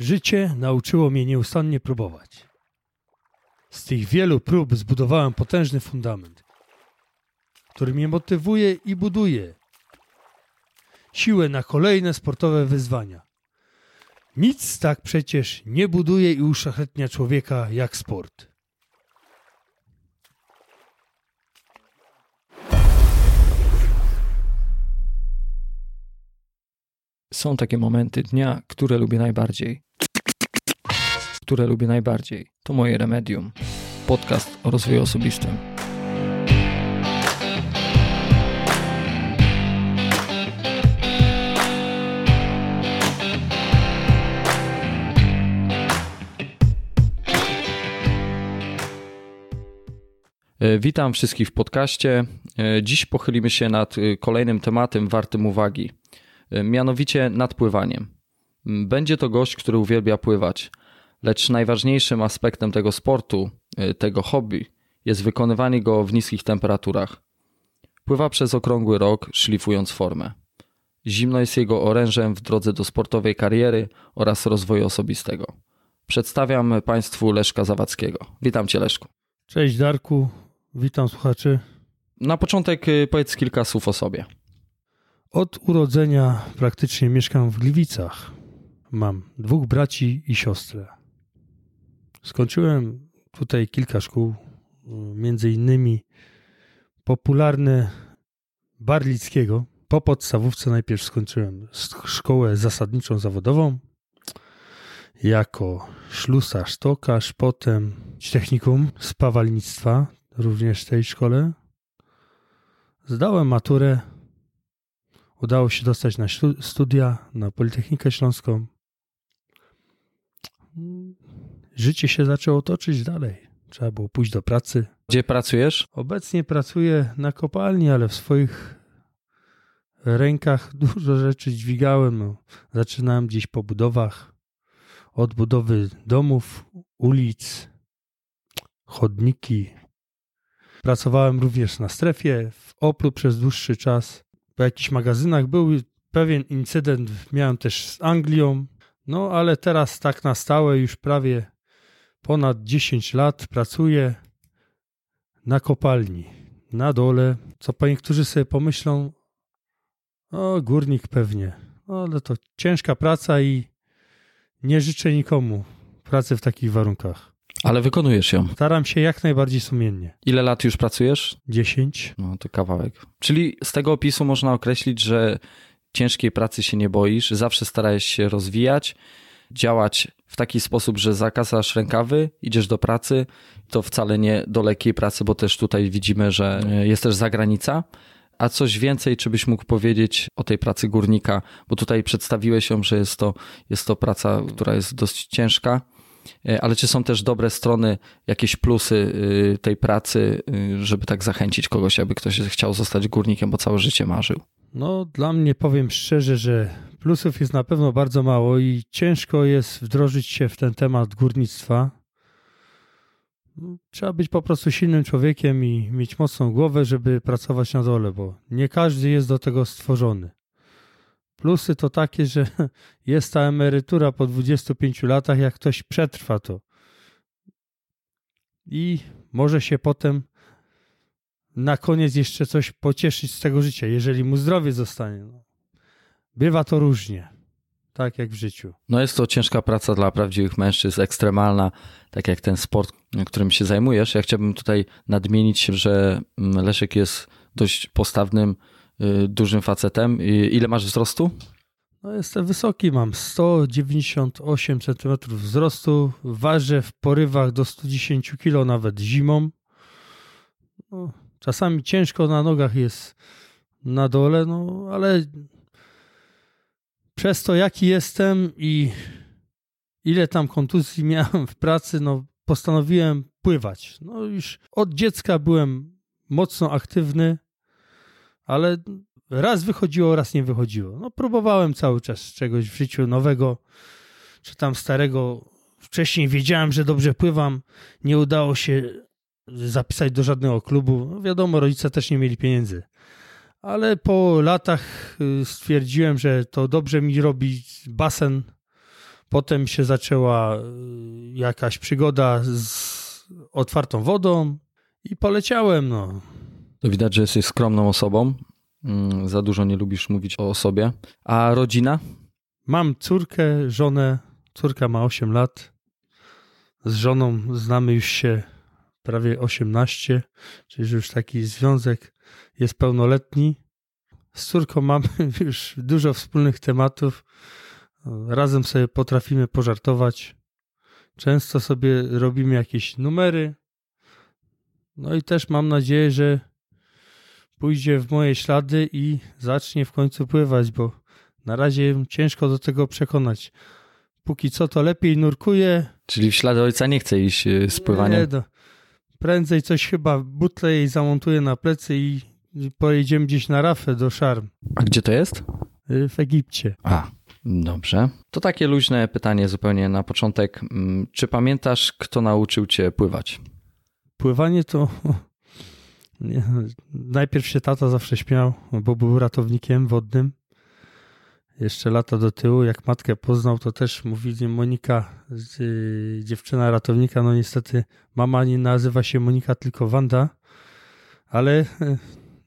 Życie nauczyło mnie nieustannie próbować. Z tych wielu prób zbudowałem potężny fundament, który mnie motywuje i buduje. Siłę na kolejne sportowe wyzwania. Nic tak przecież nie buduje i uszlachetnia człowieka jak sport. Są takie momenty dnia, które lubię najbardziej. Które lubię najbardziej. To moje remedium. Podcast o rozwoju osobistym. E, Witam wszystkich w podcaście. E, Dziś pochylimy się nad e, kolejnym tematem wartym uwagi, mianowicie nad pływaniem. Będzie to gość, który uwielbia pływać, lecz najważniejszym aspektem tego sportu, e, tego hobby, jest wykonywanie go w niskich temperaturach. Pływa przez okrągły rok, szlifując formę. Zimno jest jego orężem w drodze do sportowej kariery oraz rozwoju osobistego. Przedstawiam Państwu Leszka Zawadzkiego. Witam Cię, Leszku. Cześć Darku, witam słuchaczy. Na początek y, powiedz kilka słów o sobie. Od urodzenia praktycznie mieszkam w Gliwicach. Mam dwóch braci i siostrę. Skończyłem tutaj kilka szkół, y, między innymi popularne Barlickiego. Po podstawówce najpierw skończyłem sk- szkołę zasadniczą zawodową jako ślusarz, tokarz, potem technikum spawalnictwa, również w tej szkole. Zdałem maturę. Udało się dostać na studia na Politechnikę Śląską. Życie się zaczęło toczyć dalej. Trzeba było pójść do pracy. Gdzie pracujesz? Obecnie pracuję na kopalni, ale w swoich rękach dużo rzeczy dźwigałem. Zaczynałem gdzieś po budowach. Od budowy domów, ulic, chodniki. Pracowałem również na strefie, w Oplu przez dłuższy czas. Po jakichś magazynach był pewien incydent, miałem też z Anglią. No ale teraz tak na stałe już prawie ponad 10 lat pracuję na kopalni, na dole. Co niektórzy sobie pomyślą, o górnik pewnie, no, ale to ciężka praca i nie życzę nikomu pracy w takich warunkach. Ale wykonujesz ją. Staram się jak najbardziej sumiennie. Ile lat już pracujesz? 10. No to kawałek. Czyli z tego opisu można określić, że ciężkiej pracy się nie boisz, zawsze starałeś się rozwijać, działać w taki sposób, że zakasasz rękawy, idziesz do pracy. To wcale nie do lekkiej pracy, bo też tutaj widzimy, że jest też zagranica. A coś więcej, czy byś mógł powiedzieć o tej pracy górnika? Bo tutaj przedstawiłeś ją, że jest to, jest to praca, która jest dość ciężka. E, Ale czy są też dobre strony, jakieś plusy y, tej pracy, y, żeby tak zachęcić kogoś, aby ktoś chciał zostać górnikiem, bo całe życie marzył? No, dla mnie powiem szczerze, że plusów jest na pewno bardzo mało i ciężko jest wdrożyć się w ten temat górnictwa. Trzeba być po prostu silnym człowiekiem i mieć mocną głowę, żeby pracować na dole, bo nie każdy jest do tego stworzony. Plusy to takie, że jest ta emerytura po 25 latach, jak ktoś przetrwa to. I może się potem na koniec jeszcze coś pocieszyć z tego życia, jeżeli mu zdrowie zostanie. No. Bywa to różnie, tak jak w życiu. No jest to ciężka praca dla prawdziwych mężczyzn, ekstremalna, tak jak ten sport, którym się zajmujesz. Ja chciałbym tutaj nadmienić, że mm, Leszek jest dość postawnym, dużym facetem. Ile masz wzrostu? No jestem wysoki, mam 198 cm wzrostu, ważę w porywach do 110 kg nawet zimą. No, czasami ciężko na nogach jest na dole, no ale przez to jaki jestem i ile tam kontuzji miałem w pracy, no postanowiłem pływać. No już od dziecka byłem mocno aktywny, ale raz wychodziło, raz nie wychodziło. No próbowałem cały czas czegoś w życiu nowego, czy tam starego. Wcześniej wiedziałem, że dobrze pływam, nie udało się zapisać do żadnego klubu. No wiadomo, rodzice też nie mieli pieniędzy. Ale po latach y, stwierdziłem, że to dobrze mi robi basen Potem się zaczęła y, jakaś przygoda z otwartą wodą i poleciałem. No. To widać, że jesteś skromną osobą. Mm, za dużo nie lubisz mówić o sobie. A rodzina? Mam córkę, żonę. Córka ma 8 lat. Z żoną znamy już się prawie 18, czyli już taki związek jest pełnoletni. Z córką mamy już dużo wspólnych tematów. Razem sobie potrafimy pożartować. Często sobie robimy jakieś numery. No i też mam nadzieję, że pójdzie w moje ślady i zacznie w końcu pływać, bo na razie ciężko do tego przekonać. Póki co to lepiej nurkuje. Czyli w ślady ojca nie chce iść y, z pływaniem? Nie, no. Prędzej coś chyba butle jej zamontuje na plecy i pojedziemy gdzieś na rafę do Szarm. A gdzie to jest? Y, w Egipcie. A, dobrze. To takie luźne pytanie zupełnie na początek. Mm, czy pamiętasz, kto nauczył cię pływać? Pływanie to... Najpierw się tata zawsze śmiał, bo był ratownikiem wodnym. Jeszcze lata do tyłu, jak matkę poznał, to też mówili Monika, dziewczyna ratownika. No niestety mama nie nazywa się Monika, tylko Wanda, ale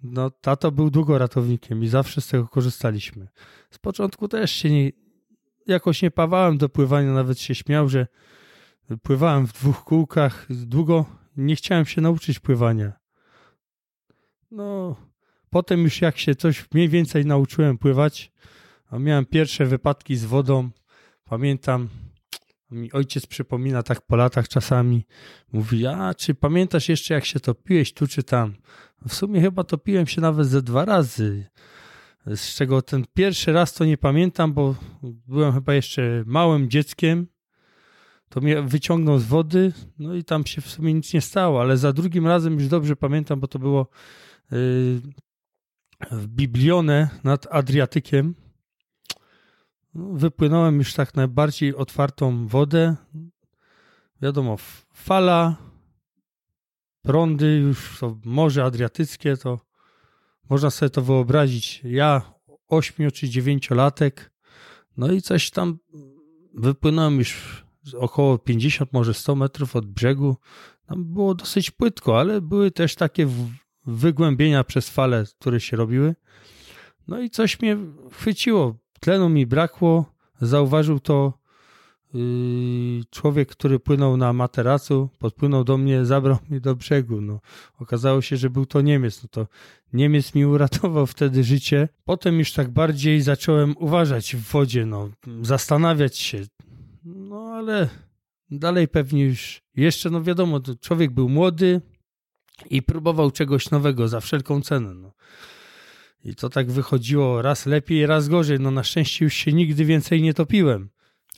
no, tato był długo ratownikiem i zawsze z tego korzystaliśmy. Z początku też się nie, jakoś nie pawałem do pływania, nawet się śmiał, że pływałem w dwóch kółkach. Długo nie chciałem się nauczyć pływania. No, potem już jak się coś mniej więcej nauczyłem pływać, a miałem pierwsze wypadki z wodą. Pamiętam, mi ojciec przypomina tak po latach czasami. Mówi, a czy pamiętasz jeszcze jak się topiłeś tu czy tam? W sumie chyba topiłem się nawet ze dwa razy. Z czego ten pierwszy raz to nie pamiętam, bo byłem chyba jeszcze małym dzieckiem. To mnie wyciągnął z wody, no i tam się w sumie nic nie stało, ale za drugim razem już dobrze pamiętam, bo to było w Biblione nad Adriatykiem. No, wypłynąłem już tak najbardziej otwartą wodę. Wiadomo, fala, prądy, już to Morze Adriatyckie, to można sobie to wyobrazić. Ja, ośmiu czy dziewięciolatek, no i coś tam wypłynąłem już około 50, może 100 metrów od brzegu. Tam było dosyć płytko, ale były też takie wygłębienia przez fale, które się robiły. No i coś mnie chwyciło. Tlenu mi brakło. Zauważył to Yy, człowiek, który płynął na materacu, podpłynął do mnie, zabrał mnie do brzegu. No, okazało się, że był to Niemiec. No to Niemiec mi uratował wtedy życie. Potem już tak bardziej zacząłem uważać w wodzie, no, zastanawiać się. No ale dalej pewnie już, jeszcze no wiadomo, człowiek był młody i próbował czegoś nowego za wszelką cenę. No. I to tak wychodziło raz lepiej, raz gorzej. No na szczęście już się nigdy więcej nie topiłem.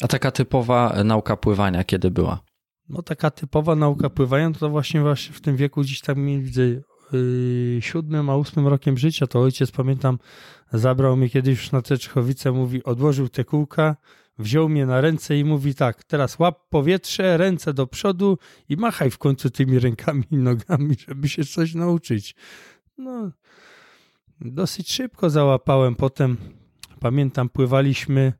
A taka typowa nauka pływania kiedy była? No taka typowa nauka pływania to właśnie właśnie w tym wieku gdzieś tam widzę yy, siódmym, a ósmym rokiem życia, to ojciec pamiętam zabrał mnie kiedyś już na te Czechowice, mówi odłożył te kółka, wziął mnie na ręce i mówi tak, teraz łap powietrze, ręce do przodu i machaj w końcu tymi rękami i nogami, żeby się coś nauczyć. No, dosyć szybko załapałem. Potem pamiętam, pływaliśmy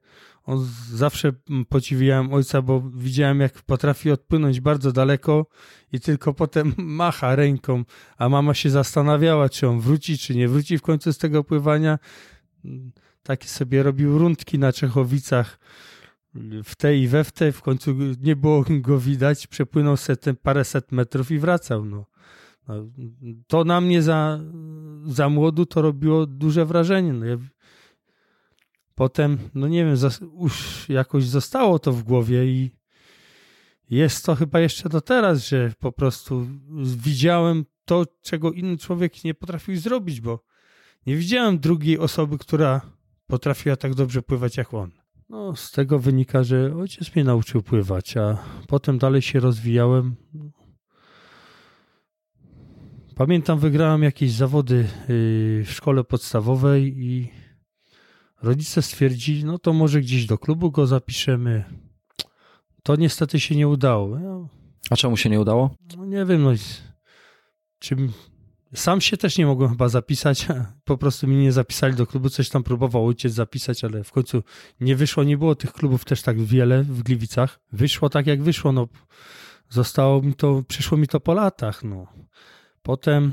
on zawsze podziwiałem ojca, bo widziałem, jak potrafi odpłynąć bardzo daleko i tylko potem macha ręką, a mama się zastanawiała, czy on wróci, czy nie wróci w końcu z tego pływania. Takie sobie robił rundki na Czechowicach w te i we w te. W końcu nie było go widać. Przepłynął set, paręset metrów i wracał. No. no. to na mnie za, za młodu to robiło duże wrażenie. No ja potem, no nie wiem, już jakoś zostało to w głowie i jest to chyba jeszcze do teraz, że po prostu widziałem to, czego inny człowiek nie potrafił zrobić, bo nie widziałem drugiej osoby, która potrafiła tak dobrze pływać jak on. No, z tego wynika, że ojciec mnie nauczył pływać, a potem dalej się rozwijałem. Pamiętam, wygrałem jakieś zawody yy, w szkole podstawowej i Rodzice stwierdzili, no to może gdzieś do klubu go zapiszemy. To niestety się nie udało. A czemu się nie udało? No nie wiem, no, czy sam się też nie mogłem chyba zapisać, po prostu mnie nie zapisali do klubu, coś tam próbował ojciec zapisać, ale w końcu nie wyszło, nie było tych klubów też tak wiele w Gliwicach. Wyszło tak jak wyszło, no zostało mi to, przyszło mi to po latach, no. Potem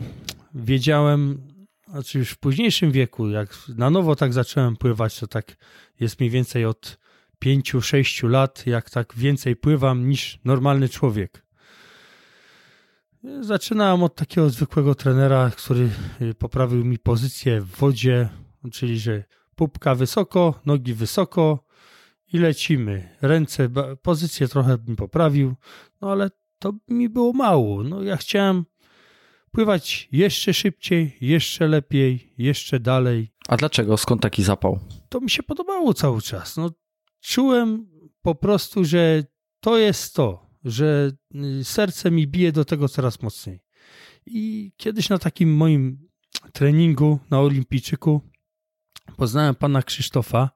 wiedziałem, znaczy już w późniejszym wieku, jak na nowo tak zacząłem pływać, to tak jest mniej więcej od 5-6 lat, jak tak więcej pływam niż normalny człowiek. Zaczynałem od takiego zwykłego trenera, który poprawił mi pozycję w wodzie, czyli że pupka wysoko, nogi wysoko i lecimy. Ręce, pozycję trochę mi poprawił, no ale to mi było mało. No ja chciałem pływać jeszcze szybciej, jeszcze lepiej, jeszcze dalej. A dlaczego? Skąd taki zapał? To mi się podobało cały czas. No, czułem po prostu, że to jest to, że y, serce mi bije do tego coraz mocniej. I kiedyś na takim moim treningu na Olimpijczyku poznałem pana Krzysztofa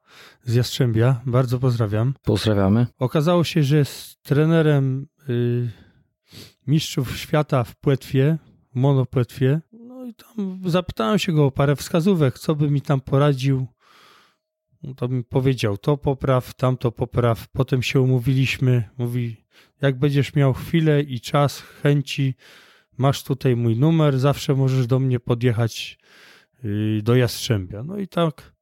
z Jastrzębia. Bardzo pozdrawiam. Pozdrawiamy. Okazało się, że jest trenerem y, mistrzów świata w płetwie, w monopłetwie. No i tam zapytałem się go o parę wskazówek, co by mi tam poradził. No to mi powiedział, to popraw, tamto popraw. Potem się umówiliśmy. Mówi, jak będziesz miał chwilę i czas, chęci, masz tutaj mój numer, zawsze możesz do mnie podjechać y, do Jastrzębia. No i tak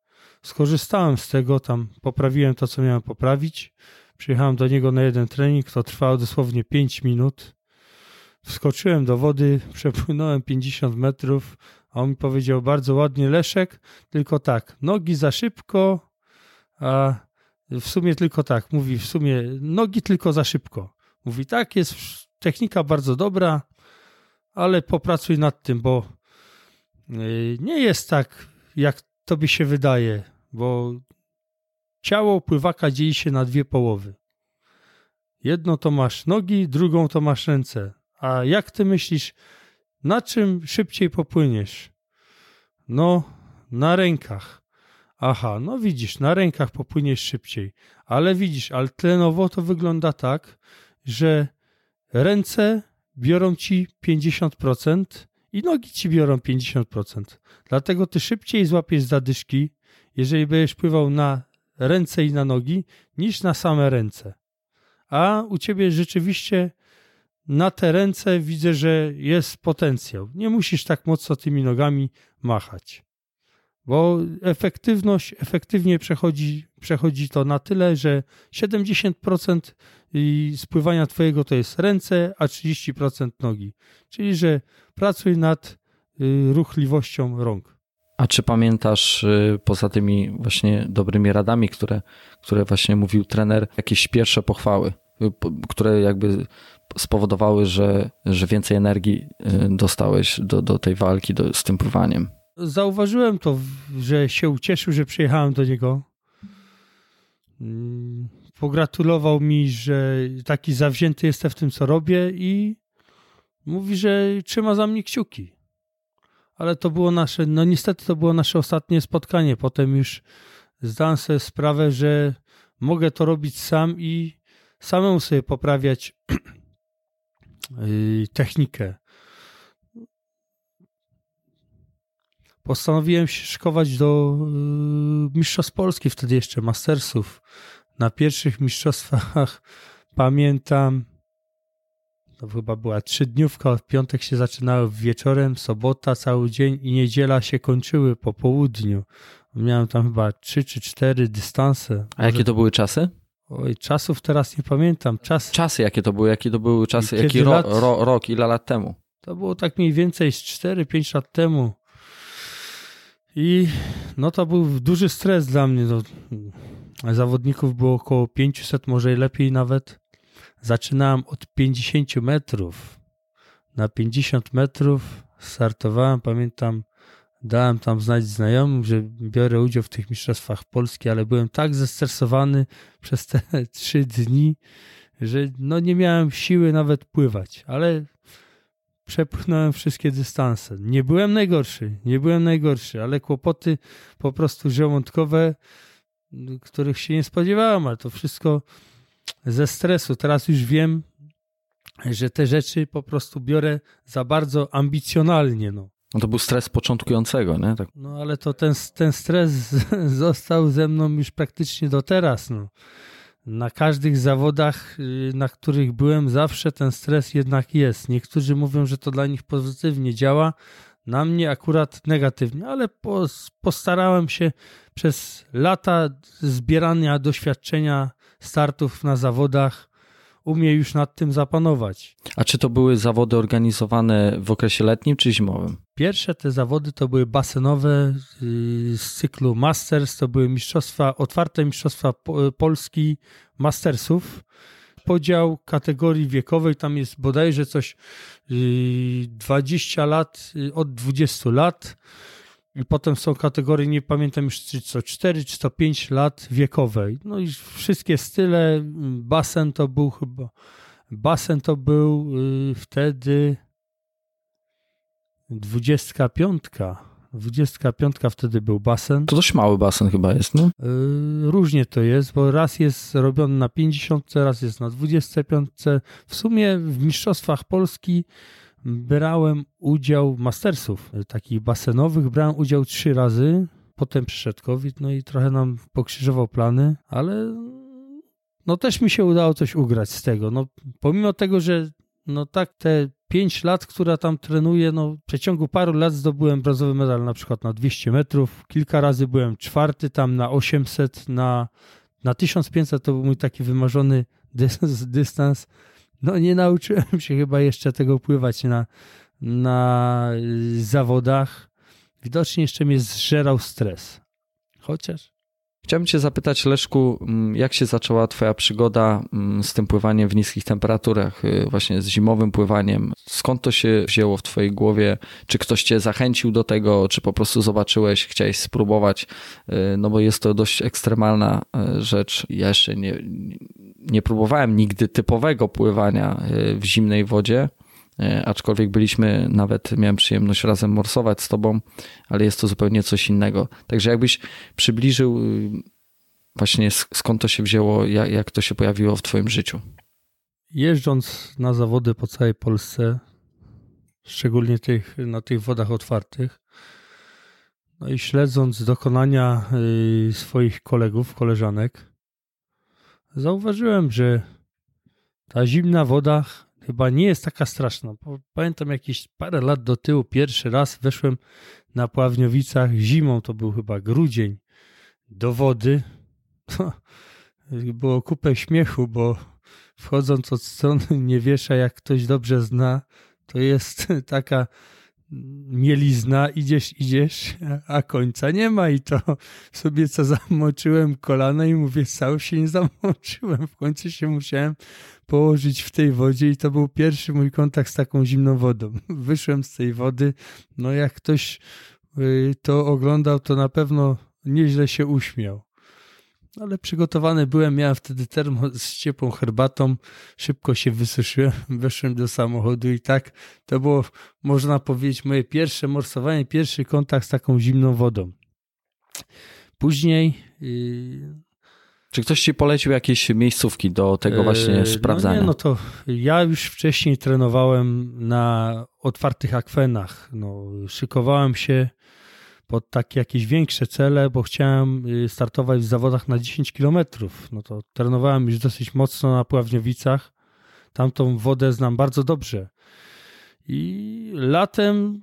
skorzystałem z tego, tam poprawiłem to, co miałem poprawić. Przyjechałem do niego na jeden trening, to trwało dosłownie 5 minut. Wskoczyłem do wody, przepłynąłem 50 metrów, a on mi powiedział bardzo ładnie, Leszek, tylko tak, nogi za szybko, a w sumie tylko tak, mówi w sumie nogi tylko za szybko. Mówi tak, jest technika bardzo dobra, ale popracuj nad tym, bo y, nie jest tak, jak tobie się wydaje, bo ciało pływaka dzieje się na dwie połowy. Jedno to masz nogi, drugą to masz ręce. A jak ty myślisz, na czym szybciej popłyniesz? No, na rękach. Aha, no widzisz, na rękach popłyniesz szybciej. Ale widzisz, ale tlenowo to wygląda tak, że ręce biorą ci 50% i nogi ci biorą 50%. Dlatego ty szybciej złapiesz zadyszki, jeżeli będziesz pływał na ręce i na nogi, niż na same ręce. A u ciebie rzeczywiście na te ręce widzę, że jest potencjał. Nie musisz tak mocno tymi nogami machać. Bo efektywność, efektywnie przechodzi, przechodzi to na tyle, że 70% spływania twojego to jest ręce, a 30% nogi. Czyli, że pracuj nad y, ruchliwością rąk. A czy pamiętasz y, poza tymi właśnie dobrymi radami, które, które właśnie mówił trener, jakieś pierwsze pochwały, y, które jakby spowodowały, że, że więcej energii dostałeś do, do tej walki do, z tym pływaniem? Zauważyłem to, że się ucieszył, że przyjechałem do niego. Mm, pogratulował mi, że taki zawzięty jestem w tym, co robię i mówi, że trzyma za mnie kciuki. Ale to było nasze, no niestety to było nasze ostatnie spotkanie. Potem już zdałem sobie sprawę, że mogę to robić sam i samemu sobie poprawiać y, technikę. postanowiłem się szkować do y, Mistrzostw Polski, wtedy jeszcze Mastersów. Na pierwszych mistrzostwach pamiętam, to chyba była trzydniówka, w piątek się zaczynały wieczorem, sobota cały dzień i niedziela się kończyły po południu. Miałem tam chyba trzy czy cztery dystanse. A jakie to były czasy? Oj, czasów teraz nie pamiętam. Czas... Czasy jakie to były? Jakie to były czasy? Jaki ro, lat... ro, rok, ile lat temu? To było tak mniej więcej z 4-5 lat temu. I no to był duży stres dla mnie. No, zawodników było około 500, może i lepiej nawet. Zaczynałem od 50 metrów. Na 50 metrów startowałem, pamiętam, dałem tam znać znajomym, że biorę udział w tych mistrzostwach Polski, ale byłem tak zestresowany przez te trzy dni, że no nie miałem siły nawet pływać, ale przepchnąłem wszystkie dystanse. Nie byłem najgorszy, nie byłem najgorszy, ale kłopoty po prostu żołądkowe, których się nie spodziewałem, ale to wszystko ze stresu. Teraz już wiem, że te rzeczy po prostu biorę za bardzo ambicjonalnie. No. No to był stres początkującego, nie? Tak. No ale to ten, ten stres został ze mną już praktycznie do teraz. No. Na każdych zawodach, y, na których byłem, zawsze ten stres jednak jest. Niektórzy mówią, że to dla nich pozytywnie działa, na mnie akurat negatywnie, ale postarałem się przez lata zbierania doświadczenia startów na zawodach umie już nad tym zapanować. A czy to były zawody organizowane w okresie letnim czy zimowym? Pierwsze te zawody to były basenowe y, z cyklu Masters, to były mistrzostwa, otwarte mistrzostwa Polski Mastersów. Podział kategorii wiekowej, tam jest bodajże coś 20 y, lat, y, od 20 lat i potem są kategorie, nie pamiętam już czy co 4 czy to 5 lat wiekowej. No i wszystkie style, basen to był chyba, basen to był y, wtedy 25. 25 wtedy był basen. To dość mały basen chyba jest, no? Różnie to jest, bo raz jest robiony na 50, raz jest na 25. W sumie w Mistrzostwach Polski brałem udział mastersów takich basenowych, brałem udział trzy razy, potem przyszedł COVID, no i trochę nam pokrzyżował plany, ale no też mi się udało coś ugrać z tego. No pomimo tego, że no tak te pięć lat, która tam trenuję, no w przeciągu paru lat zdobyłem brązowy medal na przykład na 200 metrów, kilka razy byłem czwarty tam na 800, na, na 1500 to był mój taki wymarzony dystans, dystans no nie nauczyłem się chyba jeszcze tego pływać na, na zawodach. Widocznie jeszcze mnie zżerał stres. Chociaż. Chciałbym Cię zapytać, Leszku, mm, jak się zaczęła Twoja przygoda mm, z tym pływaniem w niskich temperaturach, y, właśnie z zimowym pływaniem? Skąd to się wzięło w Twojej głowie? Czy ktoś Cię zachęcił do tego, czy po prostu zobaczyłeś, chciałeś spróbować? Y, no bo jest to dość ekstremalna y, rzecz. Ja jeszcze nie, nie próbowałem nigdy typowego pływania w zimnej wodzie. E, aczkolwiek byliśmy, nawet miałem przyjemność razem morsować z tobą, ale jest to zupełnie coś innego. Także jakbyś przybliżył y, właśnie skąd to się wzięło, jak, to się pojawiło w twoim życiu. Jeżdżąc na zawody po całej Polsce, szczególnie tych, na tych wodach otwartych, no i śledząc dokonania y, swoich kolegów, koleżanek, zauważyłem, że ta zimna woda chyba nie jest taka straszna. Pamiętam jakieś parę lat do tyłu, pierwszy raz weszłem na Pławniowicach zimą, to był chyba grudzień, do wody. było kupę śmiechu, bo wchodząc od strony nie wiesza, jak ktoś dobrze zna, to jest taka mielizna, idziesz, idziesz, a końca nie ma i to sobie co zamoczyłem kolana i mówię, cały się nie zamoczyłem, w końcu się musiałem położyć w tej wodzie i to był pierwszy mój kontakt z taką zimną wodą. Wyszłem z tej wody, no jak ktoś y, to oglądał, to na pewno nieźle się uśmiał ale przygotowany byłem, miałem wtedy termo z ciepłą herbatą, szybko się wysuszyłem, weszłem do samochodu i tak to było, można powiedzieć, moje pierwsze morsowanie, pierwszy kontakt z taką zimną wodą. Później... Yy... Czy ktoś ci polecił jakieś miejscówki do tego właśnie yy, sprawdzania? No, nie, no to ja już wcześniej trenowałem na otwartych akwenach. No, szykowałem się pod takie jakieś większe cele, bo chciałem y, startować w zawodach na 10 km. No to trenowałem już dosyć mocno na Pławniowicach. Tamtą wodę znam bardzo dobrze. I latem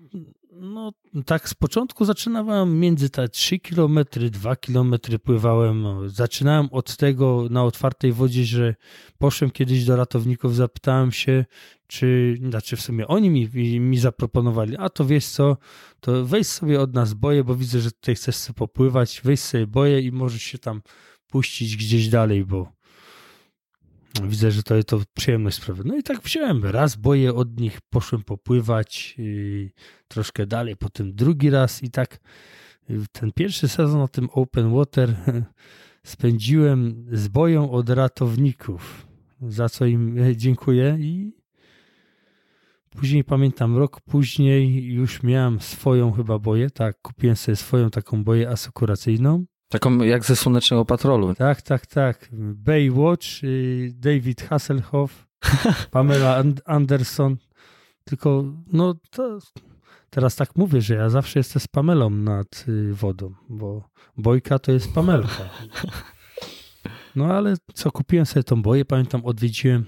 no tak z początku zaczynałem między te 3 km, 2 km pływałem. Zaczynałem od tego na otwartej wodzie, że poszłem kiedyś do ratowników, zapytałem się, czy, znaczy w sumie oni mi, mi zaproponowali, a to wiesz co, to weź sobie od nas boje, bo widzę, że tutaj chcesz sobie popływać, weź sobie boje i możesz się tam puścić gdzieś dalej, bo Widzę, że to, to przyjemność sprawia. No i tak wziąłem. Raz boję od nich, poszłem popływać yy, troszkę dalej, potem drugi raz i tak yy, ten pierwszy sezon na tym open water spędziłem z boją od ratowników, za co im e, dziękuję i później pamiętam, rok później już miałem swoją chyba boję, tak, kupiłem sobie swoją taką boję asekuracyjną Taką jak ze Słonecznego Patrolu. Tak, tak, tak. Baywatch, y, David Hasselhoff, Pamela Anderson. Tylko, no to teraz tak mówię, że ja zawsze jestem z Pamelą nad y, wodą, bo bojka to jest Pamelka. No ale co, kupiłem sobie tą boję, pamiętam, odwiedziłem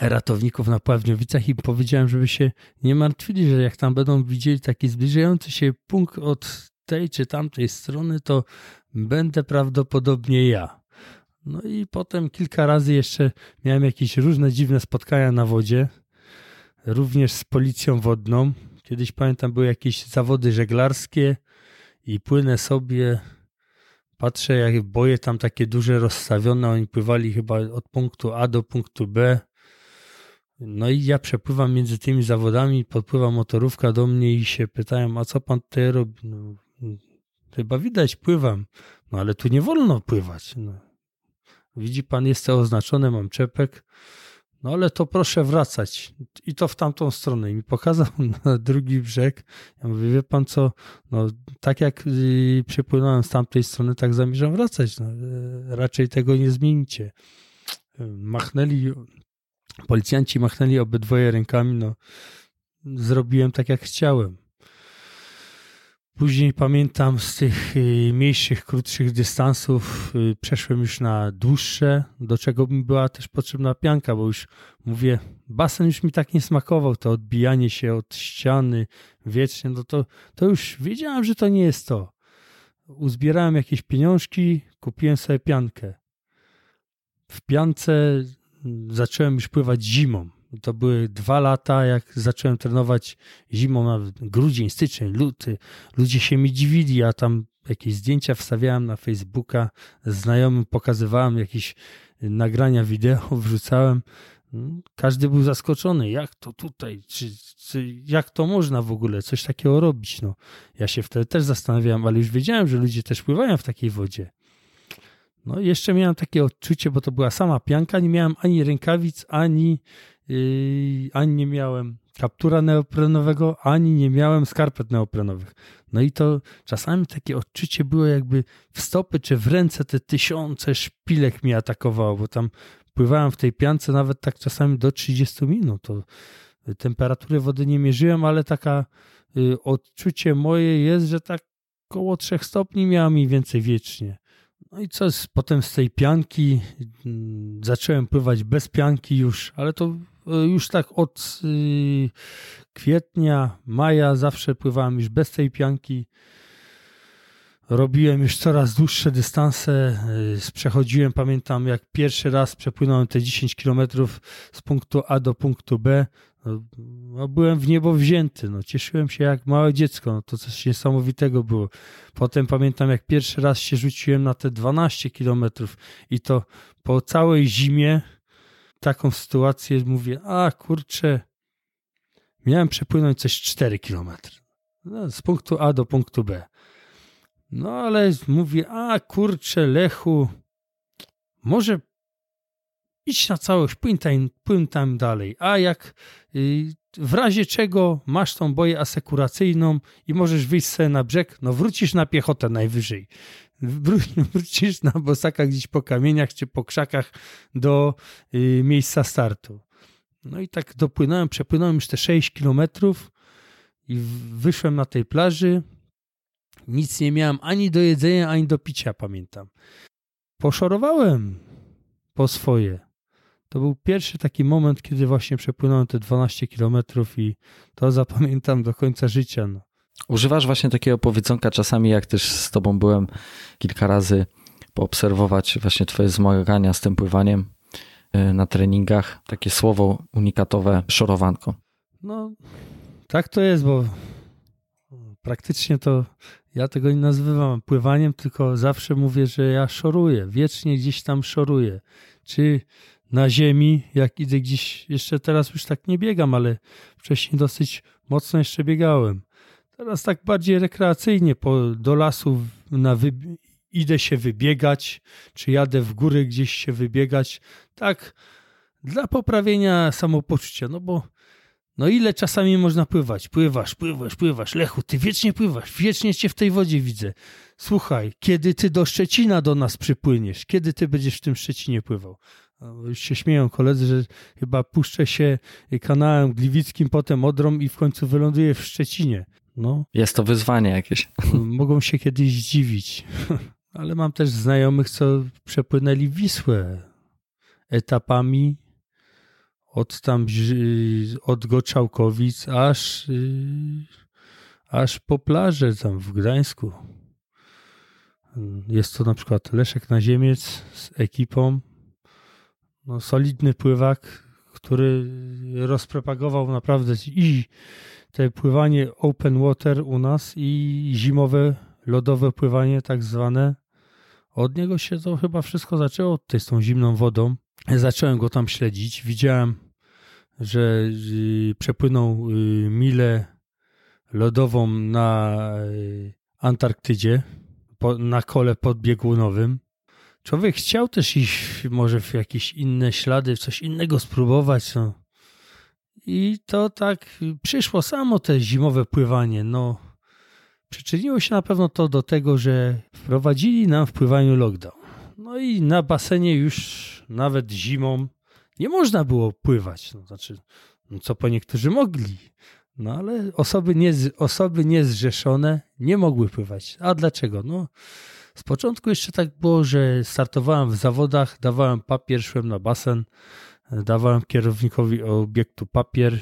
ratowników na Pławniowicach i powiedziałem, żeby się nie martwili, że jak tam będą widzieli taki zbliżający się punkt od tej czy tamtej strony, to będę prawdopodobnie ja. No i potem kilka razy jeszcze miałem jakieś różne dziwne spotkania na wodzie, również z policją wodną. Kiedyś pamiętam, były jakieś zawody żeglarskie i płynę sobie, patrzę jak boje tam takie duże rozstawione, oni pływali chyba od punktu A do punktu B. No i ja przepływam między tymi zawodami, podpływa motorówka do mnie i się pytają, a co pan tutaj robi? No, chyba widać, pływam. No ale tu nie wolno pływać. No. Widzi pan, jest to oznaczone, mam czepek. No ale to proszę wracać. I to w tamtą stronę. I mi pokazał na drugi brzeg. Ja mówię, wie pan co, no tak jak y, przepłynąłem z tamtej strony, tak zamierzam wracać. No, y, raczej tego nie zmienicie. Machnęli, policjanci machnęli obydwoje rękami, no zrobiłem tak jak chciałem. Później pamiętam z tych y, mniejszych, krótszych dystansów y, przeszłem już na dłuższe, do czego mi była też potrzebna pianka, bo już mówię, basen już mi tak nie smakował, to odbijanie się od ściany wiecznie, no to, to już wiedziałem, że to nie jest to. Uzbierałem jakieś pieniążki, kupiłem sobie piankę. W piance zacząłem już pływać zimą. To były dwa lata, jak zacząłem trenować zimą, na grudzień, styczeń, luty. Ludzie się mi dziwili, ja tam jakieś zdjęcia wstawiałem na Facebooka, znajomym pokazywałem jakieś nagrania wideo, wrzucałem. Każdy był zaskoczony, jak to tutaj, czy, czy, jak to można w ogóle coś takiego robić. No, ja się wtedy też zastanawiałem, ale już wiedziałem, że ludzie też pływają w takiej wodzie. No jeszcze miałem takie odczucie, bo to była sama pianka, nie miałem ani rękawic, ani ani nie miałem kaptura neoprenowego, ani nie miałem skarpet neoprenowych. No i to czasami takie odczucie było jakby w stopy czy w ręce te tysiące szpilek mi atakowało, bo tam pływałem w tej piance nawet tak czasami do 30 minut. To temperatury wody nie mierzyłem, ale taka y, odczucie moje jest, że tak około 3 stopni miałem mniej więcej wiecznie. No i co, potem z tej pianki mm, zacząłem pływać bez pianki już, ale to już tak od y, kwietnia, maja zawsze pływałem już bez tej pianki. Robiłem już coraz dłuższe dystanse. Y, przechodziłem, pamiętam, jak pierwszy raz przepłynąłem te 10 km z punktu A do punktu B. No, no, byłem w niebo wzięty, no, cieszyłem się jak małe dziecko, no, to coś niesamowitego było. Potem pamiętam, jak pierwszy raz się rzuciłem na te 12 kilometrów i to po całej zimie taką sytuację mówię, a kurczę, miałem przepłynąć coś 4 kilometry. No, z punktu A do punktu B. No ale mówię, a kurczę, Lechu, może idź na całość, płyń tam, płyń tam dalej. A jak y, w razie czego masz tą boję asekuracyjną i możesz wyjść sobie na brzeg, no wrócisz na piechotę najwyżej. Wrócisz na bosaka gdzieś po kamieniach czy po krzakach do y, miejsca startu. No i tak dopłynąłem, przepłynąłem już te 6 kilometrów i wyszłem na tej plaży. Nic nie miałem ani do jedzenia, ani do picia, pamiętam. Poszorowałem po swoje. To był pierwszy taki moment, kiedy właśnie przepłynąłem te 12 kilometrów i to zapamiętam do końca życia. No. Używasz właśnie takiego powiedzonka czasami, jak też z tobą byłem kilka razy poobserwować właśnie twoje zmagania z tym pływaniem y, na treningach. Takie słowo unikatowe, szorowanko. No, tak to jest, bo praktycznie to ja tego nie nazywam pływaniem, tylko zawsze mówię, że ja szoruję, wiecznie gdzieś tam szoruję. Czy na ziemi, jak idę gdzieś, jeszcze teraz już tak nie biegam, ale wcześniej dosyć mocno jeszcze biegałem. Teraz tak bardziej rekreacyjnie po, do lasu na wy, idę się wybiegać, czy jadę w góry gdzieś się wybiegać. Tak, dla poprawienia samopoczucia, no bo no ile czasami można pływać? Pływasz, pływasz, pływasz. Lechu, ty wiecznie pływasz, wiecznie cię w tej wodzie widzę. Słuchaj, kiedy ty do Szczecina do nas przypłyniesz? Kiedy ty będziesz w tym Szczecinie pływał? Już się śmieją koledzy, że chyba puszczę się kanałem Gliwickim, potem Odrą i w końcu wyląduję w Szczecinie. No, Jest to wyzwanie jakieś. mogą się kiedyś zdziwić. Ale mam też znajomych, co przepłynęli Wisłę etapami od tam, od Goczałkowic aż, yy, aż po plażę tam w Gdańsku. Jest to na przykład Leszek Naziemiec z ekipą. No, solidny pływak, który rozpropagował naprawdę i te pływanie open water u nas i zimowe lodowe pływanie tak zwane. Od niego się to chyba wszystko zaczęło tutaj z tą zimną wodą. Zacząłem go tam śledzić. Widziałem, że y, przepłynął y, milę lodową na y, Antarktydzie, na kole podbiegunowym. Człowiek chciał też iść może w jakieś inne ślady, coś innego spróbować. No. I to tak przyszło samo te zimowe pływanie. No, przyczyniło się na pewno to do tego, że wprowadzili nam w pływaniu lockdown. No i na basenie już nawet zimą nie można było pływać. No, znaczy, no co po niektórzy mogli. No ale osoby, nie, osoby niezrzeszone nie mogły pływać. A dlaczego? No, z początku jeszcze tak było, że startowałem w zawodach, dawałem papier, szłem na basen, dawałem kierownikowi obiektu papier,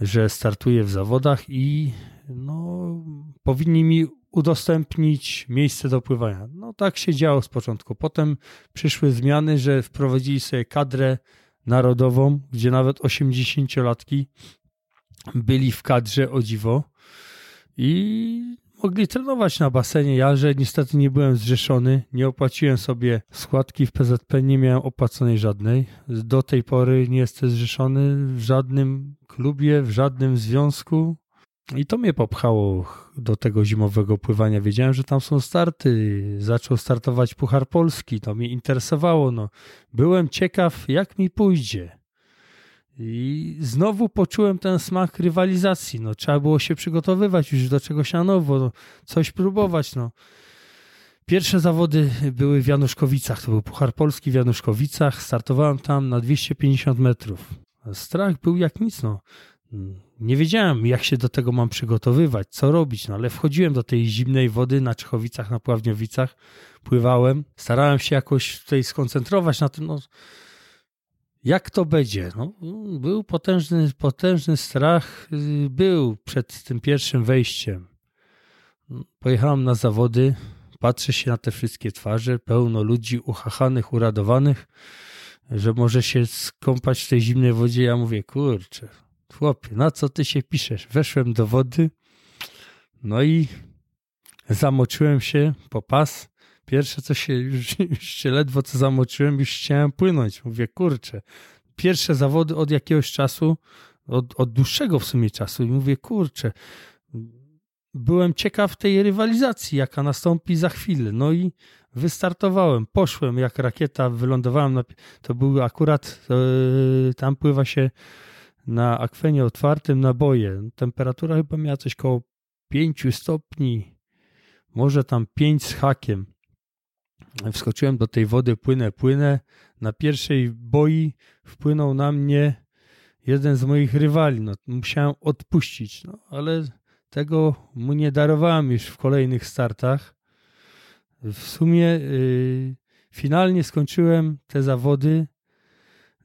że startuję w zawodach i no, powinni mi udostępnić miejsce do pływania. No tak się działo z początku. Potem przyszły zmiany, że wprowadzili sobie kadrę narodową, gdzie nawet 80-latki byli w kadrze o dziwo i mogli trenować na basenie. Ja, że niestety nie byłem zrzeszony, nie opłaciłem sobie składki w PZP, nie miałem opłaconej żadnej. Do tej pory nie jestem zrzeszony w żadnym klubie, w żadnym związku. I to mnie popchało do tego zimowego pływania. Wiedziałem, że tam są starty. Zaczął startować Puchar Polski. To mnie interesowało. No. Byłem ciekaw, jak mi pójdzie. I znowu poczułem ten smak rywalizacji. No, trzeba było się przygotowywać już do czegoś na nowo, no, coś próbować. No. Pierwsze zawody były w Januszkowicach. To był Puchar Polski w Januszkowicach. Startowałem tam na 250 metrów. Strach był jak nic. No. Nie wiedziałem, jak się do tego mam przygotowywać, co robić, no ale wchodziłem do tej zimnej wody na Czechowicach, na Pławniowicach, pływałem, starałem się jakoś tutaj skoncentrować na tym, no, jak to będzie. No, był potężny, potężny strach, był przed tym pierwszym wejściem. Pojechałem na zawody, patrzę się na te wszystkie twarze, pełno ludzi uchachanych, uradowanych, że może się skąpać w tej zimnej wodzie. Ja mówię, kurczę, chłopie, na co ty się piszesz? Weszłem do wody, no i zamoczyłem się po pas. Pierwsze co się, już, już się ledwo co zamoczyłem, już chciałem płynąć. Mówię, kurczę, pierwsze zawody od jakiegoś czasu, od, od dłuższego w sumie czasu i mówię, kurczę, byłem ciekaw tej rywalizacji, jaka nastąpi za chwilę. No i wystartowałem, poszłem jak rakieta, wylądowałem na... To był akurat, yy, tam pływa się na akwenie otwartym naboje. Temperatura chyba miała coś koło 5 stopni, może tam 5 z hakiem. Wskoczyłem do tej wody, płynę, płynę. Na pierwszej boi wpłynął na mnie jeden z moich rywali. No, musiałem odpuścić, no, ale tego mu nie darowałem już w kolejnych startach. W sumie yy, finalnie skończyłem te zawody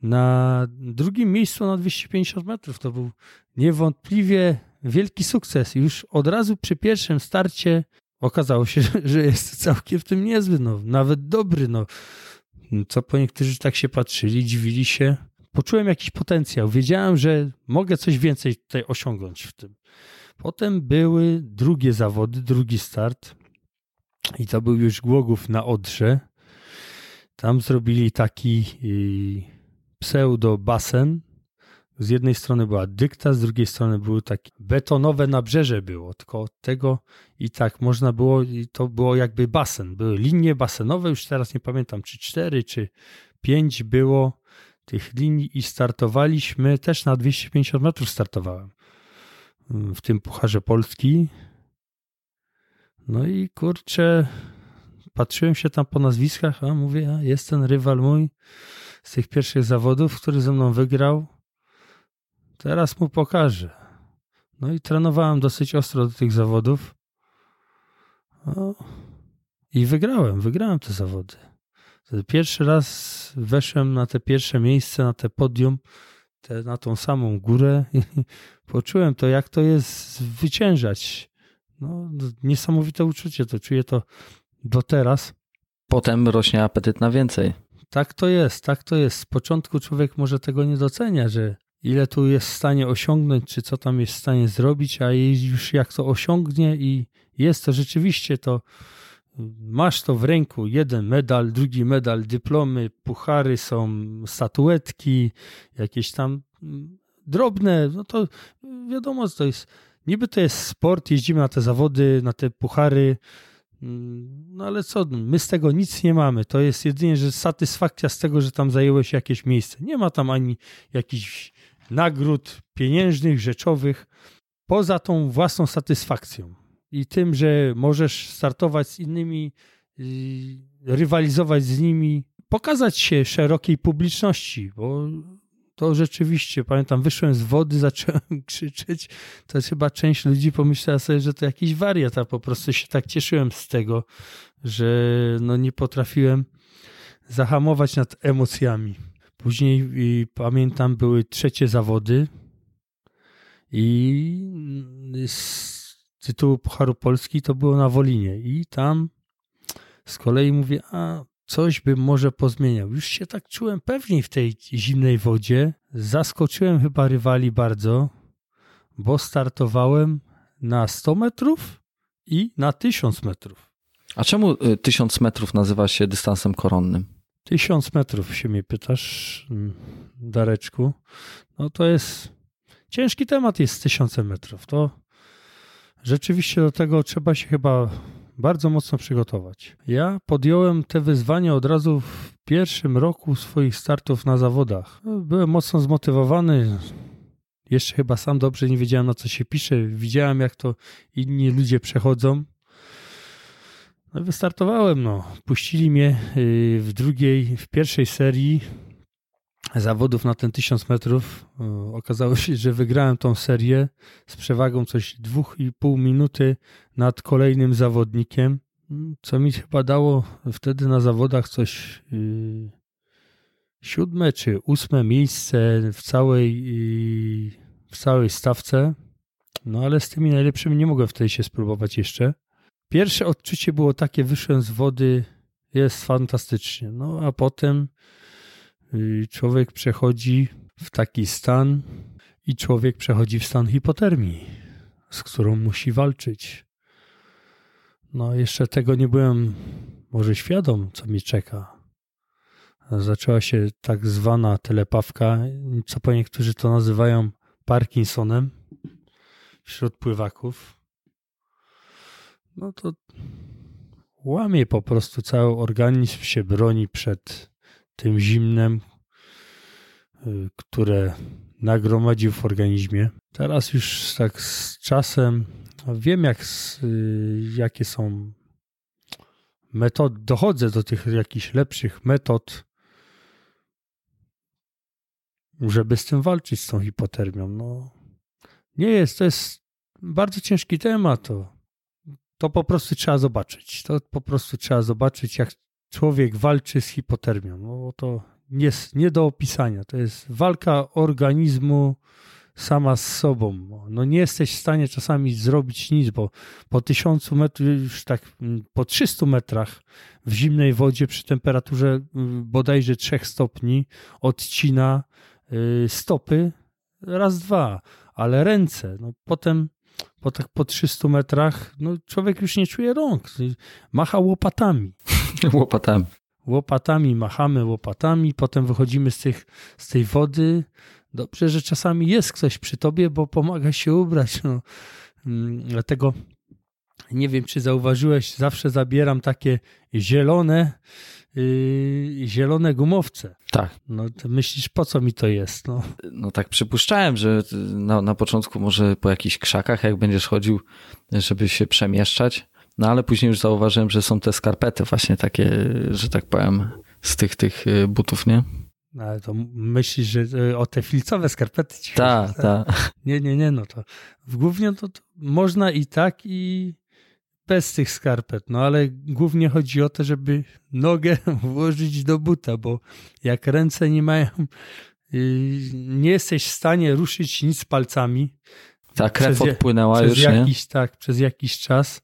na drugim miejscu na 250 metrów. To był niewątpliwie wielki sukces. Już od razu przy pierwszym starcie okazało się, że jest całkiem w tym niezły, no, nawet dobry. No. Co po niektórzy tak się patrzyli, dziwili się. Poczułem jakiś potencjał. Wiedziałem, że mogę coś więcej tutaj osiągnąć w tym. Potem były drugie zawody, drugi start. I to był już Głogów na Odrze. Tam zrobili taki pseudo basen. Z jednej strony była dykta, z drugiej strony były takie betonowe nabrzeże było, tylko tego i tak można było, i to było jakby basen. Były linie basenowe, już teraz nie pamiętam, czy cztery, czy pięć było tych linii i startowaliśmy, też na 250 metrów startowałem w tym Pucharze Polski. No i kurczę, patrzyłem się tam po nazwiskach, a mówię, a jest ten rywal mój z tych pierwszych zawodów, który ze mną wygrał. Teraz mu pokażę. No i trenowałem dosyć ostro do tych zawodów. No, I wygrałem, wygrałem te zawody. Pierwszy raz weszłem na te pierwsze miejsce, na te podium, te, na tą samą górę i poczułem to, jak to jest zwyciężać. No, niesamowite uczucie, to czuję to do teraz. Potem rośnie apetyt na więcej. Tak to jest, tak to jest. Z początku człowiek może tego nie docenia, że ile tu jest w stanie osiągnąć, czy co tam jest w stanie zrobić, a już jak to osiągnie i jest to rzeczywiście to, masz to w ręku, jeden medal, drugi medal, dyplomy, puchary są, statuetki, jakieś tam mm, drobne, no to wiadomo, to jest, niby to jest sport, jeździmy na te zawody, na te puchary, mm, no ale co, my z tego nic nie mamy. To jest jedynie, że satysfakcja z tego, że tam zajęłeś jakieś miejsce. Nie ma tam ani jakichś nagród pieniężnych, rzeczowych, poza tą własną satysfakcją i tym, że możesz startować z innymi, y, rywalizować z nimi, pokazać się szerokiej publiczności, bo to rzeczywiście, pamiętam, wyszłem z wody, zacząłem krzyczeć, to chyba część ludzi pomyślała sobie, że to jakiś wariat, a po prostu się tak cieszyłem z tego, że no nie potrafiłem zahamować nad emocjami. Później y, pamiętam, były trzecie zawody i z tytułu Pucharu Polski to było na Wolinie i tam z kolei mówię, a coś bym może pozmieniał. Już się tak czułem pewniej w tej zimnej wodzie. Zaskoczyłem chyba rywali bardzo, bo startowałem na 100 metrów i na 1000 metrów. A czemu 1000 y, metrów nazywa się dystansem koronnym? Tysiąc metrów się mnie pytasz, mm, Dareczku. No to jest ciężki temat jest tysiące metrów. To rzeczywiście do tego trzeba się chyba bardzo mocno przygotować. Ja podjąłem te wyzwania od razu w pierwszym roku swoich startów na zawodach. Byłem mocno zmotywowany. Jeszcze chyba sam dobrze nie wiedziałem na co się pisze. Widziałem jak to inni ludzie przechodzą. No wystartowałem, no. Puścili mnie y, w drugiej, w pierwszej serii zawodów na ten 1000 metrów. Okazało się, że wygrałem tą serię z przewagą coś 2,5 minuty nad kolejnym zawodnikiem, co mi chyba dało wtedy na zawodach coś yy, siódme czy ósme miejsce w całej, yy, w całej stawce. No ale z tymi najlepszymi nie mogłem wtedy się spróbować jeszcze. Pierwsze odczucie było takie, wyszłem z wody, jest fantastycznie. No a potem y, człowiek przechodzi w taki stan i człowiek przechodzi w stan hipotermii, z którą musi walczyć. No jeszcze tego nie byłem może świadom, co mi czeka. Zaczęła się tak zwana telepawka, co po niektórzy to nazywają Parkinsonem wśród pływaków no to łamie po prostu cały organizm, się broni przed tym zimnem, y, które nagromadził w organizmie. Teraz już tak z czasem wiem, jak, y, jakie są metody, dochodzę do tych jakichś lepszych metod, żeby z tym walczyć, z tą hipotermią. No, nie jest, to jest bardzo ciężki temat. To to po prostu trzeba zobaczyć. To po prostu trzeba zobaczyć, jak człowiek walczy z hipotermią. No to jest nie do opisania. To jest walka organizmu sama z sobą. No nie jesteś w stanie czasami zrobić nic, bo po tysiącu metrów, już tak mm, po 300 metrach w zimnej wodzie przy temperaturze mm, bodajże 3 stopni odcina y, stopy raz, dwa, ale ręce, no potem po tak po 300 metrach, no człowiek już nie czuje rąk. Macha łopatami. łopatami. Łopatami, machamy łopatami, potem wychodzimy z, tych, z tej wody. Dobrze, że czasami jest ktoś przy tobie, bo pomaga się ubrać. No. Mm, dlatego nie wiem, czy zauważyłeś, zawsze zabieram takie zielone, yy, zielone gumowce. Tak. No to myślisz, po co mi to jest? No, no tak przypuszczałem, że na, na początku może po jakichś krzakach, jak będziesz chodził, żeby się przemieszczać, No ale później już zauważyłem, że są te skarpety właśnie takie, że tak powiem, z tych, tych y, butów, nie? No, ale to myślisz, że y, o te filcowe skarpety ci Tak, tak. Nie, nie, nie, no to głównie to, to można i tak i bez tych skarpet, no ale głównie chodzi o to, żeby nogę włożyć do buta, bo jak ręce nie mają, y, nie jesteś w stanie ruszyć nic palcami. Ta krew Przez odpłynęła przez już, nie? jakiś, tak, przez jakiś czas,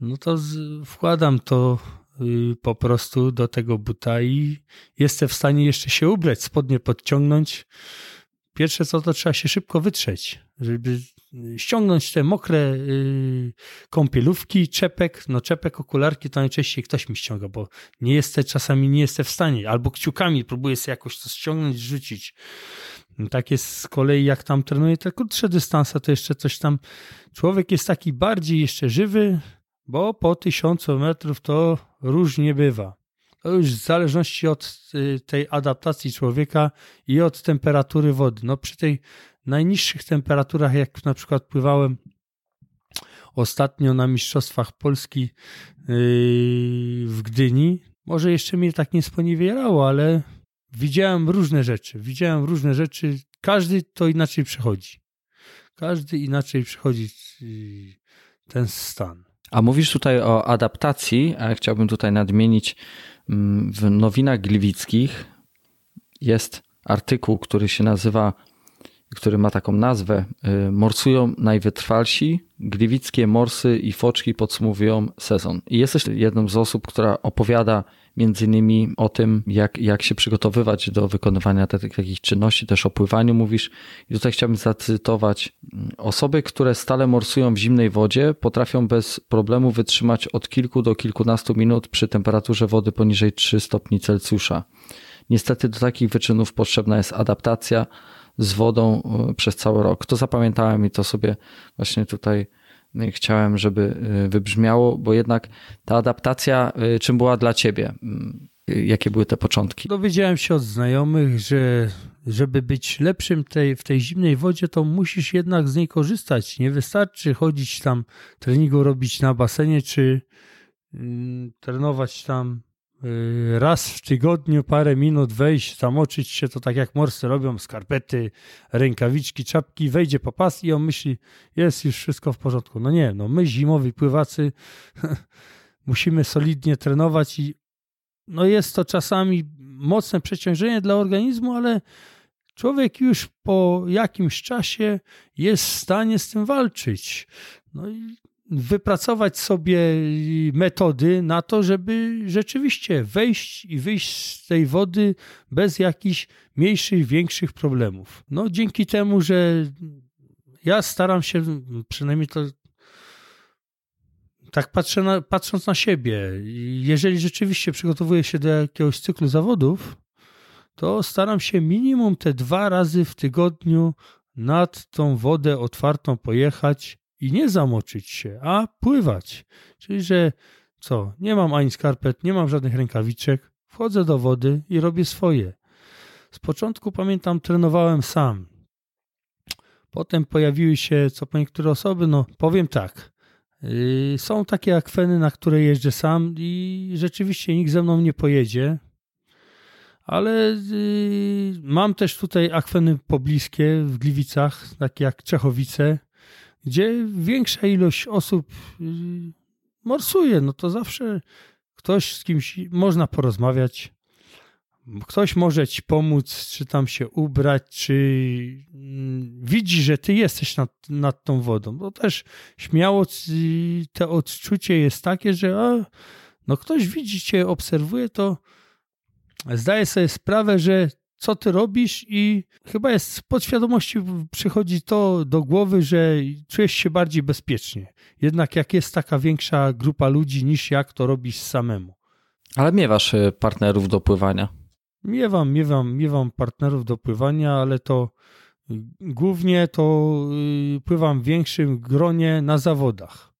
no to z, wkładam to y, po prostu do tego buta i jestem w stanie jeszcze się ubrać, spodnie podciągnąć. Pierwsze co to trzeba się szybko wytrzeć, żeby ściągnąć te mokre y, kąpielówki, czepek, no czepek, okularki to najczęściej ktoś mi ściąga, bo nie jestem, czasami nie jestem w stanie, albo kciukami próbuję sobie jakoś to ściągnąć, rzucić. Tak jest z kolei, jak tam trenuję te krótsze dystanse, to jeszcze coś tam. Człowiek jest taki bardziej jeszcze żywy, bo po tysiącu metrów to różnie bywa. To już w zależności od y, tej adaptacji człowieka i od temperatury wody. No przy tej najniższych temperaturach, jak na przykład pływałem ostatnio na Mistrzostwach Polski yy, w Gdyni, może jeszcze mnie tak nie sponiewierało, ale widziałem różne rzeczy. Widziałem różne rzeczy. Każdy to inaczej przechodzi. Każdy inaczej przechodzi yy, ten stan. A mówisz tutaj o adaptacji, a chciałbym tutaj nadmienić, mm, w nowinach gliwickich jest artykuł, który się nazywa, który ma taką nazwę y, Morsują najwytrwalsi, gliwickie morsy i foczki podsumowują sezon. I jesteś jedną z osób, która opowiada między innymi o tym, jak, jak się przygotowywać do wykonywania tych takich czynności, też o pływaniu mówisz. I tutaj chciałbym zacytować. Osoby, które stale morsują w zimnej wodzie, potrafią bez problemu wytrzymać od kilku do kilkunastu minut przy temperaturze wody poniżej 3 stopni Celsjusza. Niestety do takich wyczynów potrzebna jest adaptacja z wodą y, przez cały rok. To zapamiętałem i to sobie właśnie tutaj y, chciałem, żeby y, wybrzmiało, bo jednak ta adaptacja czym była dla ciebie? Y, Jakie były te początki? Dowiedziałem się od znajomych, że żeby być lepszym tej, w tej zimnej wodzie, to musisz jednak z niej korzystać. Nie wystarczy chodzić tam, treningu robić na basenie, czy mm, trenować tam raz w tygodniu, parę minut, wejść, zamoczyć się, to tak jak morscy robią, skarpety, rękawiczki, czapki, wejdzie po pas i on myśli, jest już wszystko w porządku. No nie, no my zimowi pływacy musimy solidnie trenować i no jest to czasami mocne przeciążenie dla organizmu, ale człowiek już po jakimś czasie jest w stanie z tym walczyć. No i wypracować sobie metody na to, żeby rzeczywiście wejść i wyjść z tej wody bez jakichś mniejszych, większych problemów. No dzięki temu, że ja staram się, przynajmniej to tak patrzę na, patrząc na siebie, jeżeli rzeczywiście przygotowuję się do jakiegoś cyklu zawodów, to staram się minimum te dwa razy w tygodniu nad tą wodę otwartą pojechać i nie zamoczyć się, a pływać. Czyli, że co, nie mam ani skarpet, nie mam żadnych rękawiczek, wchodzę do wody i robię swoje. Z początku pamiętam, trenowałem sam. Potem pojawiły się co po niektóre osoby, no powiem tak. Yy, Są takie akweny, na które jeżdżę sam i rzeczywiście nikt ze mną nie pojedzie, ale yy, mam też tutaj akweny pobliskie w Gliwicach, takie jak Czechowice, gdzie większa ilość osób yy, morsuje. No to zawsze ktoś z kimś można porozmawiać. Ktoś może ci pomóc, czy tam się ubrać, czy mm, widzi, że ty jesteś nad, nad tą wodą. Bo też śmiało te odczucie jest takie, że a, no ktoś widzi cię, obserwuje, to zdaje sobie sprawę, że co ty robisz i chyba jest z podświadomości przychodzi to do głowy, że czujesz się bardziej bezpiecznie. Jednak jak jest taka większa grupa ludzi niż jak to robisz samemu. Ale miewasz y, partnerów do pływania. Miewam, miewam, miewam partnerów do pływania, ale to y, głównie to y, pływam w większym gronie na zawodach.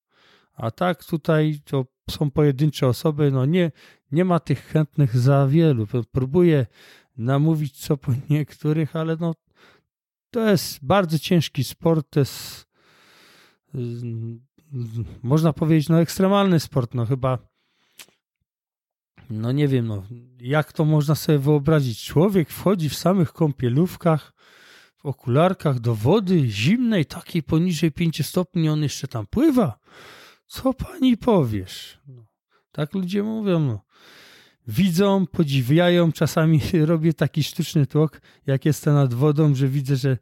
A tak tutaj to są pojedyncze osoby, no nie, nie ma tych chętnych za wielu. Próbuję namówić co po niektórych, ale no to jest bardzo ciężki sport, to jest y, można powiedzieć, no ekstremalny sport, no chyba no nie wiem, no jak to można sobie wyobrazić? Człowiek wchodzi w samych kąpielówkach, w okularkach do wody zimnej, takiej poniżej 5 stopni, on jeszcze tam pływa. Co pani powiesz? No, tak ludzie mówią, no. Widzą, podziwiają, czasami robię taki sztuczny tłok, jak jestem nad wodą, że widzę, że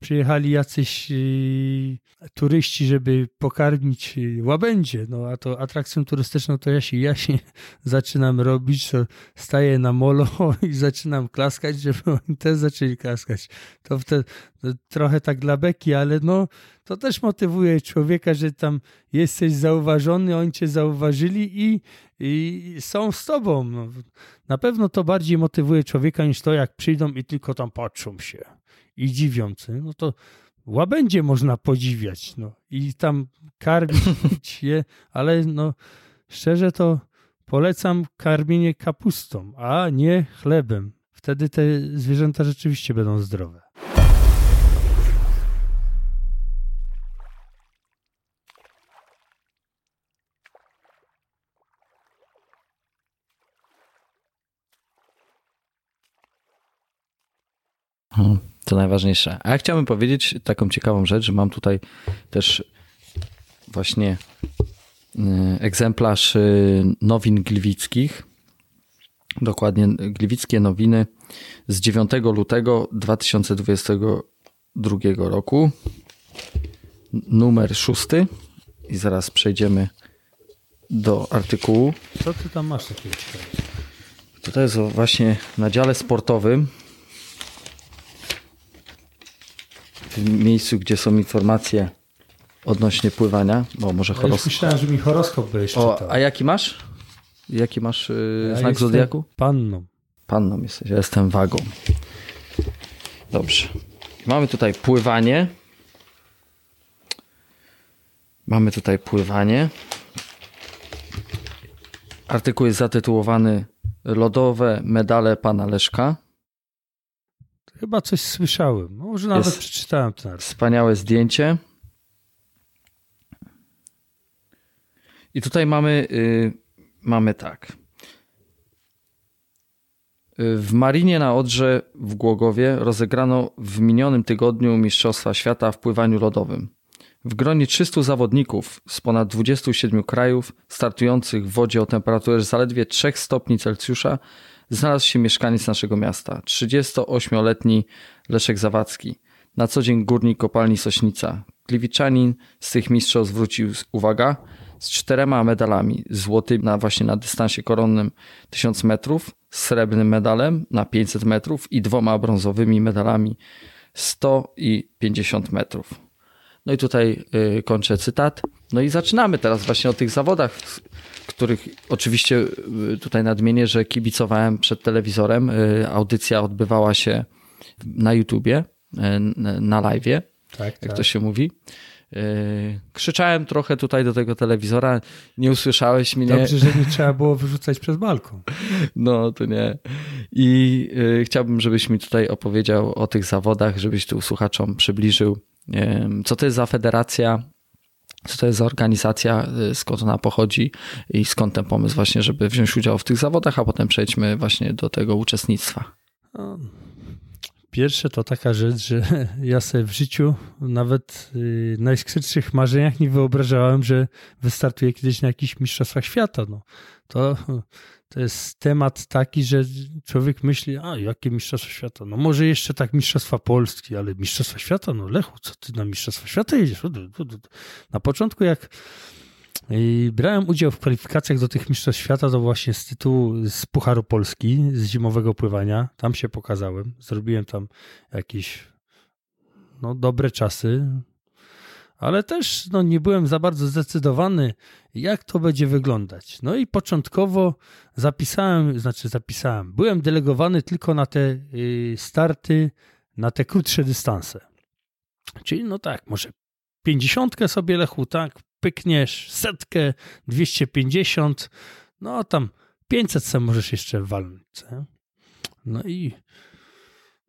przyjechali jacyś yy, turyści, żeby pokarmić yy, łabędzie, no a to atrakcją turystyczną to ja się, ja się zaczynam robić, to staję na molo i zaczynam klaskać, żeby oni też zaczęli klaskać. To wtedy to trochę tak dla beki, ale no to też motywuje człowieka, że tam jesteś zauważony, oni cię zauważyli i, i są z tobą. No, na pewno to bardziej motywuje człowieka niż to, jak przyjdą i tylko tam patrzą się i dziwiący, no to łabędzie można podziwiać, no i tam karmić je, ale no szczerze to polecam karmienie kapustą, a nie chlebem. Wtedy te zwierzęta rzeczywiście będą zdrowe. To najważniejsze. A ja chciałbym powiedzieć taką ciekawą rzecz, że mam tutaj też właśnie y, egzemplarz y, nowin gliwickich. Dokładnie gliwickie nowiny z 9 lutego 2022 roku. Numer szósty. I zaraz przejdziemy do artykułu. Co ty tam masz takiego Tutaj jest właśnie na dziale sportowym w miejscu, gdzie są informacje odnośnie pływania, bo może horoskop. Ja myślałem, że mi horoskop byś o, A jaki masz? Jaki masz yy, ja znak zodiaku? Panną. Panną jesteś, ja jestem wagą. Dobrze. Mamy tutaj pływanie. Mamy tutaj pływanie. Artykuł jest zatytułowany Lodowe medale pana Leszka. Chyba coś słyszałem. Może nawet Jest przeczytałem to. Wspaniałe zdjęcie. I tutaj mamy, yy, mamy tak. W Marinie na Odrze w Głogowie rozegrano w minionym tygodniu Mistrzostwa Świata w pływaniu lodowym. W gronie 300 zawodników z ponad 27 krajów startujących w wodzie o temperaturze zaledwie 3 stopni Celsjusza znalazł się mieszkaniec naszego miasta, 38-letni Leszek Zawadzki, na co dzień górnik kopalni Sośnica. Gliwiczanin z tych mistrzostw wrócił, uwaga, z czterema medalami. Złotym na właśnie na dystansie koronnym 1000 metrów, srebrnym medalem na 500 metrów i dwoma brązowymi medalami 100 i 50 metrów. No i tutaj y, kończę cytat. No i zaczynamy teraz właśnie o tych zawodach, których oczywiście y, tutaj nadmienię, że kibicowałem przed telewizorem. Y, audycja odbywała się na YouTubie, na live, tak, jak tak. to się mówi. Krzyczałem trochę tutaj do tego telewizora, nie usłyszałeś mnie. Dobrze, że nie trzeba było wyrzucać przez balkon. No, to nie. I chciałbym, żebyś mi tutaj opowiedział o tych zawodach, żebyś tu słuchaczom przybliżył, co to jest za federacja, co to jest za organizacja, y, skąd ona pochodzi i skąd ten pomysł właśnie, żeby wziąć udział w tych zawodach, a potem przejdźmy właśnie do tego uczestnictwa. Pierwsze to taka rzecz, że ja sobie w życiu nawet w najskrytszych marzeniach nie wyobrażałem, że wystartuję kiedyś na jakichś mistrzostwach świata. No, to to jest temat taki, że człowiek myśli, a jakie Mistrzostwa Świata? No może jeszcze tak Mistrzostwa Polski, ale Mistrzostwa Świata? No Lechu, co ty na Mistrzostwa Świata jedziesz? Na początku jak brałem udział w kwalifikacjach do tych Mistrzostw Świata, to właśnie z tytułu z Pucharu Polski, z zimowego pływania, tam się pokazałem, zrobiłem tam jakieś no, dobre czasy, ale też no, nie byłem za bardzo zdecydowany, jak to będzie wyglądać. No i początkowo zapisałem, znaczy zapisałem, byłem delegowany tylko na te y, starty, na te krótsze dystanse. Czyli no tak, może pięćdziesiątkę sobie lechu, tak, pykniesz, setkę, 250, no tam 500 se możesz jeszcze walnąć. No i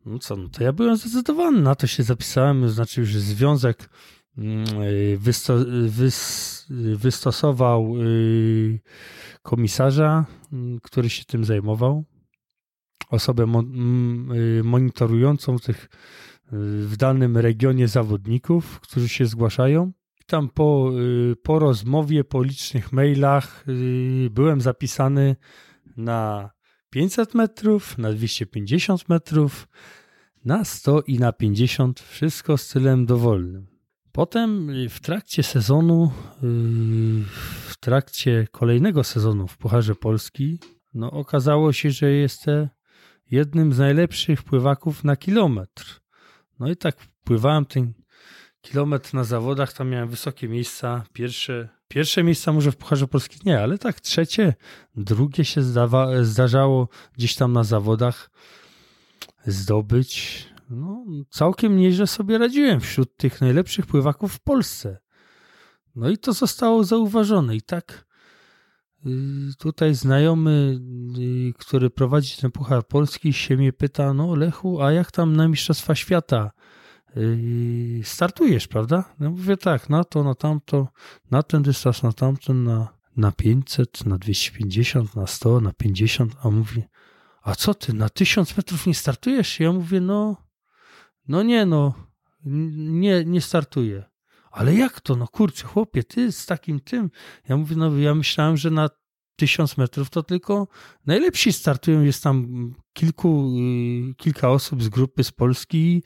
no co, no to ja byłem zdecydowany, na to się zapisałem, znaczy już związek wysto, wys, wystosował komisarza, który się tym zajmował, osobę monitorującą tych w danym regionie zawodników, którzy się zgłaszają. Tam po, po rozmowie, po licznych mailach byłem zapisany na 500 metrów, na 250 metrów, na 100 i na 50, wszystko z stylem dowolnym. Potem y, w trakcie sezonu, y, w trakcie kolejnego sezonu w Pucharze Polski, no okazało się, że jestem jednym z najlepszych pływaków na kilometr. No i tak pływałem ten kilometr na zawodach, tam miałem wysokie miejsca, pierwsze, pierwsze miejsca może w Pucharze Polski nie, ale tak trzecie, drugie się zdawa, zdarzało gdzieś tam na zawodach zdobyć. No, całkiem nieźle sobie radziłem wśród tych najlepszych pływaków w Polsce. No i to zostało zauważone. I tak y, tutaj znajomy, y, który prowadzi ten Puchar Polski, się mnie pyta, no Lechu, a jak tam na Mistrzostwa Świata y, startujesz, prawda? Ja mówię tak, na to, na tamto, na ten dystans, na tamten, na, na 500, na 250, na 100, na 50, a mówi, a co ty, na 1000 metrów nie startujesz? Ja mówię, no, no nie, no, nie, nie startuję. Ale jak to? No kurczę, chłopie, ty z takim tym. Ja mówię, no ja myślałem, że na tysiąc metrów to tylko najlepsi startują. Jest tam kilku, y, kilka osób z grupy z Polski i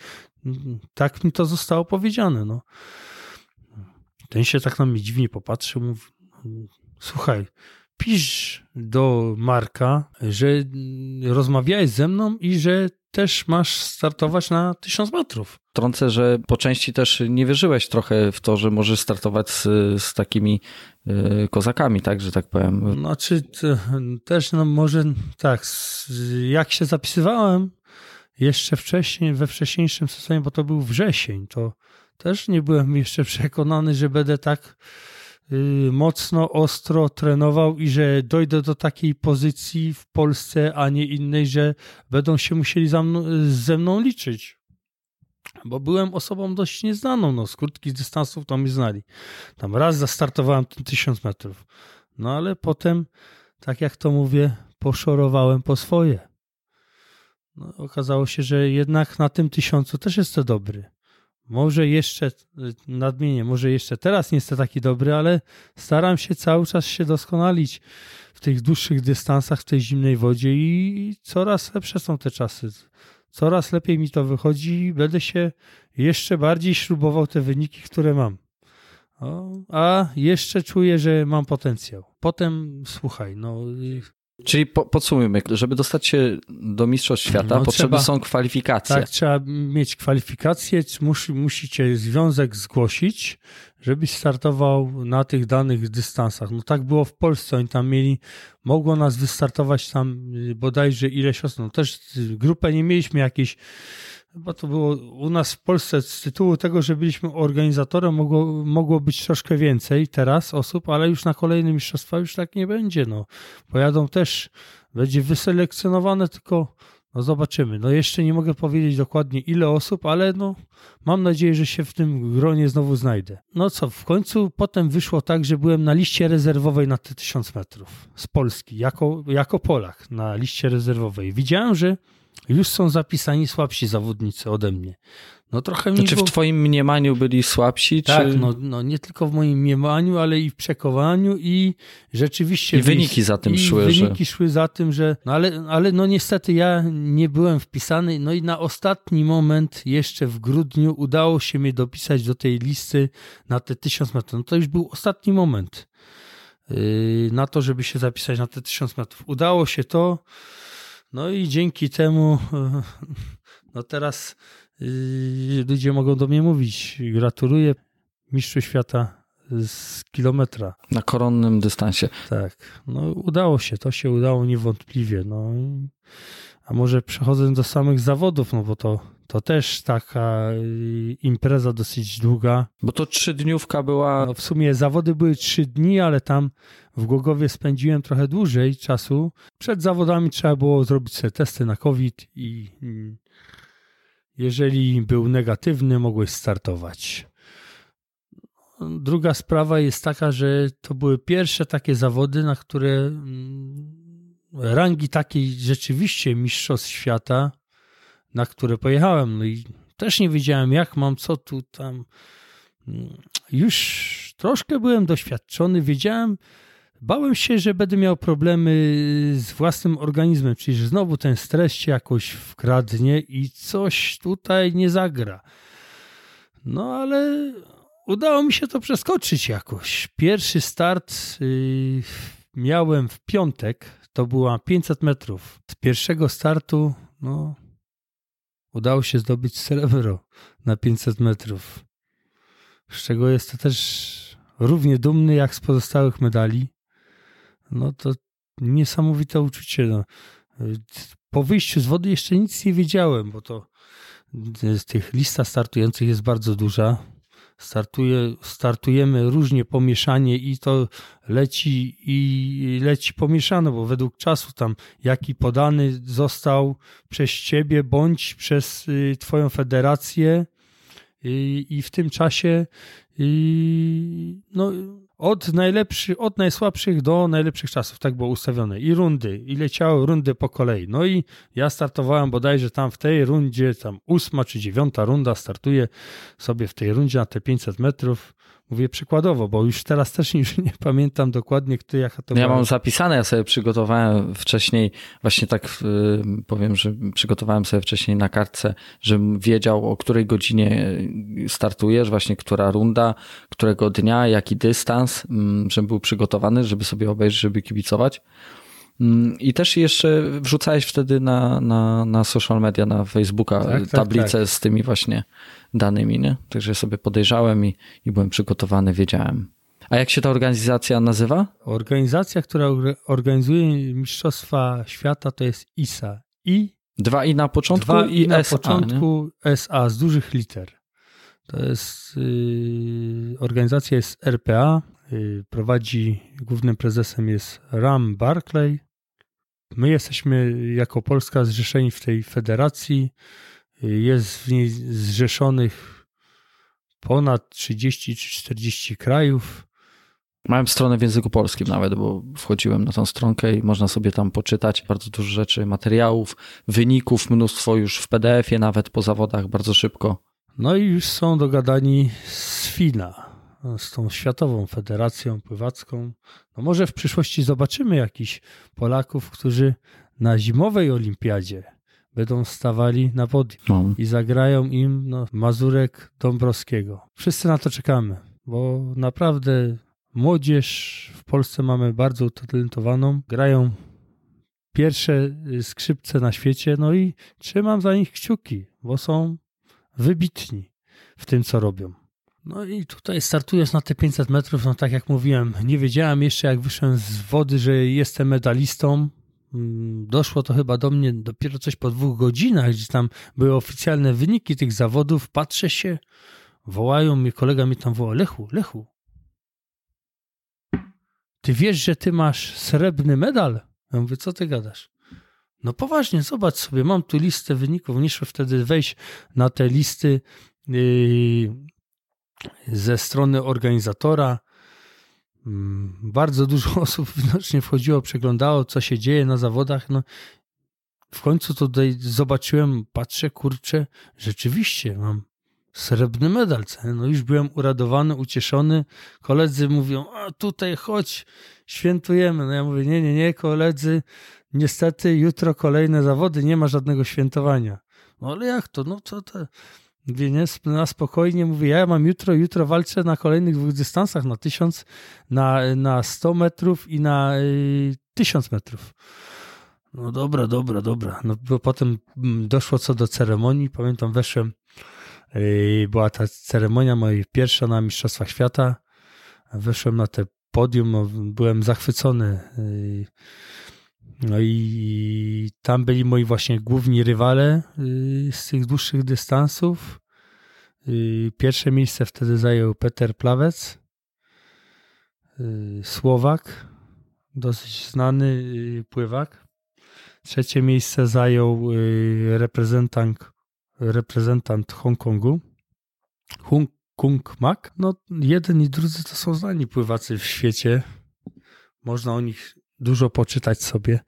tak mi to zostało powiedziane. No. Ten się tak na mnie dziwnie popatrzył, mówi, słuchaj, pisz do Marka, że rozmawiałeś ze mną i że też masz startować na 1000 metrów. Trącę, że po części też nie wierzyłeś trochę w to, że możesz startować z, z takimi y, kozakami, tak, że tak powiem. Znaczy też, no może tak, jak się zapisywałem jeszcze wcześniej, we wcześniejszym sezonie, bo to był wrzesień, to też nie byłem jeszcze przekonany, że będę tak mocno, ostro trenował i że dojdę do takiej pozycji w Polsce, a nie innej, że będą się musieli mną, ze mną liczyć. Bo byłem osobą dość nieznaną, no, z krótkich dystansów to mnie znali. Tam raz zastartowałem ten tysiąc metrów. No ale potem, tak jak to mówię, poszorowałem po swoje. No, okazało się, że jednak na tym tysiącu też jestem dobry. Może jeszcze, nadmienię, może jeszcze teraz nie jestem taki dobry, ale staram się cały czas się doskonalić w tych dłuższych dystansach, w tej zimnej wodzie i coraz lepsze są te czasy. Coraz lepiej mi to wychodzi i będę się jeszcze bardziej śrubował te wyniki, które mam. A jeszcze czuję, że mam potencjał. Potem słuchaj, no Czyli po, podsumujmy, żeby dostać się do Mistrzostw Świata, no, potrzebne są kwalifikacje. Tak, trzeba mieć kwalifikacje, musi, musicie związek zgłosić, żebyś startował na tych danych dystansach. No tak było w Polsce, oni tam mieli, mogło nas wystartować tam bodajże ileś osób. No też grupę nie mieliśmy jakiejś Chyba to było u nas w Polsce z tytułu tego, że byliśmy organizatorem, mogło, mogło być troszkę więcej teraz osób, ale już na kolejne mistrzostwa już tak nie będzie. No. Pojadą też, będzie wyselekcjonowane, tylko no zobaczymy. No jeszcze nie mogę powiedzieć dokładnie ile osób, ale no mam nadzieję, że się w tym gronie znowu znajdę. No co, w końcu potem wyszło tak, że byłem na liście rezerwowej na te 1000 metrów z Polski, jako, jako Polak na liście rezerwowej. Widziałem, że już są zapisani słabsi zawodnicy ode mnie. No trochę mi to czy w twoim mniemaniu byli słabsi? Tak, czy... no, no nie tylko w moim mniemaniu, ale i w przekonaniu i rzeczywiście... I wyniki za tym i szły. wyniki że... szły za tym, że... No ale, ale no niestety ja nie byłem wpisany, no i na ostatni moment, jeszcze w grudniu, udało się mnie dopisać do tej listy na te tysiąc metrów. No to już był ostatni moment yy, na to, żeby się zapisać na te tysiąc metrów. Udało się to... No i dzięki temu, no teraz yy, ludzie mogą do mnie mówić. Gratuluję mistrzu świata z kilometra. Na koronnym dystansie. Tak, no udało się, to się udało niewątpliwie. No. A może przechodząc do samych zawodów, no bo to to też taka y, impreza dosyć długa. Bo to trzydniówka była. No w sumie zawody były trzy dni, ale tam w Głogowie spędziłem trochę dłużej czasu. Przed zawodami trzeba było zrobić sobie testy na COVID i mm, jeżeli był negatywny, mogłeś startować. druga sprawa jest taka, że to były pierwsze takie zawody, na które mm, rangi takiej rzeczywiście mistrzostw świata, na które pojechałem. No i też nie wiedziałem, jak mam, co tu tam. Już troszkę byłem doświadczony, wiedziałem, bałem się, że będę miał problemy z własnym organizmem, czyli że znowu ten stres się jakoś wkradnie i coś tutaj nie zagra. No ale udało mi się to przeskoczyć jakoś. Pierwszy start yy, miałem w piątek, to była 500 metrów. Z pierwszego startu, no, udało się zdobyć srebro na 500 metrów. Z czego jestem też równie dumny jak z pozostałych medali. No to niesamowite uczucie. No. Po wyjściu z wody jeszcze nic nie wiedziałem, bo to z tych lista startujących jest bardzo duża. Startuje, startujemy różnie pomieszanie i to leci i leci pomieszane, bo według czasu tam jaki podany został przez ciebie bądź przez y, twoją federację i, i w tym czasie i, no, od, najlepszy, od najsłabszych do najlepszych czasów, tak było ustawione. I rundy, i leciały rundy po kolei. No i ja startowałem bodajże tam w tej rundzie, tam ósma czy dziewiąta runda, startuję sobie w tej rundzie na te 500 metrów. Mówię przykładowo, bo już teraz też już nie pamiętam dokładnie, kto jaka to Ja była. mam zapisane, ja sobie przygotowałem wcześniej, właśnie tak y, powiem, że przygotowałem sobie wcześniej na kartce, żebym wiedział o której godzinie startujesz, właśnie która runda, którego dnia, jaki dystans, mm, żebym był przygotowany, żeby sobie obejrzeć, żeby kibicować. Mm, I też jeszcze wrzucałeś wtedy na, na, na social media, na Facebooka Tak, tak, tablicę tak. z tymi właśnie danymi, nie? Także sobie podejrzałem i, i byłem przygotowany, wiedziałem. A jak się ta organizacja nazywa? Organizacja, która orga- organizuje Mistrzostwa Świata, to jest ISA. I Dwa i na początku dwa i i na SA, nie? początku SA z dużych liter. To jest yy, organizacja jest RPA. Yy, prowadzi głównym prezesem jest Ram Barclay. My jesteśmy jako Polska zrzeszeni w tej federacji. Yy, Jest w niej zrzeszonych ponad 30 czy 40 krajów. Miałem stronę w języku polskim nawet, bo wchodziłem na tą stronkę i można sobie tam poczytać bardzo dużo rzeczy, materiałów, wyników, mnóstwo już w PDF-ie nawet po zawodach bardzo szybko. No i już są dogadani z FINA, z tą Światową Federacją Pływacką. No może w przyszłości zobaczymy jakichś Polaków, którzy na zimowej olimpiadzie będą stawali na podium No. i zagrają im no, Mazurek Dąbrowskiego. Wszyscy na to czekamy, bo naprawdę młodzież w Polsce mamy bardzo utalentowaną. Grają pierwsze y, skrzypce na świecie, no i trzymam za nich kciuki, bo są wybitni w tym, co robią. No i tutaj startując na te 500 metrów, no tak jak mówiłem, nie wiedziałem jeszcze jak wyszłem z wody, że jestem medalistą. Mm, Doszło to chyba do mnie dopiero coś po dwóch godzinach, gdzie tam były oficjalne wyniki tych zawodów. Patrzę się, wołają mnie, kolega mi tam woła, Lechu, Lechu, ty wiesz, że ty masz srebrny medal? Ja mówię, co ty gadasz? No poważnie, zobacz sobie, mam tu listę wyników, muszę wtedy wejść na te listy yy, ze strony organizatora. Mm, Bardzo dużo osób widocznie wchodziło, przeglądało, co się dzieje na zawodach. No, w końcu tutaj zobaczyłem, patrzę, kurczę, rzeczywiście mam srebrny medal. No już byłem uradowany, ucieszony. Koledzy mówią, a tutaj chodź, świętujemy. No ja mówię, nie, nie, nie, koledzy, niestety jutro kolejne zawody, nie ma żadnego świętowania. No ale jak to? No co to? Mówię, nie, na spokojnie, mówię, ja mam jutro, jutro walczę na kolejnych dwóch dystansach, na 1000, na, na 100 metrów i na y, 1000 metrów. No dobra, dobra, dobra. No bo potem mm, doszło co do ceremonii, pamiętam, weszłem, y, była ta ceremonia moja pierwsza na Mistrzostwach Świata, weszłem na te podium, no, byłem zachwycony. y, No i tam byli moi właśnie główni rywale y, z tych dłuższych dystansów. Y, Pierwsze miejsce wtedy zajął Peter Plawec, y, Słowak, dosyć znany pływak. Trzecie miejsce zajął reprezentant, reprezentant Hongkongu, Hung, Kung Mak. No, jeden i drudzy to są znani pływacy w świecie. Można o nich dużo poczytać sobie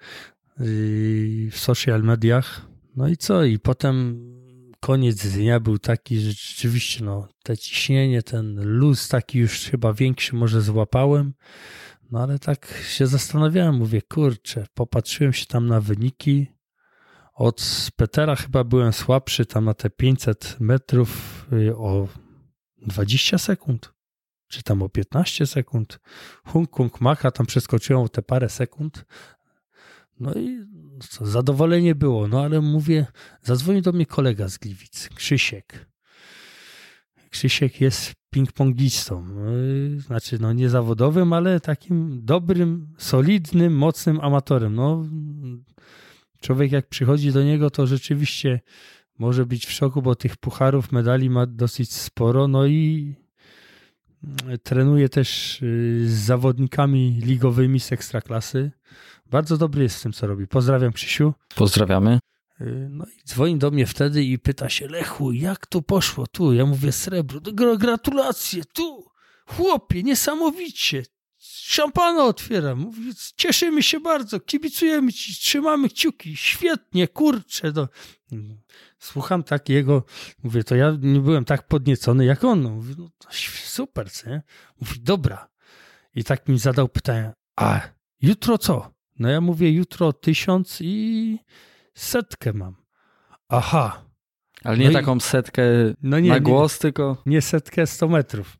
w social mediach. No i co? I potem koniec dnia był taki, że rzeczywiście no, te ciśnienie, ten luz taki już chyba większy może złapałem. No ale tak się zastanawiałem, mówię, kurczę, popatrzyłem się tam na wyniki. Od Petera chyba byłem słabszy tam na te 500 metrów y, o 20 sekund, czy tam o 15 sekund. Hung Kung Macha tam przeskoczyłem o te parę sekund. No i co, zadowolenie było, no ale mówię, zadzwonił do mnie kolega z Gliwic, Krzysiek. Krzysiek jest ping-pongistą. No znaczy, no nie zawodowym, ale takim dobrym, solidnym, mocnym amatorem. No, człowiek jak przychodzi do niego, to rzeczywiście może być w szoku, bo tych pucharów, medali ma dosyć sporo. No i trenuje też y, z zawodnikami ligowymi z ekstraklasy. Bardzo dobry jest w tym, co robi. Pozdrawiam Krzysiu. Pozdrawiamy. Y, no i dzwoni do mnie wtedy i pyta się, Lechu, jak to poszło tu? Ja mówię, srebro, gratulacje, tu, chłopie, niesamowicie. Szampana otwieram, mówi, cieszymy się bardzo, kibicujemy ci, trzymamy kciuki, świetnie, kurczę. No. Słucham tak jego, mówię, to ja nie byłem tak podniecony jak on. No, mówię, no super, co nie? Mówi, dobra. I tak mi zadał pytanie, a jutro co? No ja mówię, jutro tysiąc i setkę mam. Aha. Ale nie no taką i, setkę no nie, na głos, nie, tylko... Nie setkę 100 metrów.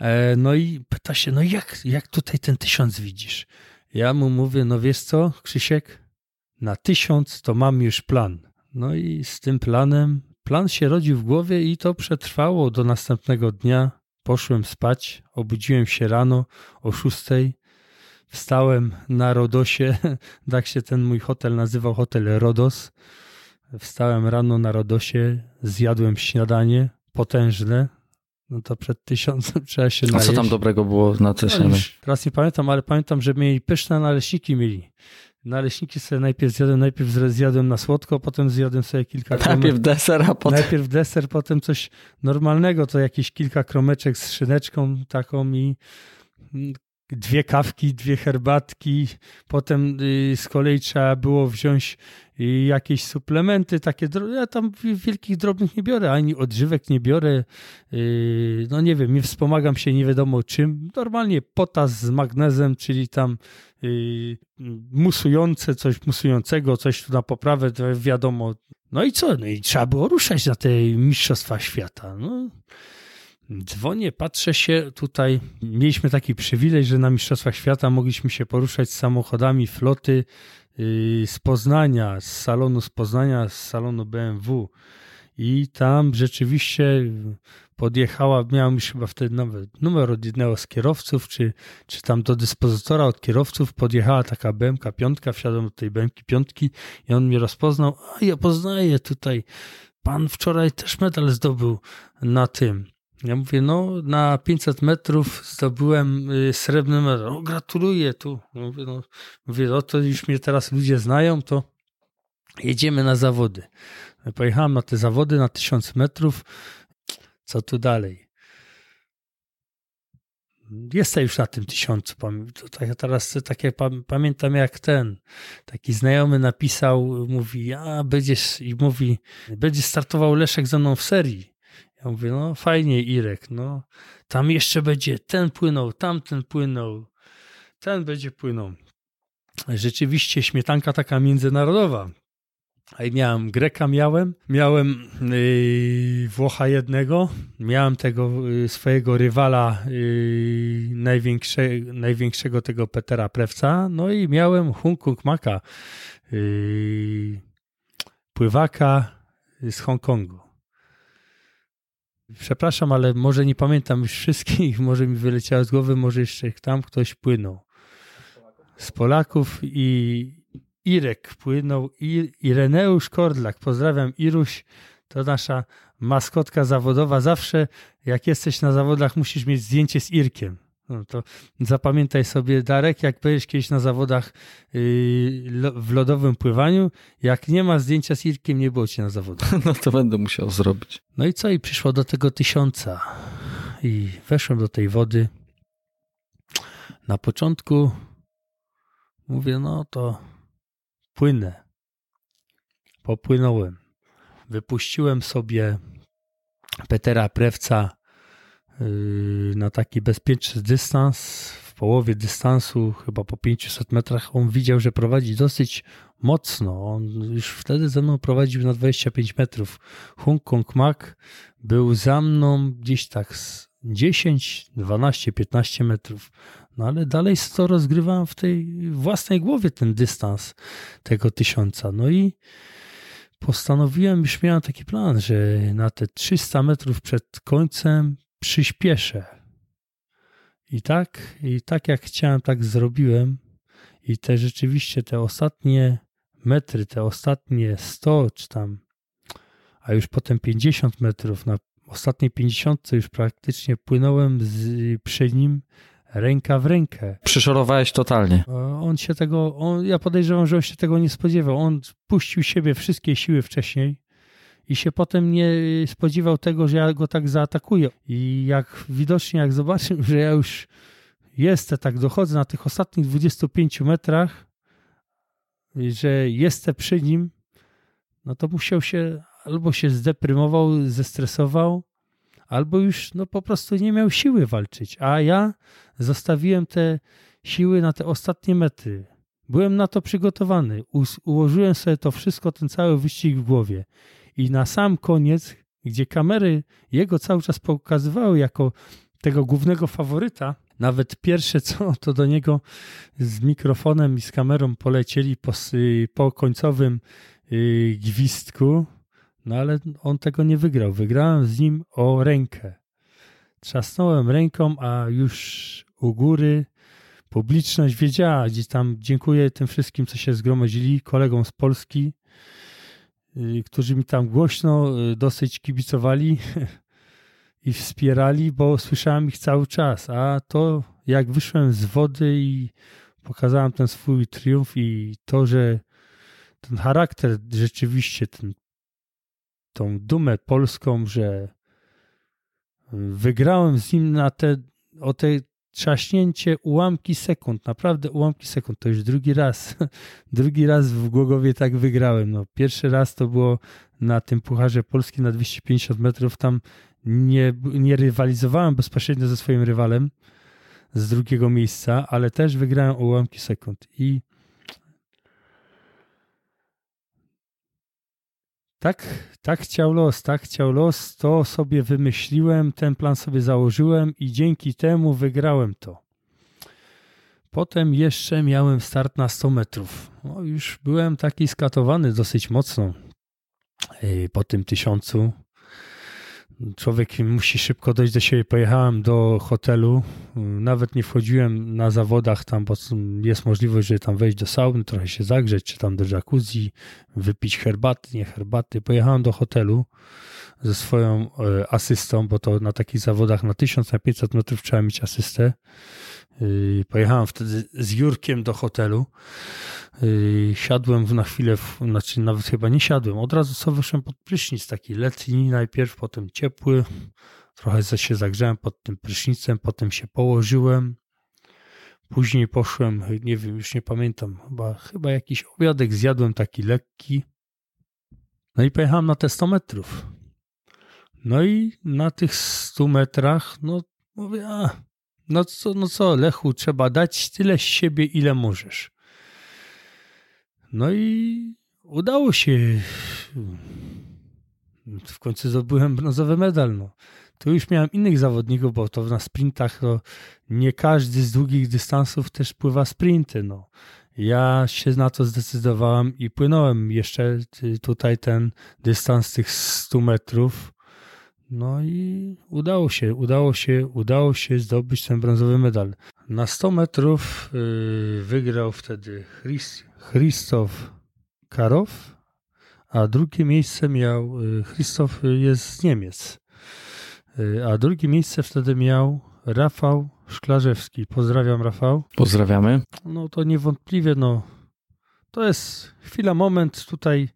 E, no i pyta się, no jak, jak tutaj ten tysiąc widzisz? Ja mu mówię, no wiesz co, Krzysiek, na tysiąc to mam już plan. No i z tym planem, plan się rodził w głowie i to przetrwało do następnego dnia. Poszłem spać, obudziłem się rano o szóstej, Wstałem na Rodosie, tak się ten mój hotel nazywał, hotel Rodos. Wstałem rano na Rodosie, zjadłem śniadanie potężne. No to przed tysiącem trzeba się najeść. A co tam dobrego było na no Teraz nie pamiętam, ale pamiętam, że mieli pyszne naleśniki mieli. Naleśniki sobie najpierw zjadłem, najpierw zjadłem na słodko, potem zjadłem sobie kilka Najpierw kromek. deser, a potem... Najpierw deser, potem coś normalnego, to jakieś kilka kromeczek z szyneczką taką i dwie kawki, dwie herbatki, potem y, z kolei trzeba było wziąć y, jakieś suplementy takie, ja tam wielkich drobnych nie biorę, ani odżywek nie biorę, y, no nie wiem, nie wspomagam się nie wiadomo czym, normalnie potas z magnezem, czyli tam musujące, coś musującego, coś tu na poprawę, wiadomo. No i co? No i trzeba było ruszać na te Mistrzostwa Świata. No. Dzwonię, patrzę się tutaj. Mieliśmy taki przywilej, że na Mistrzostwach Świata mogliśmy się poruszać samochodami floty yy, z Poznania, z salonu z Poznania, z salonu BMW. I tam rzeczywiście podjechała, miałem już chyba wtedy nawet numer od jednego z kierowców, czy, czy tam do dyspozytora od kierowców, podjechała taka BMK piątka, wsiadłem do tej BMK piątki i on mnie rozpoznał, a ja poznaję tutaj, pan wczoraj też medal zdobył na tym, ja mówię, no na 500 metrów zdobyłem y, srebrny medal. O, gratuluję tu. Mówię, no, mówię, no to już mnie teraz ludzie znają, to jedziemy na zawody. Pojechałem na te zawody na 1000 metrów. Co tu dalej? Jestem już na tym tysiącu. Tak, teraz tak jak pamiętam jak ten taki znajomy napisał, mówi, a będziesz i mówi, będzie startował Leszek ze mną w serii. Ja mówię, no fajnie Irek, no tam jeszcze będzie ten płynął, tamten płynął, ten będzie płynął. Rzeczywiście śmietanka taka międzynarodowa. A miałem Greka, miałem, miałem yy, Włocha jednego, miałem tego yy, swojego rywala yy, największe, największego tego Petera Prewca, no i miałem Hong Maka, yy, pływaka z Hongkongu. Przepraszam, ale może nie pamiętam już wszystkich, może mi wyleciało z głowy, może jeszcze tam ktoś płynął. Z Polaków i Irek płynął, I, Ireneusz Kordlak. Pozdrawiam Iruś, to nasza maskotka zawodowa. Zawsze jak jesteś na zawodach musisz mieć zdjęcie z Irkiem. No to zapamiętaj sobie, Darek, jak będziesz kiedyś na zawodach yy, w lodowym pływaniu, jak nie ma zdjęcia z Irkiem, nie było cię na zawodach. No to będę musiał zrobić. No i co? I przyszło do tego tysiąca. i weszłem do tej wody. Na początku mówię, no to płynę. Popłynąłem. Wypuściłem sobie Petera Prewca na taki bezpieczny dystans. W połowie dystansu, chyba po 500 metrach, on widział, że prowadzi dosyć mocno. On już wtedy ze mną prowadził na 25 metrów. Hong Kong był za mną gdzieś tak z 10, 12, 15 metrów. No ale dalej to rozgrywałem w tej własnej głowie ten dystans tego tysiąca. No i postanowiłem, już miałem taki plan, że na te 300 metrów przed końcem przyspieszę. I tak, i tak jak chciałem, tak zrobiłem. I te rzeczywiście te ostatnie metry, te ostatnie 100 czy tam, a już potem 50 metrów, na ostatniej 50 już praktycznie płynąłem z, przy nim ręka w rękę. Przyszorowałeś totalnie. On się tego, on, ja podejrzewam, że on się tego nie spodziewał. On puścił siebie wszystkie siły wcześniej i się potem nie spodziewał tego, że ja go tak zaatakuję. I jak widocznie, jak zobaczył, że ja już jestem, tak dochodzę na tych ostatnich 25 metrach, że jestem przy nim, no to musiał się albo się zdeprymował, zestresował, albo już no po prostu nie miał siły walczyć. A ja zostawiłem te siły na te ostatnie metry. Byłem na to przygotowany. ułożyłem sobie to wszystko, ten cały wyścig w głowie. I na sam koniec, gdzie kamery jego cały czas pokazywały jako tego głównego faworyta, nawet pierwsze co, to do niego z mikrofonem i z kamerą polecieli po, po końcowym yy, gwizdku, no ale on tego nie wygrał. Wygrałem z nim o rękę. Trzasnąłem ręką, a już u góry publiczność wiedziała, gdzie tam dziękuję tym wszystkim, co się zgromadzili, kolegom z Polski, którzy mi tam głośno yy, dosyć kibicowali i wspierali, bo słyszałem ich cały czas. A to, jak wyszłem z wody i pokazałem ten swój triumf i to, że ten charakter rzeczywiście, ten, tą dumę polską, że wygrałem z nim na te, o te trzaśnięcie ułamki sekund, naprawdę ułamki sekund, to już drugi raz, drugi raz w Głogowie tak wygrałem. No, pierwszy raz to było na tym Pucharze Polski na 250 metrów, tam nie, nie rywalizowałem bezpośrednio ze swoim rywalem z drugiego miejsca, ale też wygrałem ułamki sekund. I tak, tak chciał los, tak chciał los, to sobie wymyśliłem, ten plan sobie założyłem i dzięki temu wygrałem to. Potem jeszcze miałem start na 100 metrów. No, już byłem taki skatowany dosyć mocno po tym tysiącu człowiek musi szybko dojść do siebie. Pojechałem do hotelu, nawet nie wchodziłem na zawodach tam, bo jest możliwość, że tam wejść do sauny, trochę się zagrzeć, czy tam do jacuzzi, wypić herbaty, nie herbaty. Pojechałem do hotelu ze swoją e, asystą, bo to na takich zawodach na 1000, na 500 metrów trzeba mieć asystę. Pojechałem wtedy z Jurkiem do hotelu. Siadłem na chwilę, znaczy nawet chyba nie siadłem, od razu sobie wyszłem pod prysznic, taki letni najpierw, potem ciepły. Trochę się zagrzałem pod tym prysznicem, potem się położyłem. Później poszłem, nie wiem, już nie pamiętam, chyba, chyba jakiś obiadek zjadłem taki lekki. No i pojechałem na te 100 metrów. No i na tych 100 metrach, no mówię, a no co, no co, Lechu, trzeba dać tyle z siebie, ile możesz. No i udało się. W końcu zdobyłem brązowy medal. No. Tu już miałem innych zawodników, bo to na sprintach to nie każdy z długich dystansów też pływa sprinty. No. Ja się na to zdecydowałem i płynąłem jeszcze tutaj ten dystans tych 100 metrów no i udało się, udało się, udało się zdobyć ten brązowy medal. Na 100 metrów y, wygrał wtedy Christoph Karow, a drugie miejsce miał, y, Christoph jest z Niemiec, y, a drugie miejsce wtedy miał Rafał Szklarzewski. Pozdrawiam Rafał. Pozdrawiamy. No to niewątpliwie, no to jest chwila, moment tutaj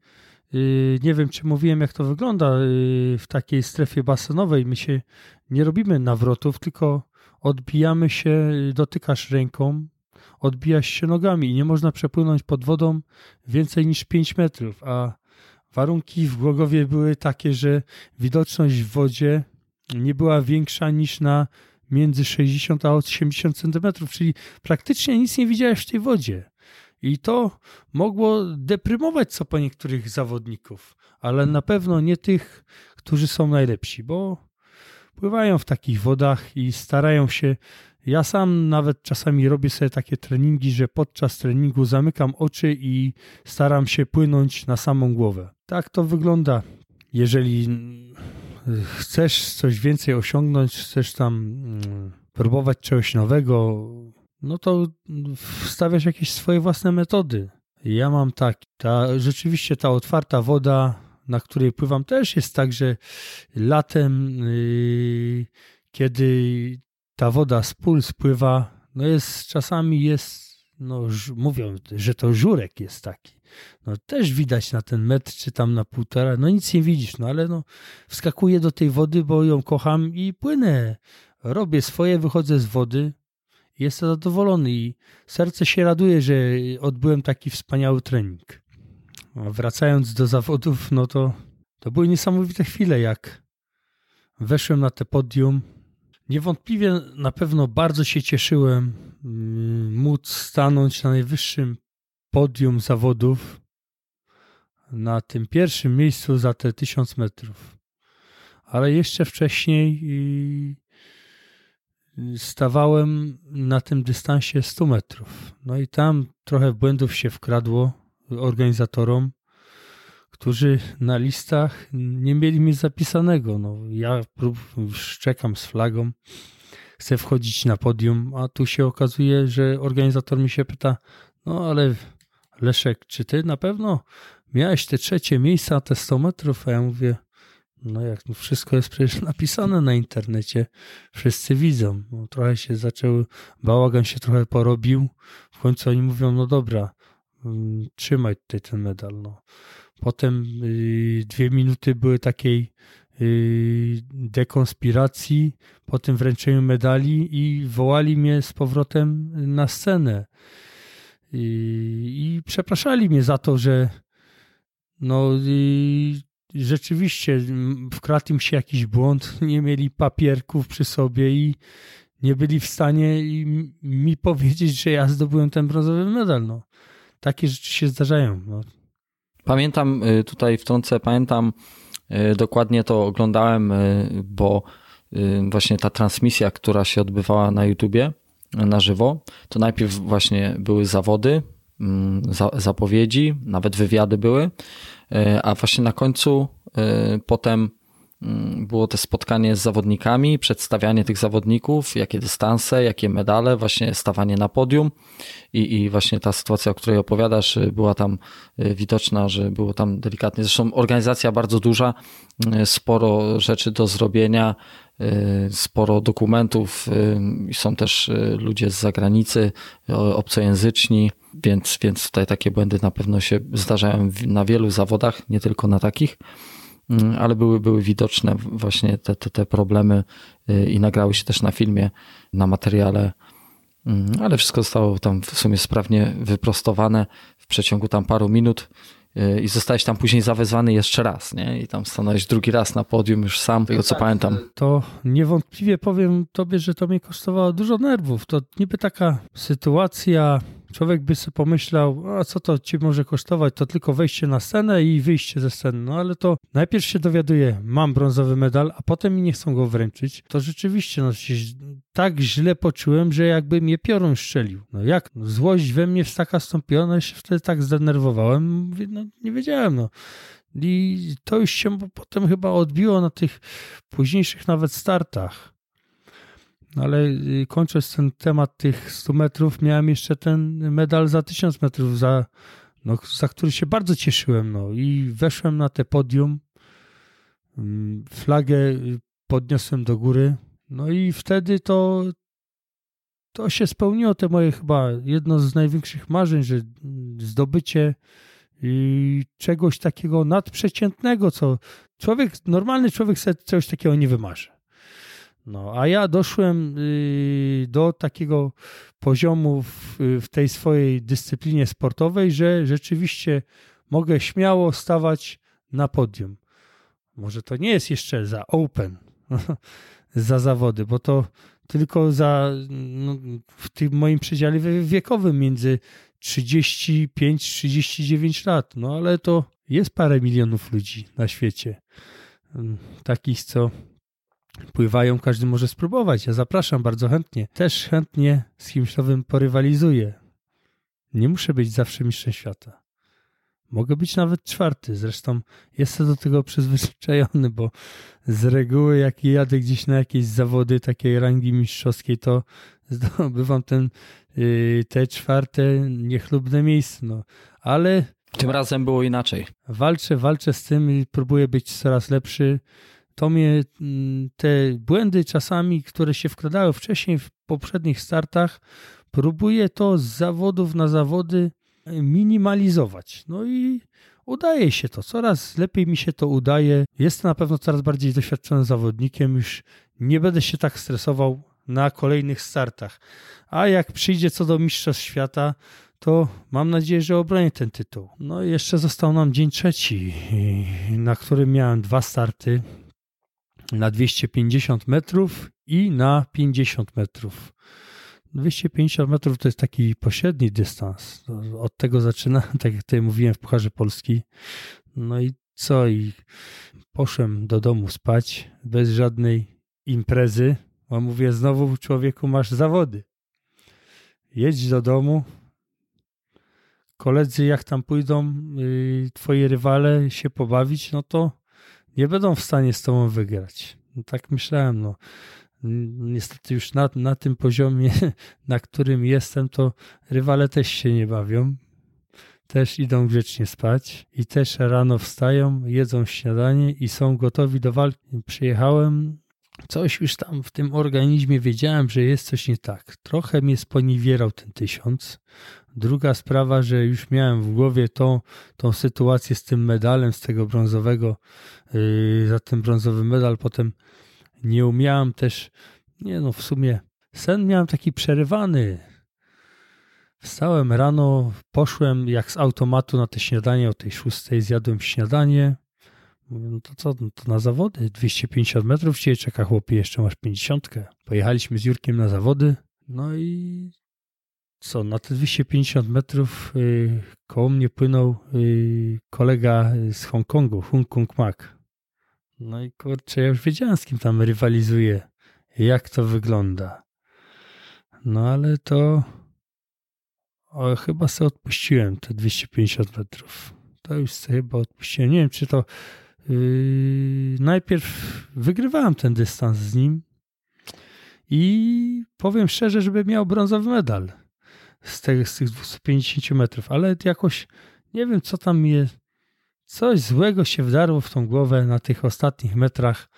nie wiem, czy mówiłem, jak to wygląda y, w takiej strefie basenowej. My się nie robimy nawrotów, tylko odbijamy się, dotykasz ręką, odbijasz się nogami i nie można przepłynąć pod wodą więcej niż 5 metrów, a warunki w Głogowie były takie, że widoczność w wodzie nie była większa niż na między 60 a 80 centymetrów, czyli praktycznie nic nie widziałeś w tej wodzie. I to mogło deprymować co po niektórych zawodników, ale na pewno nie tych, którzy są najlepsi, bo pływają w takich wodach i starają się. Ja sam nawet czasami robię sobie takie treningi, że podczas treningu zamykam oczy i staram się płynąć na samą głowę. Tak to wygląda. Jeżeli chcesz coś więcej osiągnąć, chcesz tam mm, próbować czegoś nowego, no to wstawiasz jakieś swoje własne metody. Ja mam tak, ta, rzeczywiście ta otwarta woda, na której pływam, też jest tak, że latem, yy, kiedy ta woda z pól spływa, no jest czasami jest, no mówią, że to żurek jest taki. No też widać na ten metr, czy tam na półtora, no nic nie widzisz, no ale no wskakuję do tej wody, bo ją kocham i płynę. Robię swoje, wychodzę z wody, jestem zadowolony i serce się raduje, że odbyłem taki wspaniały trening. A wracając do zawodów, no to to były niesamowite chwile, jak weszłem na te podium. Niewątpliwie na pewno bardzo się cieszyłem mm, móc stanąć na najwyższym podium zawodów na tym pierwszym miejscu za te tysiąc metrów. Ale jeszcze wcześniej stawałem na tym dystansie 100 metrów. No i tam trochę błędów się wkradło organizatorom, którzy na listach nie mieli mnie zapisanego. No, ja już czekam z flagą, chcę wchodzić na podium, a tu się okazuje, że organizator mi się pyta, no ale Leszek, czy ty na pewno miałeś te trzecie miejsca, te 100 metrów? A ja mówię, no jak, no wszystko jest przecież napisane na internecie, wszyscy widzą. No, trochę się zaczęły, bałagan się trochę porobił. W końcu oni mówią, no dobra, mm, trzymaj tutaj ten medal. No. Potem yy, dwie minuty były takiej yy, dekonspiracji, po tym wręczeniu medali i wołali mnie z powrotem na scenę. I, i przepraszali mnie za to, że no rzeczywiście wkradł im się jakiś błąd, nie mieli papierków przy sobie i nie byli w stanie mi powiedzieć, że ja zdobyłem ten brązowy medal. No. Takie rzeczy się zdarzają. No. Pamiętam, y, tutaj wtrącę, pamiętam y, dokładnie to oglądałem, y, bo właśnie ta transmisja, która się odbywała na YouTubie, na żywo, to najpierw właśnie były zawody, mm, zapowiedzi, nawet wywiady były, e, a właśnie na końcu e, potem mm, było to spotkanie z zawodnikami, przedstawianie tych zawodników, jakie dystanse, jakie medale, właśnie stawanie na podium i, i właśnie ta sytuacja, o której opowiadasz, była tam e, widoczna, że było tam delikatnie. Zresztą organizacja bardzo duża, sporo rzeczy do zrobienia, sporo dokumentów, y, są też y, ludzie z zagranicy, obcojęzyczni, więc, więc tutaj takie błędy na pewno się zdarzają na wielu zawodach, nie tylko na takich, ale były, były widoczne właśnie te, te, te problemy i nagrały się też na filmie, na materiale, ale wszystko zostało tam w sumie sprawnie wyprostowane w przeciągu tam paru minut i zostałeś tam później zawezwany jeszcze raz, nie? I tam stanąłeś drugi raz na podium już sam, tego co tak, pamiętam. To niewątpliwie powiem tobie, że to mnie kosztowało dużo nerwów. To niby taka sytuacja Człowiek by sobie pomyślał, a co to ci może kosztować, to tylko wejście na scenę i wyjście ze sceny. No ale to najpierw się dowiaduje, mam brązowy medal, a potem mi nie chcą go wręczyć. To rzeczywiście, no się tak źle poczułem, że jakby mnie piorun strzelił. No jak? Złość we mnie taka stąpiła, no się wtedy tak zdenerwowałem, mówię, no nie wiedziałem, no. I to już się potem chyba odbiło na tych późniejszych nawet startach. No ale y, kończąc ten temat tych 100 metrów, miałem jeszcze ten medal za 1000 metrów, za, no, za który się bardzo cieszyłem. No. I weszłem na te podium, mm, flagę y, podniosłem do góry. No i wtedy to, to się spełniło, te moje chyba jedno z największych marzeń, że zdobycie y, czegoś takiego nadprzeciętnego, co człowiek, normalny człowiek sobie czegoś takiego nie wymarzy. No, a ja doszłem y, do takiego poziomu w, w tej swojej dyscyplinie sportowej, że rzeczywiście mogę śmiało stawać na podium. Może to nie jest jeszcze za open, za zawody, bo to tylko za no, w tym moim przedziale wiekowym między 35-39 lat. No ale to jest parę milionów ludzi na świecie. Takich, co pływają, każdy może spróbować. Ja zapraszam bardzo chętnie. Też chętnie z kimś nowym porywalizuję. Nie muszę być zawsze mistrzem świata. Mogę być nawet czwarty. Zresztą jestem do tego przyzwyczajony, bo z reguły jak jadę gdzieś na jakieś zawody takiej rangi mistrzowskiej, to zdobywam ten, yy, te czwarte niechlubne miejsce. No. Ale tym razem było inaczej. Walczę, walczę z tym i próbuję być coraz lepszy. To mnie mm, te błędy czasami, które się wkradały wcześniej w poprzednich startach, próbuję to z zawodów na zawody minimalizować. No i udaje się to. Coraz lepiej mi się to udaje. Jestem na pewno coraz bardziej doświadczonym zawodnikiem. Już nie będę się tak stresował na kolejnych startach. A jak przyjdzie co do Mistrzostw Świata, to mam nadzieję, że obronię ten tytuł. No i jeszcze został nam dzień trzeci, na którym miałem dwa starty na 250 metrów i na 50 metrów. 250 metrów to jest taki pośredni dystans. Od tego zaczyna, tak jak tutaj mówiłem w Pucharze Polski. No i co? I poszłem do domu spać bez żadnej imprezy, bo mówię znowu człowieku masz zawody. Jedź do domu, koledzy jak tam pójdą, yy, twoi rywale się pobawić, no to nie będą w stanie z tobą wygrać. No tak myślałem, no niestety już na, na tym poziomie, na którym jestem, to rywale też się nie bawią. Też idą grzecznie spać i też rano wstają, jedzą śniadanie i są gotowi do walki. Przyjechałem, coś już tam w tym organizmie wiedziałem, że jest coś nie tak. Trochę mnie sponiewierał ten tysiąc. Druga sprawa, że już miałem w głowie tą, tą sytuację z tym medalem, z tego brązowego, yy, za ten brązowy medal potem nie umiałem też, nie no, w sumie sen miałem taki przerywany. Wstałem rano, poszłem jak z automatu na te śniadanie o tej szóstej, zjadłem śniadanie. Mówię, no to co, no to na zawody, 250 metrów cię czeka chłopie, jeszcze masz 50. Pojechaliśmy z Jurkiem na zawody, no i co, na te 250 metrów y, koło mnie płynął y, kolega z Hongkongu, Hong Kong Mak. No i kurczę, ja już wiedziałem, z kim tam rywalizuję, jak to wygląda. No ale to o, chyba sobie odpuściłem te 250 metrów. To już sobie chyba odpuściłem. Nie wiem, czy to yy, najpierw wygrywałem ten dystans z nim i powiem szczerze, żeby miał brązowy medal z, tych, z tych 250 metrów, ale jakoś nie wiem, co tam jest Coś złego się wdarło w tą głowę na tych ostatnich metrach,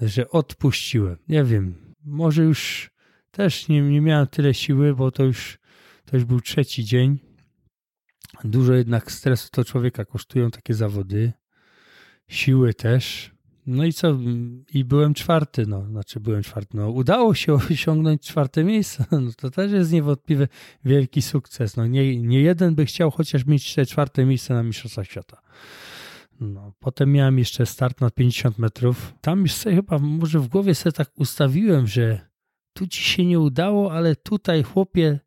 że odpuściłem. Nie wiem, może już też nie, nie miałem tyle siły, bo to już, to już był trzeci dzień. Dużo jednak stresu to człowieka kosztują takie zawody. Siły też. No i co? I byłem czwarty, no, znaczy byłem czwarty. No, udało się osiągnąć czwarte miejsce. No, to też jest niewątpliwy wielki sukces. No, nie, nie jeden by chciał chociaż mieć te czwarte miejsce na Mistrzostwach Świata. No, potem miałem jeszcze start na 50 metrów. Tam już sobie chyba może w głowie sobie tak ustawiłem, że tu ci się nie udało, ale tutaj chłopie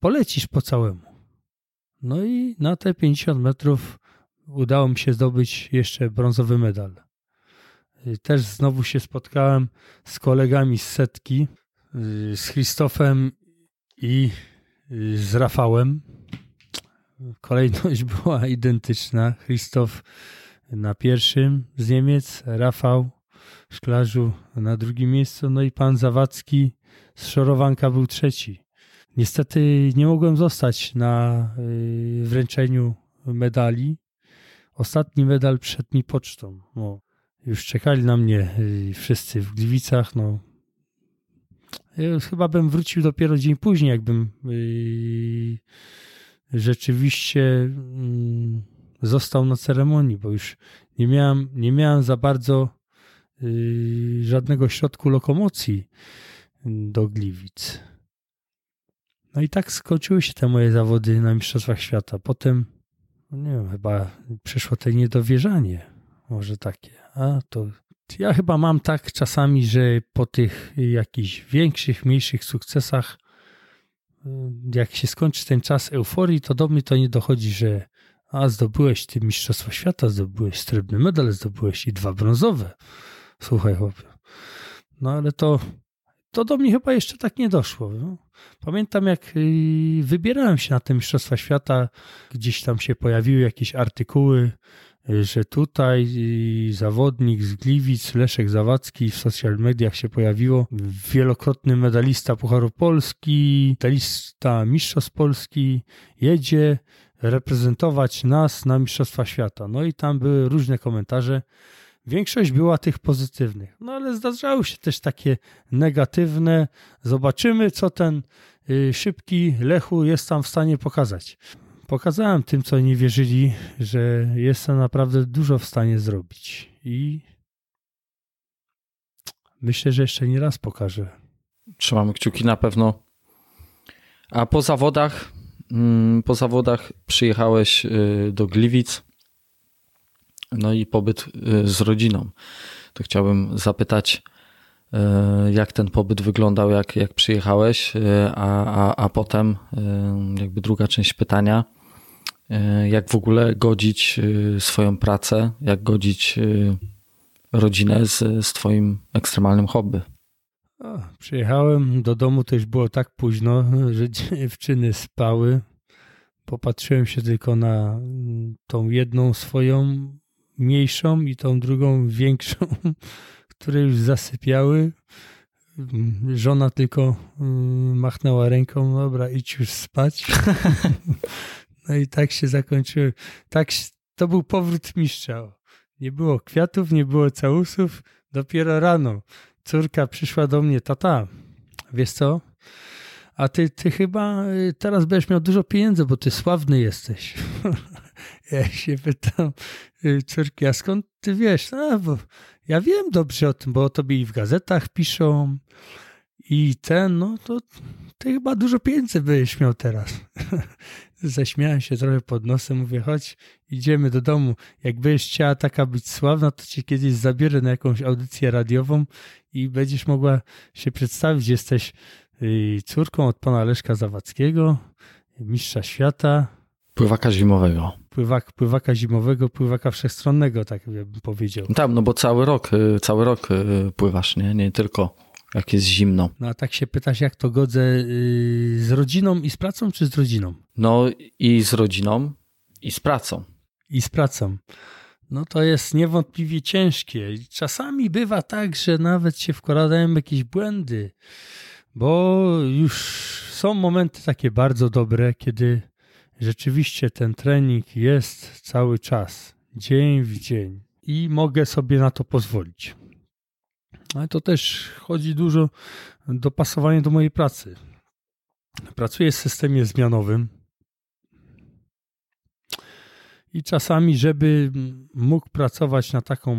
polecisz po całemu. No i na te 50 metrów udało mi się zdobyć jeszcze brązowy medal. Też znowu się spotkałem z kolegami z setki, z Krzysztofem i z Rafałem. Kolejność była identyczna. Krzysztof na pierwszym z Niemiec, Rafał Szklarzu na drugim miejscu, no i pan Zawadzki z Szorowanka był trzeci. Niestety nie mogłem zostać na y, wręczeniu medali. Ostatni medal przed mi pocztą. No, już czekali na mnie y, wszyscy w Gliwicach. No. Chyba bym wrócił dopiero dzień później, jakbym yy, rzeczywiście mm, został na ceremonii, bo już nie miałem, nie miałem za bardzo y, żadnego środku lokomocji do Gliwic. No i tak skończyły się te moje zawody na Mistrzostwach Świata. Potem, nie wiem, chyba przyszło to niedowierzanie. Może takie. A to ja chyba mam tak czasami, że po tych jakichś większych, mniejszych sukcesach, y, jak się skończy ten czas euforii, to do mnie to nie dochodzi, że a zdobyłeś ty Mistrzostwo Świata, zdobyłeś srebrny medal, zdobyłeś i dwa brązowe. Słuchaj, chłopie. No ale to, to do mnie chyba jeszcze tak nie doszło. No. Pamiętam, jak y, wybierałem się na te Mistrzostwa Świata, gdzieś tam się pojawiły jakieś artykuły, y, że tutaj y, zawodnik z Gliwic, Leszek Zawadzki w social mediach się pojawiło, wielokrotny medalista Pucharu Polski, medalista Mistrzostw Polski, jedzie reprezentować nas na Mistrzostwa Świata. No i tam były różne komentarze. Większość była tych pozytywnych, no ale zdarzały się też takie negatywne. Zobaczymy, co ten y, szybki Lechu jest tam w stanie pokazać. Pokazałem tym, co nie wierzyli, że jestem naprawdę dużo w stanie zrobić. I myślę, że jeszcze nie raz pokażę. Trzymamy kciuki na pewno. A po zawodach Mm, po zawodach przyjechałeś y, do Gliwic, no i pobyt y, z rodziną. To chciałbym zapytać, y, jak ten pobyt wyglądał, jak, jak przyjechałeś, a, a, a potem jakby druga część pytania, jak w ogóle godzić swoją pracę, jak godzić rodzinę z, z twoim ekstremalnym hobby. Przyjechałem do domu, to już było tak późno, że dziewczyny spały. Popatrzyłem się tylko na mm, tą jedną swoją mniejszą i tą drugą większą, które już zasypiały. Żona tylko mm, machnęła ręką, dobra, idź już spać. No i tak się zakończyły. Tak, to był powrót mistrza. Nie było kwiatów, nie było całusów, dopiero rano córka przyszła do mnie, tata, wiesz co? A ty, ty chyba y, teraz będziesz miał dużo pieniędzy, bo ty sławny jesteś. ja się pytam y, córki, a skąd ty wiesz? No, bo ja wiem dobrze o tym, bo o tobie i w gazetach piszą i ten, no to ty chyba dużo pieniędzy będziesz miał teraz. Zaśmiałem się trochę pod nosem, mówię, chodź, idziemy do domu. Jak będziesz chciała taka być sławna, to cię kiedyś zabiorę na jakąś audycję radiową i będziesz mogła się przedstawić. Jesteś y, córką od pana Leszka Zawadzkiego, mistrza świata. Pływaka zimowego. Pływak, pływaka zimowego, pływaka wszechstronnego, tak bym powiedział. Tak, no bo cały rok, y, cały rok y, pływasz, nie? Nie tylko jak jest zimno. No a tak się pytasz, jak to godzę z rodziną i z pracą, czy z rodziną? No i z rodziną, i z pracą. I z pracą no to jest niewątpliwie ciężkie. Czasami bywa tak, że nawet się wkładają jakieś błędy, bo już są momenty takie bardzo dobre, kiedy rzeczywiście ten trening jest cały czas, dzień w dzień i mogę sobie na to pozwolić. Ale to też chodzi dużo dopasowanie do mojej pracy. Pracuję w systemie zmianowym, i czasami, żeby mógł pracować na taką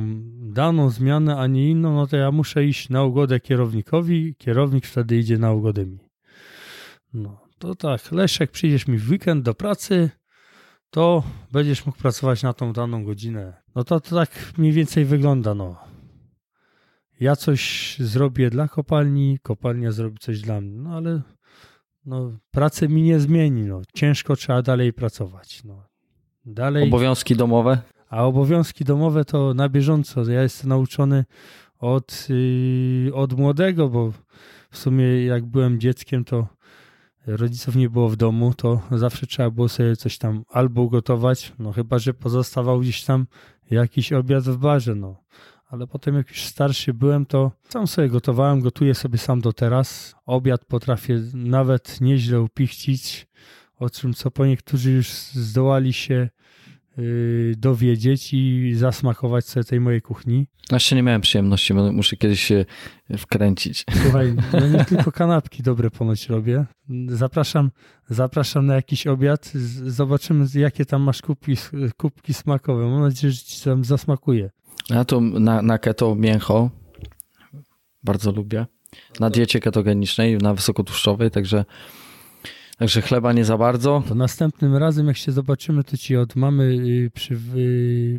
daną zmianę, a nie inną, no to ja muszę iść na ugodę kierownikowi, kierownik wtedy idzie na ugodę mi. No to tak, Leszek, przyjdziesz mi w weekend do pracy, to będziesz mógł pracować na tą daną godzinę. No to, to tak mniej więcej wygląda, no. Ja coś zrobię dla kopalni, kopalnia zrobi coś dla mnie, no ale no, pracę mi nie zmieni, no. Ciężko trzeba dalej pracować, no. Dalej. Obowiązki domowe? A obowiązki domowe to na bieżąco. Ja jestem nauczony od, yy, od młodego, bo w sumie jak byłem dzieckiem, to rodziców nie było w domu, to zawsze trzeba było sobie coś tam albo ugotować, no chyba, że pozostawał gdzieś tam jakiś obiad w barze, no. Ale potem jak już starszy byłem, to sam sobie gotowałem, gotuję sobie sam do teraz. Obiad potrafię nawet nieźle upichcić, o czym co po niektórzy już zdołali się dowiedzieć i zasmakować sobie tej mojej kuchni. Jeszcze nie miałem przyjemności, muszę kiedyś się wkręcić. Słuchaj, no nie tylko kanapki dobre ponoć robię. Zapraszam, zapraszam na jakiś obiad. Zobaczymy, jakie tam masz kubki, kubki smakowe. Mam nadzieję, że ci tam zasmakuje. Ja to na, na keto mięcho bardzo lubię. Na diecie ketogenicznej, na wysokotłuszczowej, także Także chleba nie za bardzo. To następnym razem, jak się zobaczymy, to ci od mamy y, przy,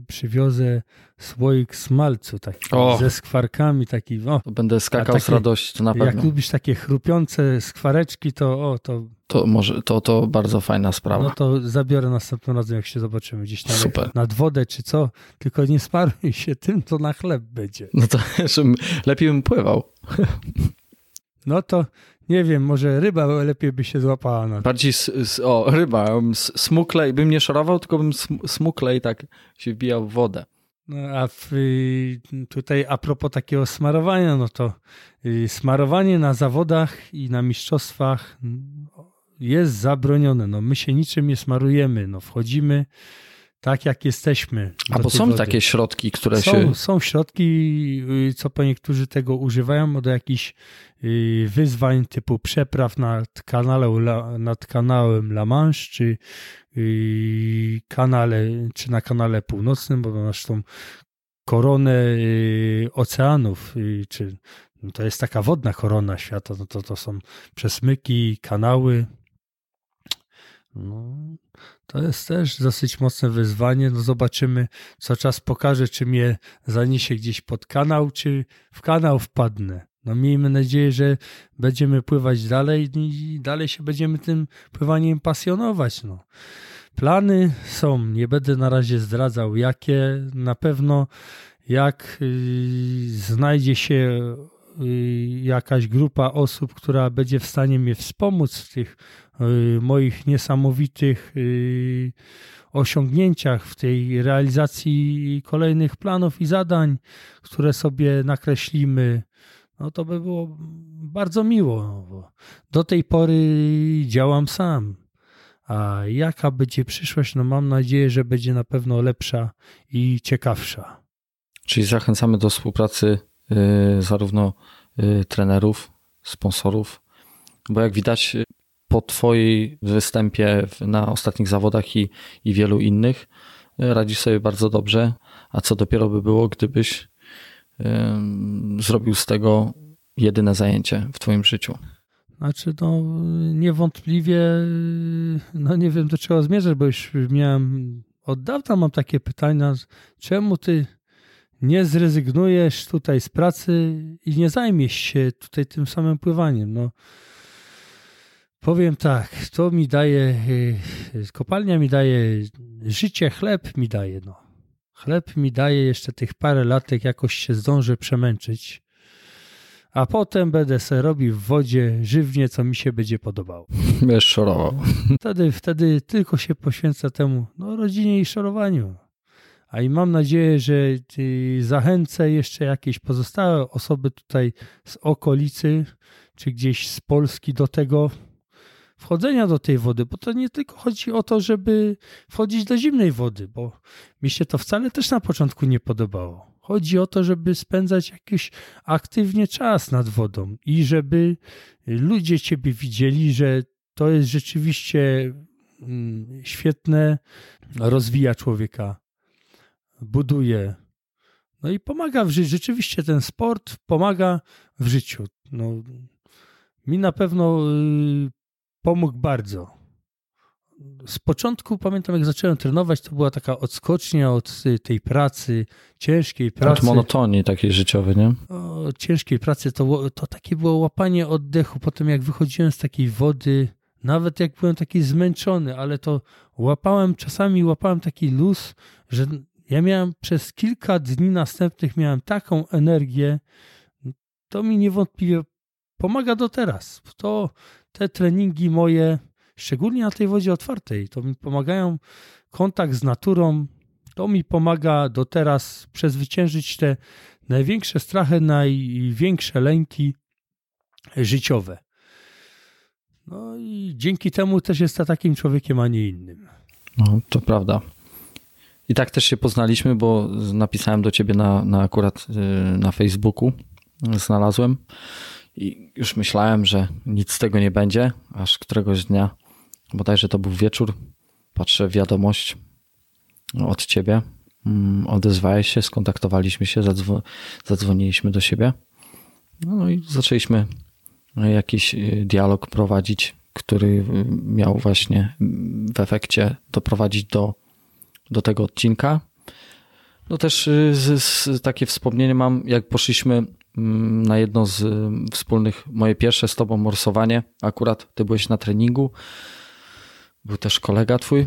przywiozę słoik smalcu taki o. ze skwarkami. Taki, o. To będę skakał takie, z radości, na pewno. Jak lubisz takie chrupiące skwareczki, to o, to... To może, to, to bardzo fajna sprawa. No to zabiorę następnym razem, jak się zobaczymy gdzieś tam Super. nad wodę czy co, tylko nie sparuj się tym, to na chleb będzie. No to lepiej bym pływał. No to nie wiem, może ryba lepiej by się złapała na Bardziej, o, ryba, smuklej, bym nie szorował, tylko bym smuklej tak się wbijał w wodę. No, a w, y, tutaj a propos takiego smarowania, no to y, smarowanie na zawodach i na mistrzostwach jest zabronione. No, my się niczym nie smarujemy. No, wchodzimy tak jak jesteśmy. A bo są wody. takie środki, które są, się. Są środki, y, co po niektórzy tego używają do jakichś y, wyzwań typu przepraw nad, kanale, nad kanałem La Manche, czy y, kanale, czy na kanale północnym, bo masz tą koronę oceanów, czy no to jest taka wodna korona świata, no to, to są przesmyki, kanały. No, to jest też dosyć mocne wyzwanie. No zobaczymy, co czas pokaże, czy mnie zaniesie gdzieś pod kanał, czy w kanał wpadnę. No miejmy nadzieję, że będziemy pływać dalej i dalej się będziemy tym pływaniem pasjonować. No. Plany są, nie będę na razie zdradzał jakie. Na pewno jak yy, znajdzie się jakaś grupa osób, która będzie w stanie mnie wspomóc w tych y, moich niesamowitych y, osiągnięciach, w tej realizacji kolejnych planów i zadań, które sobie nakreślimy, no to by było bardzo miło. Do tej pory działam sam. A jaka będzie przyszłość? No mam nadzieję, że będzie na pewno lepsza i ciekawsza. Czyli zachęcamy do współpracy Y, zarówno y, trenerów, sponsorów, bo jak widać po Twojej występie na ostatnich zawodach i, i wielu innych, y, radzisz sobie bardzo dobrze. A co dopiero by było, gdybyś zrobił z tego jedyne zajęcie w Twoim życiu? Znaczy, no niewątpliwie, no nie wiem do czego zmierzać, bo już miałem, od dawna mam takie pytania, czemu ty nie zrezygnujesz tutaj z pracy i nie zajmiesz się tutaj tym samym pływaniem. No, powiem tak, to mi daje, y, kopalnia mi daje życie, chleb mi daje. No. Chleb mi daje jeszcze tych parę latek, jakoś się zdążę przemęczyć, a potem będę sobie robił w wodzie żywnie, co mi się będzie podobało. Będziesz szorował. Wtedy, wtedy tylko się poświęca temu no, rodzinie i szorowaniu. A i mam nadzieję, że zachęcę jeszcze jakieś pozostałe osoby tutaj z okolicy, czy gdzieś z Polski do tego wchodzenia do tej wody, bo to nie tylko chodzi o to, żeby wchodzić do zimnej wody, bo mi się to wcale też na początku nie podobało. Chodzi o to, żeby spędzać jakiś aktywnie czas nad wodą i żeby ludzie ciebie widzieli, że to jest rzeczywiście mm, świetne, rozwija człowieka buduje. No i pomaga w życiu. Rzeczywiście ten sport pomaga w życiu. No, mi na pewno y, pomógł bardzo. Z początku pamiętam, jak zacząłem trenować, to była taka odskocznia od tej pracy, ciężkiej pracy. Od monotonii takiej życiowej, nie? O, ciężkiej pracy to, to takie było łapanie oddechu. Potem, jak wychodziłem z takiej wody, nawet jak byłem taki zmęczony, ale to łapałem, czasami łapałem taki luz, że ja miałem przez kilka dni następnych miałem taką energię, to mi niewątpliwie pomaga do teraz. To te treningi moje, szczególnie na tej wodzie otwartej, to mi pomagają kontakt z naturą, to mi pomaga do teraz przezwyciężyć te największe strachy, największe lęki życiowe. No i dzięki temu też jestem takim człowiekiem, a nie innym. No, to prawda. I tak też się poznaliśmy, bo napisałem do ciebie na, na akurat y, na Facebooku, znalazłem. I już myślałem, że nic z tego nie będzie, aż któregoś dnia, bodajże to był wieczór, patrzę wiadomość od ciebie, mm, odezwałeś się, skontaktowaliśmy się, zadzwo zadzwoniliśmy do siebie, no i zaczęliśmy jakiś y, dialog prowadzić, który y, miał właśnie w efekcie doprowadzić do, do tego odcinka. No też y, z, z, takie wspomnienie mam, jak poszliśmy mm, na jedno z wspólnych, moje pierwsze z tobą morsowanie. Akurat ty byłeś na treningu. Był też kolega twój.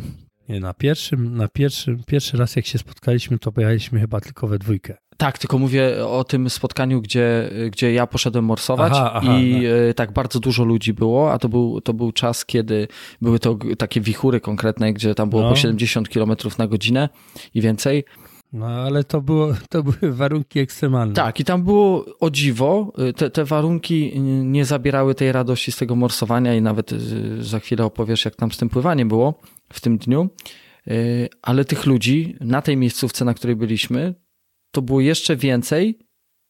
Nie, na pierwszym, na pierwszym, pierwszy raz jak się spotkaliśmy, to pojechaliśmy chyba tylko we dwójkę. Tak, tylko mówię o tym spotkaniu, gdzie, gdzie ja poszedłem morsować aha, aha, i no. tak bardzo dużo ludzi było, a to był, to był czas, kiedy były to takie wichury konkretne, gdzie tam było no. po 70 km na godzinę i więcej. No ale to, było, to były warunki ekstremalne. Tak, i tam było o dziwo, y, te, te warunki nie zabierały tej radości z tego morsowania i nawet y, za chwilę opowiesz, jak tam z tym pływaniem było w tym dniu. Ale tych ludzi na tej miejscówce, na której byliśmy, to było jeszcze więcej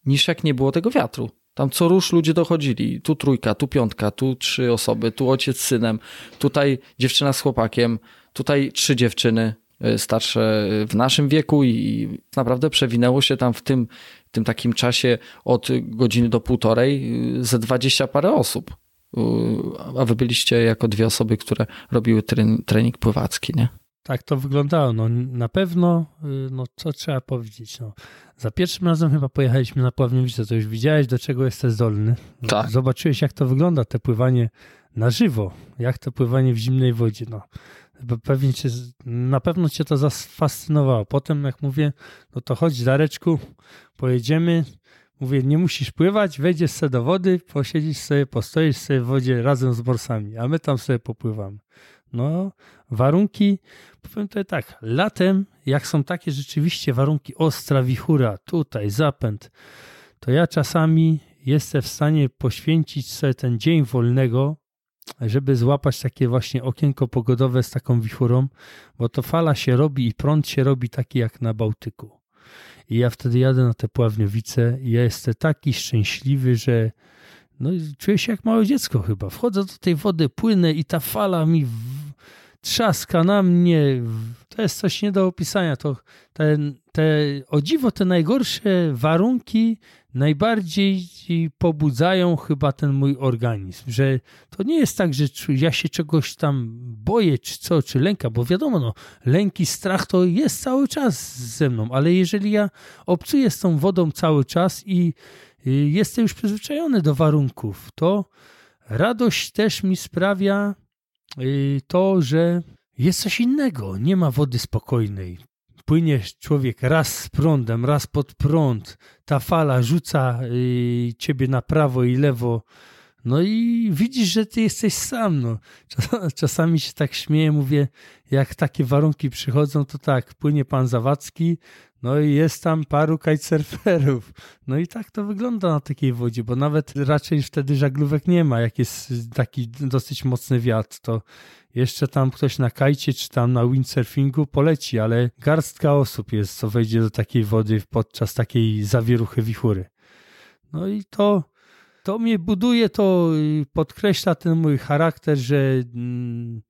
niż jak nie było tego wiatru. Tam co rusz ludzie dochodzili. Tu trójka, tu piątka, tu trzy osoby, tu ojciec z synem, tutaj dziewczyna z chłopakiem, tutaj trzy dziewczyny e, starsze w naszym wieku i naprawdę przewinęło się tam w tym, tym takim czasie od godziny do półtorej e, ze dwadzieścia parę osób. E, a wy byliście jako dwie osoby, które robiły trening pływacki, nie? Tak to wyglądało. No, na pewno, y, no co trzeba powiedzieć. No, za pierwszym razem chyba pojechaliśmy na Pławniowicę, to już widziałeś, do czego jesteś zdolny. Tak. Zobaczyłeś, jak to wygląda, te pływanie na żywo, jak to pływanie w zimnej wodzie. No, pewnie cię, na pewno cię to zafascynowało. Potem, jak mówię, no to chodź, Dareczku, pojedziemy. Mówię, nie musisz pływać, wejdziesz sobie do wody, posiedzisz sobie, postoisz sobie w wodzie razem z morsami, a my tam sobie popływamy. No, warunki, powiem tutaj tak, latem, jak są takie rzeczywiście warunki ostra, wichura, tutaj zapęd, to ja czasami jestem w stanie poświęcić sobie ten dzień wolnego, żeby złapać takie właśnie okienko pogodowe z taką wichurą, bo to fala się robi i prąd się robi taki jak na Bałtyku. I ja wtedy jadę na te pławniowice i ja jestem taki szczęśliwy, że no, czuję się jak małe dziecko chyba. Wchodzę do tej wody, płynę i ta fala mi trzaska na mnie. To jest coś nie do opisania. To te, te, o dziwo, te najgorsze warunki najbardziej pobudzają chyba ten mój organizm, że to nie jest tak, że ja się czegoś tam boję, czy co, czy lęka, bo wiadomo, no, lęki, strach to jest cały czas ze mną, ale jeżeli ja obcuję z tą wodą cały czas i jestem już przyzwyczajony do warunków, to radość też mi sprawia y, to, że jest coś innego. Nie ma wody spokojnej. Płynie człowiek raz z prądem, raz pod prąd. Ta fala rzuca y, ciebie na prawo i lewo. No i widzisz, że ty jesteś sam. No. Czasami się tak śmieję, mówię, jak takie warunki przychodzą, to tak, płynie pan Zawadzki, no i jest tam paru kitesurferów. No i tak to wygląda na takiej wodzie, bo nawet raczej wtedy żaglówek nie ma. Jak jest taki dosyć mocny wiatr, to jeszcze tam ktoś na kajcie czy tam na windsurfingu poleci, ale garstka osób jest, co wejdzie do takiej wody podczas takiej zawieruchy wichury. No i to, to mnie buduje, to podkreśla ten mój charakter, że... Mm,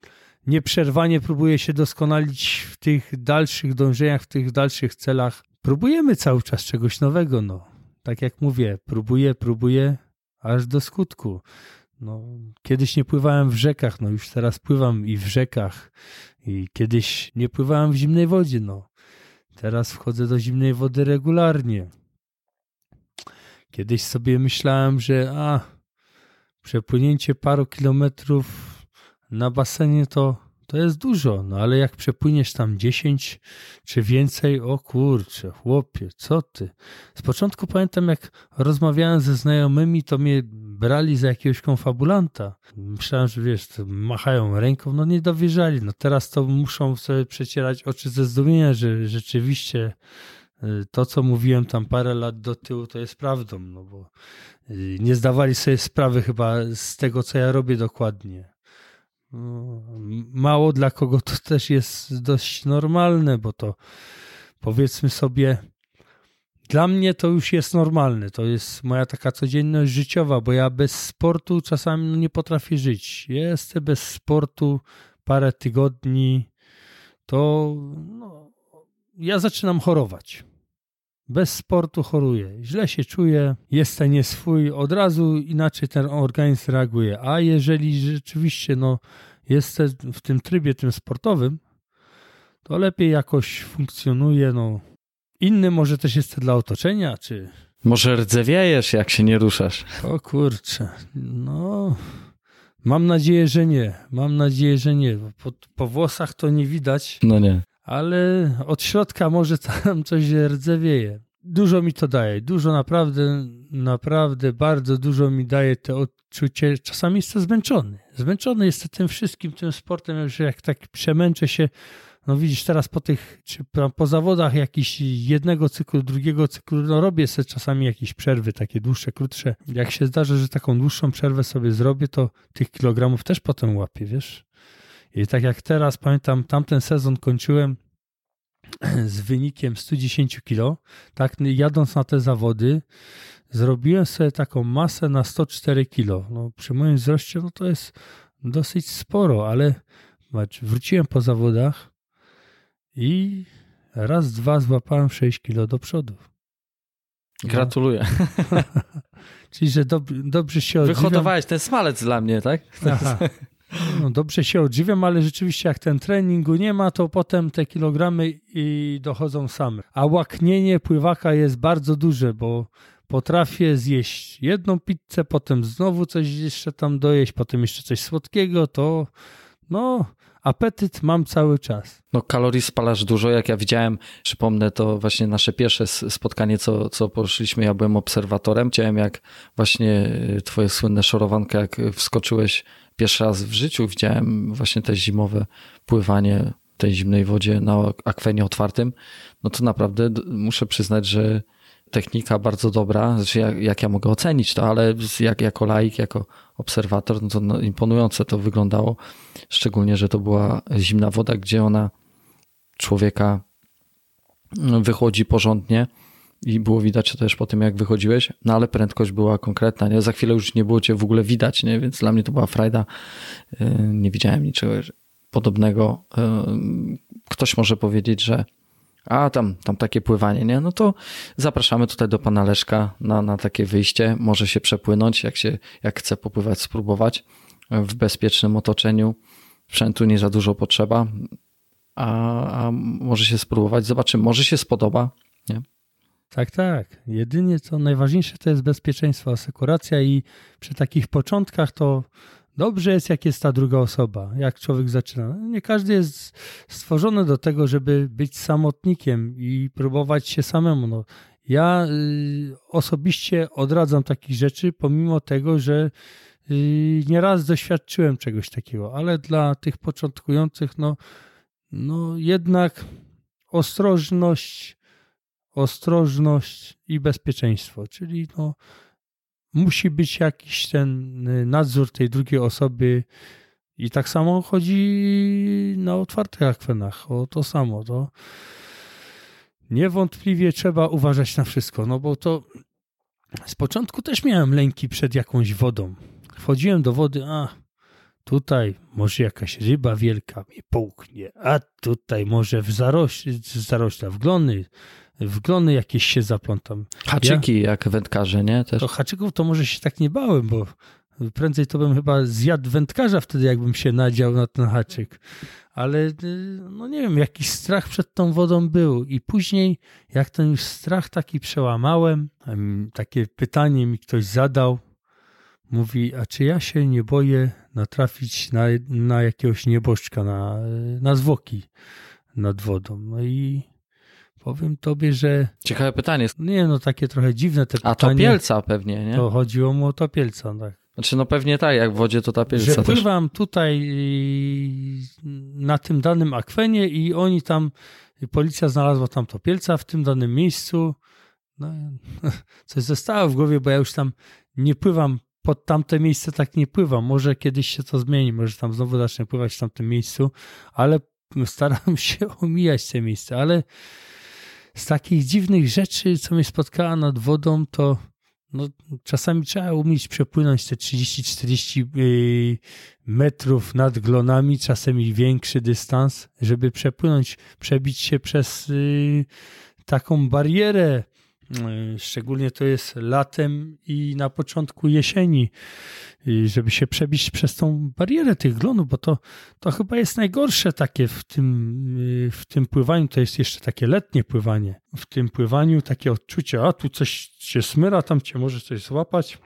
nieprzerwanie próbuje się doskonalić w tych dalszych dążeniach, w tych dalszych celach. Próbujemy cały czas czegoś nowego, no. Tak jak mówię, próbuję, próbuję, aż do skutku. No, kiedyś nie pływałem w rzekach, no już teraz pływam i w rzekach. I kiedyś nie pływałem w zimnej wodzie, no. Teraz wchodzę do zimnej wody regularnie. Kiedyś sobie myślałem, że a, przepłynięcie paru kilometrów na basenie to, to jest dużo, no ale jak przepłyniesz tam 10 czy więcej, o kurczę, chłopie, co ty? Z początku pamiętam, jak rozmawiałem ze znajomymi, to mnie brali za jakiegoś konfabulanta. Myślałem, że wiesz, machają ręką, no nie dowierzali. No teraz to muszą sobie przecierać oczy ze zdumienia, że rzeczywiście y, to, co mówiłem tam parę lat do tyłu, to jest prawdą, no bo y, nie zdawali sobie sprawy chyba z tego, co ja robię dokładnie mało dla kogo to też jest dość normalne, bo to powiedzmy sobie, dla mnie to już jest normalne. To jest moja taka codzienność życiowa, bo ja bez sportu czasami nie potrafię żyć. Jestem bez sportu parę tygodni, to no, ja zaczynam chorować. Bez sportu choruję, źle się czuję, jestem nieswój, od razu inaczej ten organizm reaguje. A jeżeli rzeczywiście no, jestem w tym trybie tym sportowym, to lepiej jakoś funkcjonuje. No. Inny może też jest dla otoczenia, czy... Może rdzewiejesz, jak się nie ruszasz. O kurczę, no... Mam nadzieję, że nie. Mam nadzieję, że nie. Po, po włosach to nie widać. No nie ale od środka może tam coś rdzewieje. Dużo mi to daje, dużo naprawdę, naprawdę bardzo dużo mi daje to odczucie. Czasami jestem zmęczony. Zmęczony jestem tym wszystkim, tym sportem, że jak tak przemęczę się, no widzisz, teraz po tych, czy po zawodach jakiś jednego cyklu, drugiego cyklu, no robię sobie czasami jakieś przerwy, takie dłuższe, krótsze. Jak się zdarzy, że taką dłuższą przerwę sobie zrobię, to tych kilogramów też potem łapię, wiesz? I tak jak teraz pamiętam, tamten sezon kończyłem z wynikiem 110 kg, tak jadąc na te zawody, zrobiłem sobie taką masę na 104 kg. No, przy moim wzroście no to jest dosyć sporo, ale wróciłem po zawodach i raz, dwa złapałem 6 kg do przodu. Gratuluję. Czyli, że dob dobrze się odżywiam. Wyhodowałeś ten smalec dla mnie, tak? Aha. No dobrze się odżywiam, ale rzeczywiście jak ten treningu nie ma, to potem te kilogramy i dochodzą same. A łaknienie pływaka jest bardzo duże, bo potrafię zjeść jedną pizzę, potem znowu coś jeszcze tam dojeść, potem jeszcze coś słodkiego, to no apetyt mam cały czas. No kalorii spalasz dużo, jak ja widziałem, przypomnę to właśnie nasze pierwsze spotkanie, co, co poszliśmy, ja byłem obserwatorem, widziałem jak właśnie twoje słynne szorowanka, jak wskoczyłeś pierwszy raz w życiu widziałem właśnie te zimowe pływanie w tej zimnej wodzie na akwenie otwartym, no to naprawdę muszę przyznać, że technika bardzo dobra, znaczy jak, jak ja mogę ocenić to, ale jak, jako laik, jako obserwator, no to no, imponujące to wyglądało, szczególnie, że to była zimna woda, gdzie ona człowieka wychodzi porządnie, i było widać to też po tym, jak wychodziłeś, no ale prędkość była konkretna, nie? Za chwilę już nie było cię w ogóle widać, nie? Więc dla mnie to była frajda. Y, nie widziałem niczego podobnego. Y, ktoś może powiedzieć, że a tam, tam takie pływanie, nie? No to zapraszamy tutaj do pana Leszka na, na takie wyjście. Może się przepłynąć, jak się, jak chce popływać, spróbować w bezpiecznym otoczeniu. Sprzętu nie za dużo potrzeba, a, a może się spróbować, zobaczymy, może się spodoba, nie? Tak, tak. Jedynie co najważniejsze to jest bezpieczeństwo, asekuracja i przy takich początkach to dobrze jest, jak jest ta druga osoba, jak człowiek zaczyna. Nie każdy jest stworzony do tego, żeby być samotnikiem i próbować się samemu. No, ja y, osobiście odradzam takich rzeczy, pomimo tego, że y, nieraz doświadczyłem czegoś takiego, ale dla tych początkujących, no, no jednak ostrożność, ostrożność i bezpieczeństwo, czyli no, musi być jakiś ten y, nadzór tej drugiej osoby i tak samo chodzi na otwartych akwenach, o to samo. To niewątpliwie trzeba uważać na wszystko, no bo to z początku też miałem lęki przed jakąś wodą. Wchodziłem do wody, a tutaj może jakaś ryba wielka mnie połknie, a tutaj może w zarośle, zarośla, w glony, w glony jakieś się zaplątam. Haczyki ja, jak wędkarze, nie? Też. To haczyków to może się tak nie bałem, bo prędzej to bym chyba zjadł wędkarza wtedy, jakbym się nadział na ten haczyk. Ale y, no nie wiem, jakiś strach przed tą wodą był. I później, jak ten już strach taki przełamałem, takie pytanie mi ktoś zadał, mówi, a czy ja się nie boję natrafić na, na jakiegoś nieboszczka, na, na zwłoki nad wodą. No i Powiem tobie, że. Ciekawe pytanie. Nie, no takie trochę dziwne te pytanie. A topielca pewnie, nie? To chodziło mu o topielca, tak. Znaczy, no pewnie tak, jak w wodzie to topielca. Że pływam też. tutaj na tym danym akwenie i oni tam, policja znalazła tam topielca w tym danym miejscu. No, coś zostało w głowie, bo ja już tam nie pływam pod tamte miejsce tak nie pływam. Może kiedyś się to zmieni, może tam znowu zacznę pływać w tamtym miejscu, ale staram się omijać te miejsca. Ale z takich dziwnych rzeczy, co mnie spotkała nad wodą, to no, czasami trzeba umieć przepłynąć te 30-40 y, metrów nad glonami, czasem większy dystans, żeby przepłynąć, przebić się przez y, taką barierę. Y, szczególnie to jest latem i na początku jesieni, żeby się przebić przez tą barierę tych glonów, bo to, to chyba jest najgorsze takie w tym, w tym pływaniu. To jest jeszcze takie letnie pływanie. W tym pływaniu takie odczucie, a tu coś się smyra, tam cię może coś złapać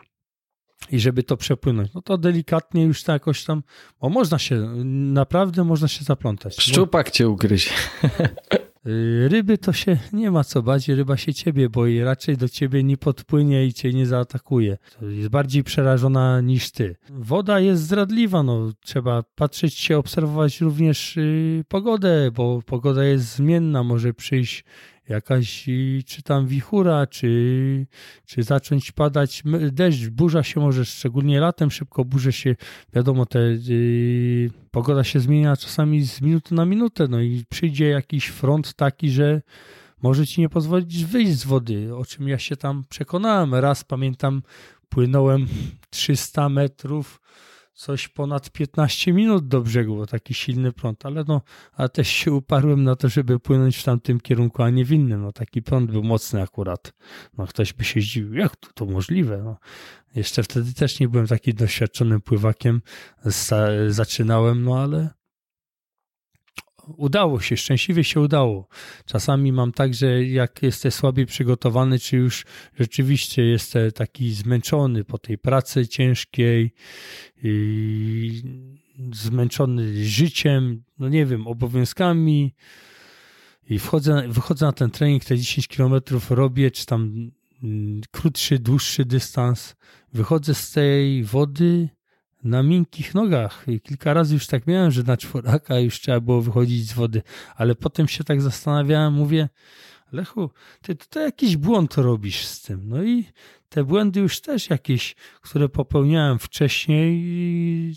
i żeby to przepłynąć. No to delikatnie już tak jakoś tam, bo można się, naprawdę można się zaplątać. Szczupak cię ugryzie. Y, ryby to się nie ma co bać, ryba się ciebie boi, raczej do ciebie nie podpłynie i cię nie zaatakuje. Jest bardziej przerażona niż ty. Woda jest zdradliwa, no trzeba patrzeć się, obserwować również y, pogodę, bo pogoda jest zmienna, może przyjść jakaś czy tam wichura, czy, czy zacząć padać deszcz, burza się może, szczególnie latem szybko burzy się, wiadomo, te, yy, pogoda się zmienia czasami z minuty na minutę, no i przyjdzie jakiś front taki, że może ci nie pozwolić wyjść z wody, o czym ja się tam przekonałem. Raz pamiętam, płynąłem 300 metrów coś ponad 15 minut do brzegu, bo taki silny prąd, ale no, a też się uparłem na to, żeby płynąć w tamtym kierunku, a nie w innym. No, taki prąd był mocny akurat. No, ktoś by się zdziwił, jak to, to możliwe? No, jeszcze wtedy też nie byłem taki doświadczonym pływakiem. Zaczynałem, no ale udało się, szczęśliwie się udało. Czasami mam tak, że jak jesteś słabiej przygotowany, czy już rzeczywiście jesteś taki zmęczony po tej pracy ciężkiej, zmęczony życiem, no nie wiem, obowiązkami i wchodzę, wychodzę na ten trening, te 10 kilometrów robię, czy tam mm, krótszy, dłuższy dystans, wychodzę z tej wody na miękkich nogach. I kilka razy już tak miałem, że na czworaka już trzeba było wychodzić z wody, ale potem się tak zastanawiałem, mówię, Lechu, ty tutaj jakiś błąd robisz z tym. No i te błędy już też jakieś, które popełniałem wcześniej,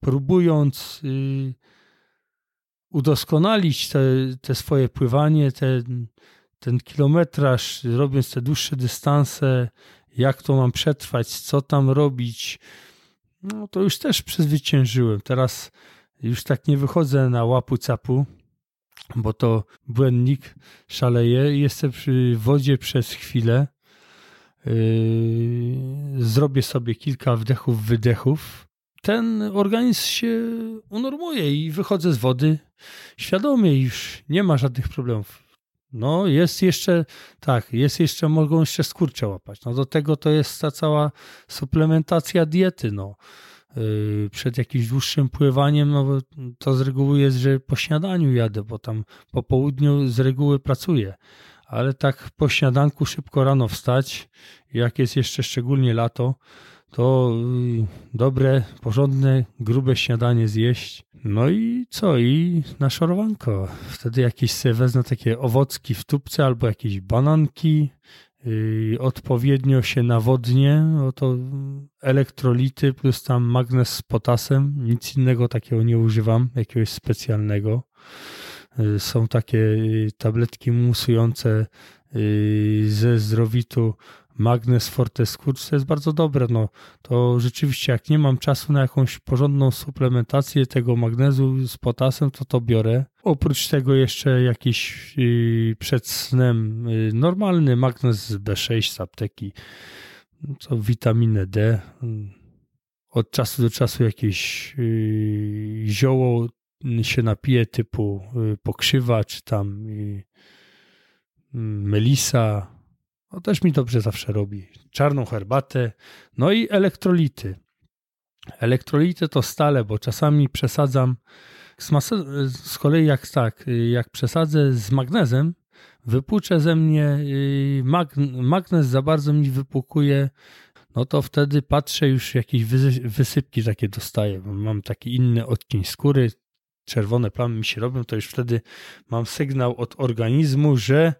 próbując y, udoskonalić te, te swoje pływanie, ten, ten kilometraż, robiąc te dłuższe dystanse, jak to mam przetrwać, co tam robić, no to już też przezwyciężyłem. Teraz już tak nie wychodzę na łapu capu, bo to błędnik szaleje. Jestem przy wodzie przez chwilę. Yy, zrobię sobie kilka wdechów, wydechów. Ten organizm się unormuje i wychodzę z wody świadomie, już nie ma żadnych problemów. No, jest jeszcze, tak, jest jeszcze, mogą jeszcze skurcze łapać. No, do tego to jest ta cała suplementacja diety, no. Yy, przed jakimś dłuższym pływaniem, no to z reguły jest, że po śniadaniu jadę, bo tam po południu z reguły pracuję. Ale tak po śniadanku szybko rano wstać, jak jest jeszcze szczególnie lato, to yy, dobre, porządne, grube śniadanie zjeść. No i co? I na szorowanko. Wtedy jakieś sobie wezmę takie owocki w tubce albo jakieś bananki, yy, odpowiednio się nawodnie, no to elektrolity plus tam magnez z potasem, nic innego takiego nie używam, jakiegoś specjalnego. Yy, są takie yy, tabletki musujące ze zdrowitu Magnes Fortes Kurz, to jest bardzo dobre. No, to rzeczywiście, jak nie mam czasu na jakąś porządną suplementację tego magnezu z potasem, to to biorę. Oprócz tego jeszcze jakiś yy, przed snem yy, normalny magnez B6 z apteki, co witaminę D. Od czasu do czasu jakieś yy, zioło się napije typu pokrzywa, czy tam melisa, no też mi dobrze zawsze robi. Czarną herbatę, no i elektrolity. Elektrolity to stale, bo czasami przesadzam z, z kolei jak tak, jak przesadzę z magnezem, wypłuczę ze mnie y, magnez za bardzo mi wypłukuje, no to wtedy patrzę już jakieś wysypki takie dostaję. Mam taki inny odcień skóry, czerwone plamy mi się robią, to już wtedy mam sygnał od organizmu, że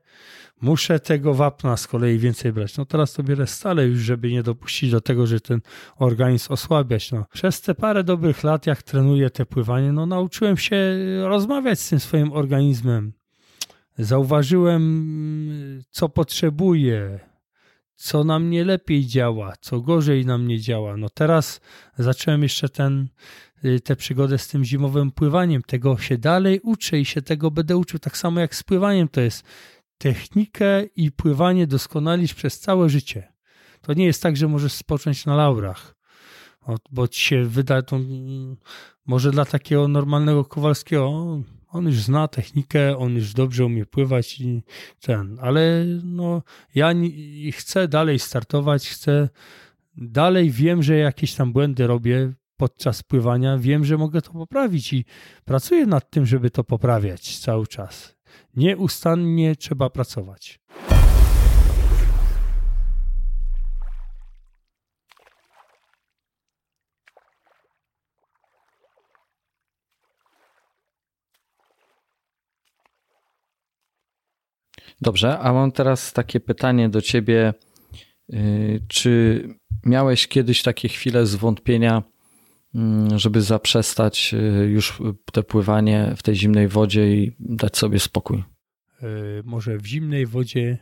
muszę tego wapna z kolei więcej brać. No teraz to bierę stale już, żeby nie dopuścić do tego, że ten organizm osłabiać. No. Przez te parę dobrych lat, jak trenuję te pływanie, no nauczyłem się rozmawiać z tym swoim organizmem. Zauważyłem, co potrzebuję, co na mnie lepiej działa, co gorzej na mnie działa. No teraz zacząłem jeszcze ten, y, tę przygodę z tym zimowym pływaniem. Tego się dalej uczę i się tego będę uczył. Tak samo jak z pływaniem to jest technikę i pływanie doskonalić przez całe życie. To nie jest tak, że możesz spocząć na laurach, bo ci się wyda, to może dla takiego normalnego Kowalskiego, on już zna technikę, on już dobrze umie pływać i ten, ale no ja chcę dalej startować, chcę dalej wiem, że jakieś tam błędy robię podczas pływania, wiem, że mogę to poprawić i pracuję nad tym, żeby to poprawiać cały czas. Nieustannie trzeba pracować. Dobrze, a mam teraz takie pytanie do ciebie. Y, czy miałeś kiedyś takie chwile zwątpienia, żeby zaprzestać y, już te pływanie w tej zimnej wodzie i dać sobie spokój? Y, może w zimnej wodzie,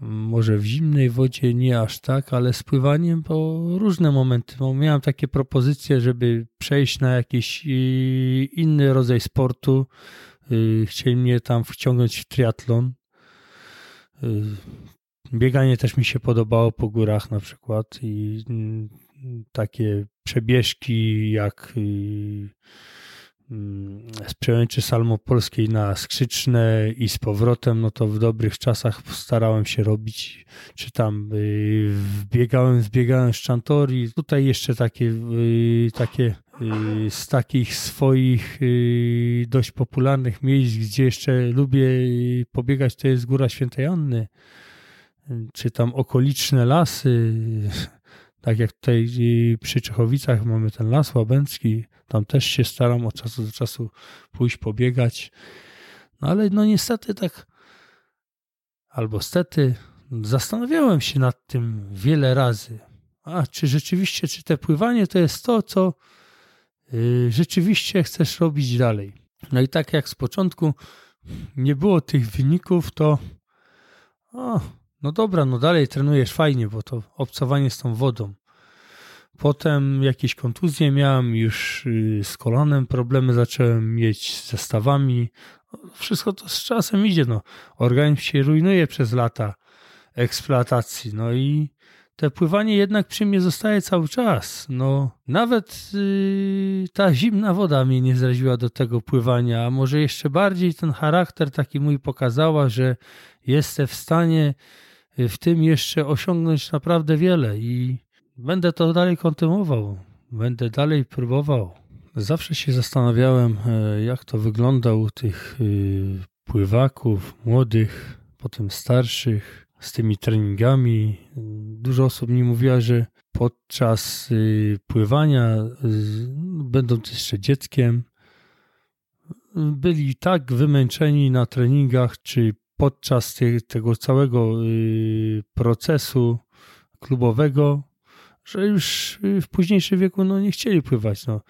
może w zimnej wodzie nie aż tak, ale z pływaniem po różne momenty. Bo miałem takie propozycje, żeby przejść na jakiś inny rodzaj sportu. Chcieli mnie tam wciągnąć w triatlon. Y, bieganie też mi się podobało po górach na przykład i mm, takie przebieżki jak y, mm, z przełęczy salmopolskiej na Skrzyczne i z powrotem, no to w dobrych czasach starałem się robić, czy tam y, biegałem, zbiegałem z Czantori. Tutaj jeszcze takie, takie z takich swoich dość popularnych miejsc, gdzie jeszcze lubię pobiegać, to jest Góra Świętej Anny, czy tam okoliczne lasy, tak jak tutaj przy Czechowicach mamy ten las łabęcki, tam też się staram od czasu do czasu pójść pobiegać, no ale no niestety tak, albo stety, zastanawiałem się nad tym wiele razy. A czy rzeczywiście, czy te pływanie to jest to, co Y, rzeczywiście chcesz robić dalej. No i tak jak z początku nie było tych wyników, to o, no dobra, no dalej trenujesz fajnie, bo to obcowanie z tą wodą. Potem jakieś kontuzje miałem, już y, z kolanem problemy zacząłem mieć, z zestawami. Wszystko to z czasem idzie. No. Organizm się rujnuje przez lata eksploatacji. No i te pływanie jednak przy mnie zostaje cały czas. No, nawet yy, ta zimna woda mnie nie zraziła do tego pływania, a może jeszcze bardziej ten charakter taki mój pokazała, że jestem w stanie w tym jeszcze osiągnąć naprawdę wiele i będę to dalej kontynuował. Będę dalej próbował. Zawsze się zastanawiałem, e, jak to wygląda u tych y, pływaków młodych, potem starszych z tymi treningami. Dużo osób mi mówiła, że podczas y, pływania, będąc jeszcze dzieckiem, byli tak wymęczeni na treningach, czy podczas tego całego y, procesu klubowego, że już w późniejszym wieku no, nie chcieli pływać. No.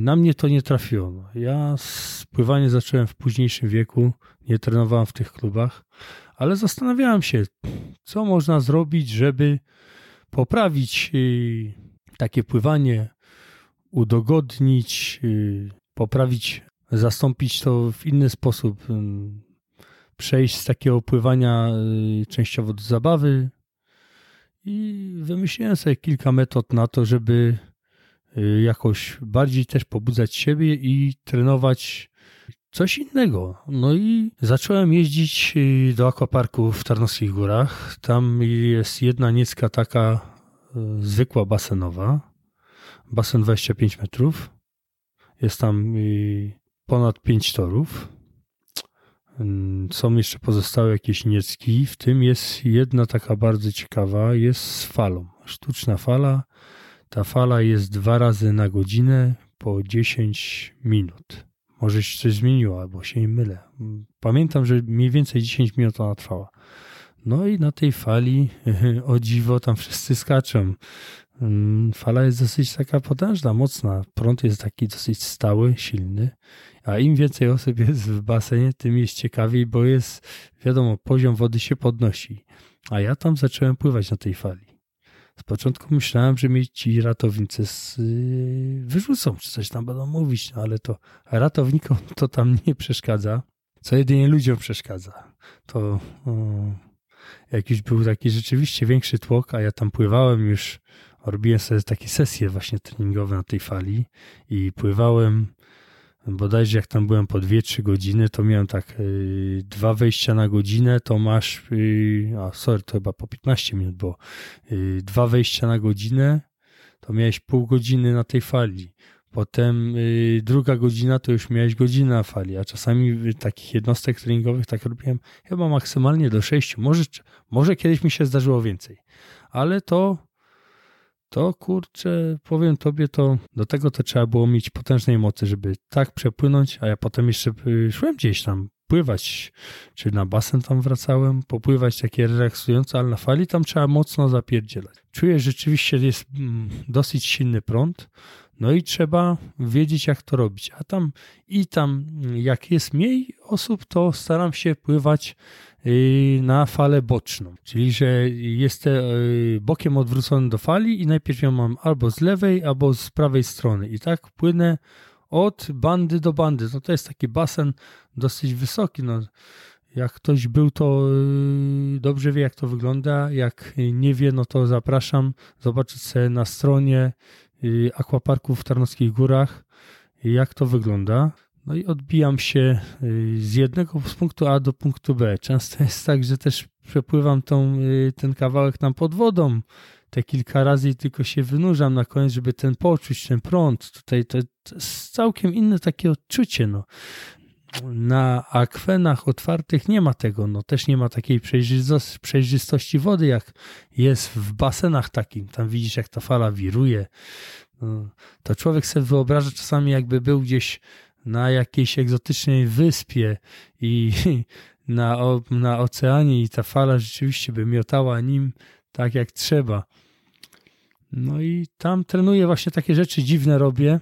Na mnie to nie trafiło. No. Ja pływanie zacząłem w późniejszym wieku, nie trenowałem w tych klubach, ale zastanawiałem się, co można zrobić, żeby poprawić y, takie pływanie, udogodnić, y, poprawić, zastąpić to w inny sposób, y, przejść z takiego pływania częściowo do zabawy. I wymyśliłem sobie kilka metod na to, żeby jakoś bardziej też pobudzać siebie i trenować coś innego. No i zacząłem jeździć y, do akwaparku w Tarnowskich Górach. Tam jest jedna niecka taka y, zwykła basenowa. Basen 25 metrów. Jest tam y, ponad 5 torów. Są jeszcze pozostałe jakieś niecki. W tym jest jedna taka bardzo ciekawa, jest z falą. Sztuczna fala. Ta fala jest dwa razy na godzinę po 10 minut. Może się coś zmieniło, albo się nie mylę. Pamiętam, że mniej więcej 10 minut ona trwała. No i na tej fali, o dziwo, tam wszyscy skaczą. Mm, fala jest dosyć taka potężna, mocna. Prąd jest taki dosyć stały, silny. A im więcej osób jest w basenie, tym jest ciekawiej, bo jest, wiadomo, poziom wody się podnosi. A ja tam zacząłem pływać na tej fali. Z początku myślałem, że mnie ci ratownicy z, yy, wyrzucą, czy coś tam będą mówić, no ale to ratownikom to tam nie przeszkadza, co jedynie ludziom przeszkadza. To jak już był taki rzeczywiście większy tłok, a ja tam pływałem już, robiłem sobie takie sesje właśnie treningowe na tej fali i pływałem bodajże jak tam byłem po 2-3 godziny, to miałem tak yy, dwa wejścia na godzinę, to masz, yy, a sorry, to chyba po 15 minut było, yy, dwa wejścia na godzinę, to miałeś pół godziny na tej fali. Potem druga godzina to już miałeś godzinę na fali, a czasami takich jednostek treningowych tak robiłem chyba maksymalnie do 6. Może, może kiedyś mi się zdarzyło więcej, ale to to kurczę, powiem tobie, to do tego to trzeba było mieć potężnej mocy, żeby tak przepłynąć, a ja potem jeszcze y, szłem gdzieś tam pływać, czy na basen tam wracałem, popływać takie relaksujące, ale na fali tam trzeba mocno zapierdzielać. Czuję, że rzeczywiście jest mm, dosyć silny prąd, no i trzeba wiedzieć, jak to robić. A tam i tam, jak jest mniej osób, to staram się pływać na falę boczną. Czyli, że jestem bokiem odwrócony do fali i najpierw ją mam albo z lewej, albo z prawej strony. I tak płynę od bandy do bandy. No to jest taki basen dosyć wysoki. No, jak ktoś był, to y, dobrze wie, jak to wygląda. Jak nie wie, no to zapraszam zobaczyć sobie na stronie Y, akwaparku w Tarnowskich Górach, jak to wygląda. No i odbijam się y, z jednego z punktu A do punktu B. Często jest tak, że też przepływam tą, y, ten kawałek tam pod wodą te kilka razy i tylko się wynurzam na koniec, żeby ten poczuć, ten prąd. Tutaj to, jest całkiem inne takie odczucie. No na akwenach otwartych nie ma tego, no też nie ma takiej przejrzystości wody, jak jest w basenach takim. Tam widzisz, jak ta fala wiruje. No, to człowiek sobie wyobraża czasami, jakby był gdzieś na jakiejś egzotycznej wyspie i na, na oceanie i ta fala rzeczywiście by miotała nim tak jak trzeba. No i tam trenuję właśnie takie rzeczy dziwne robię.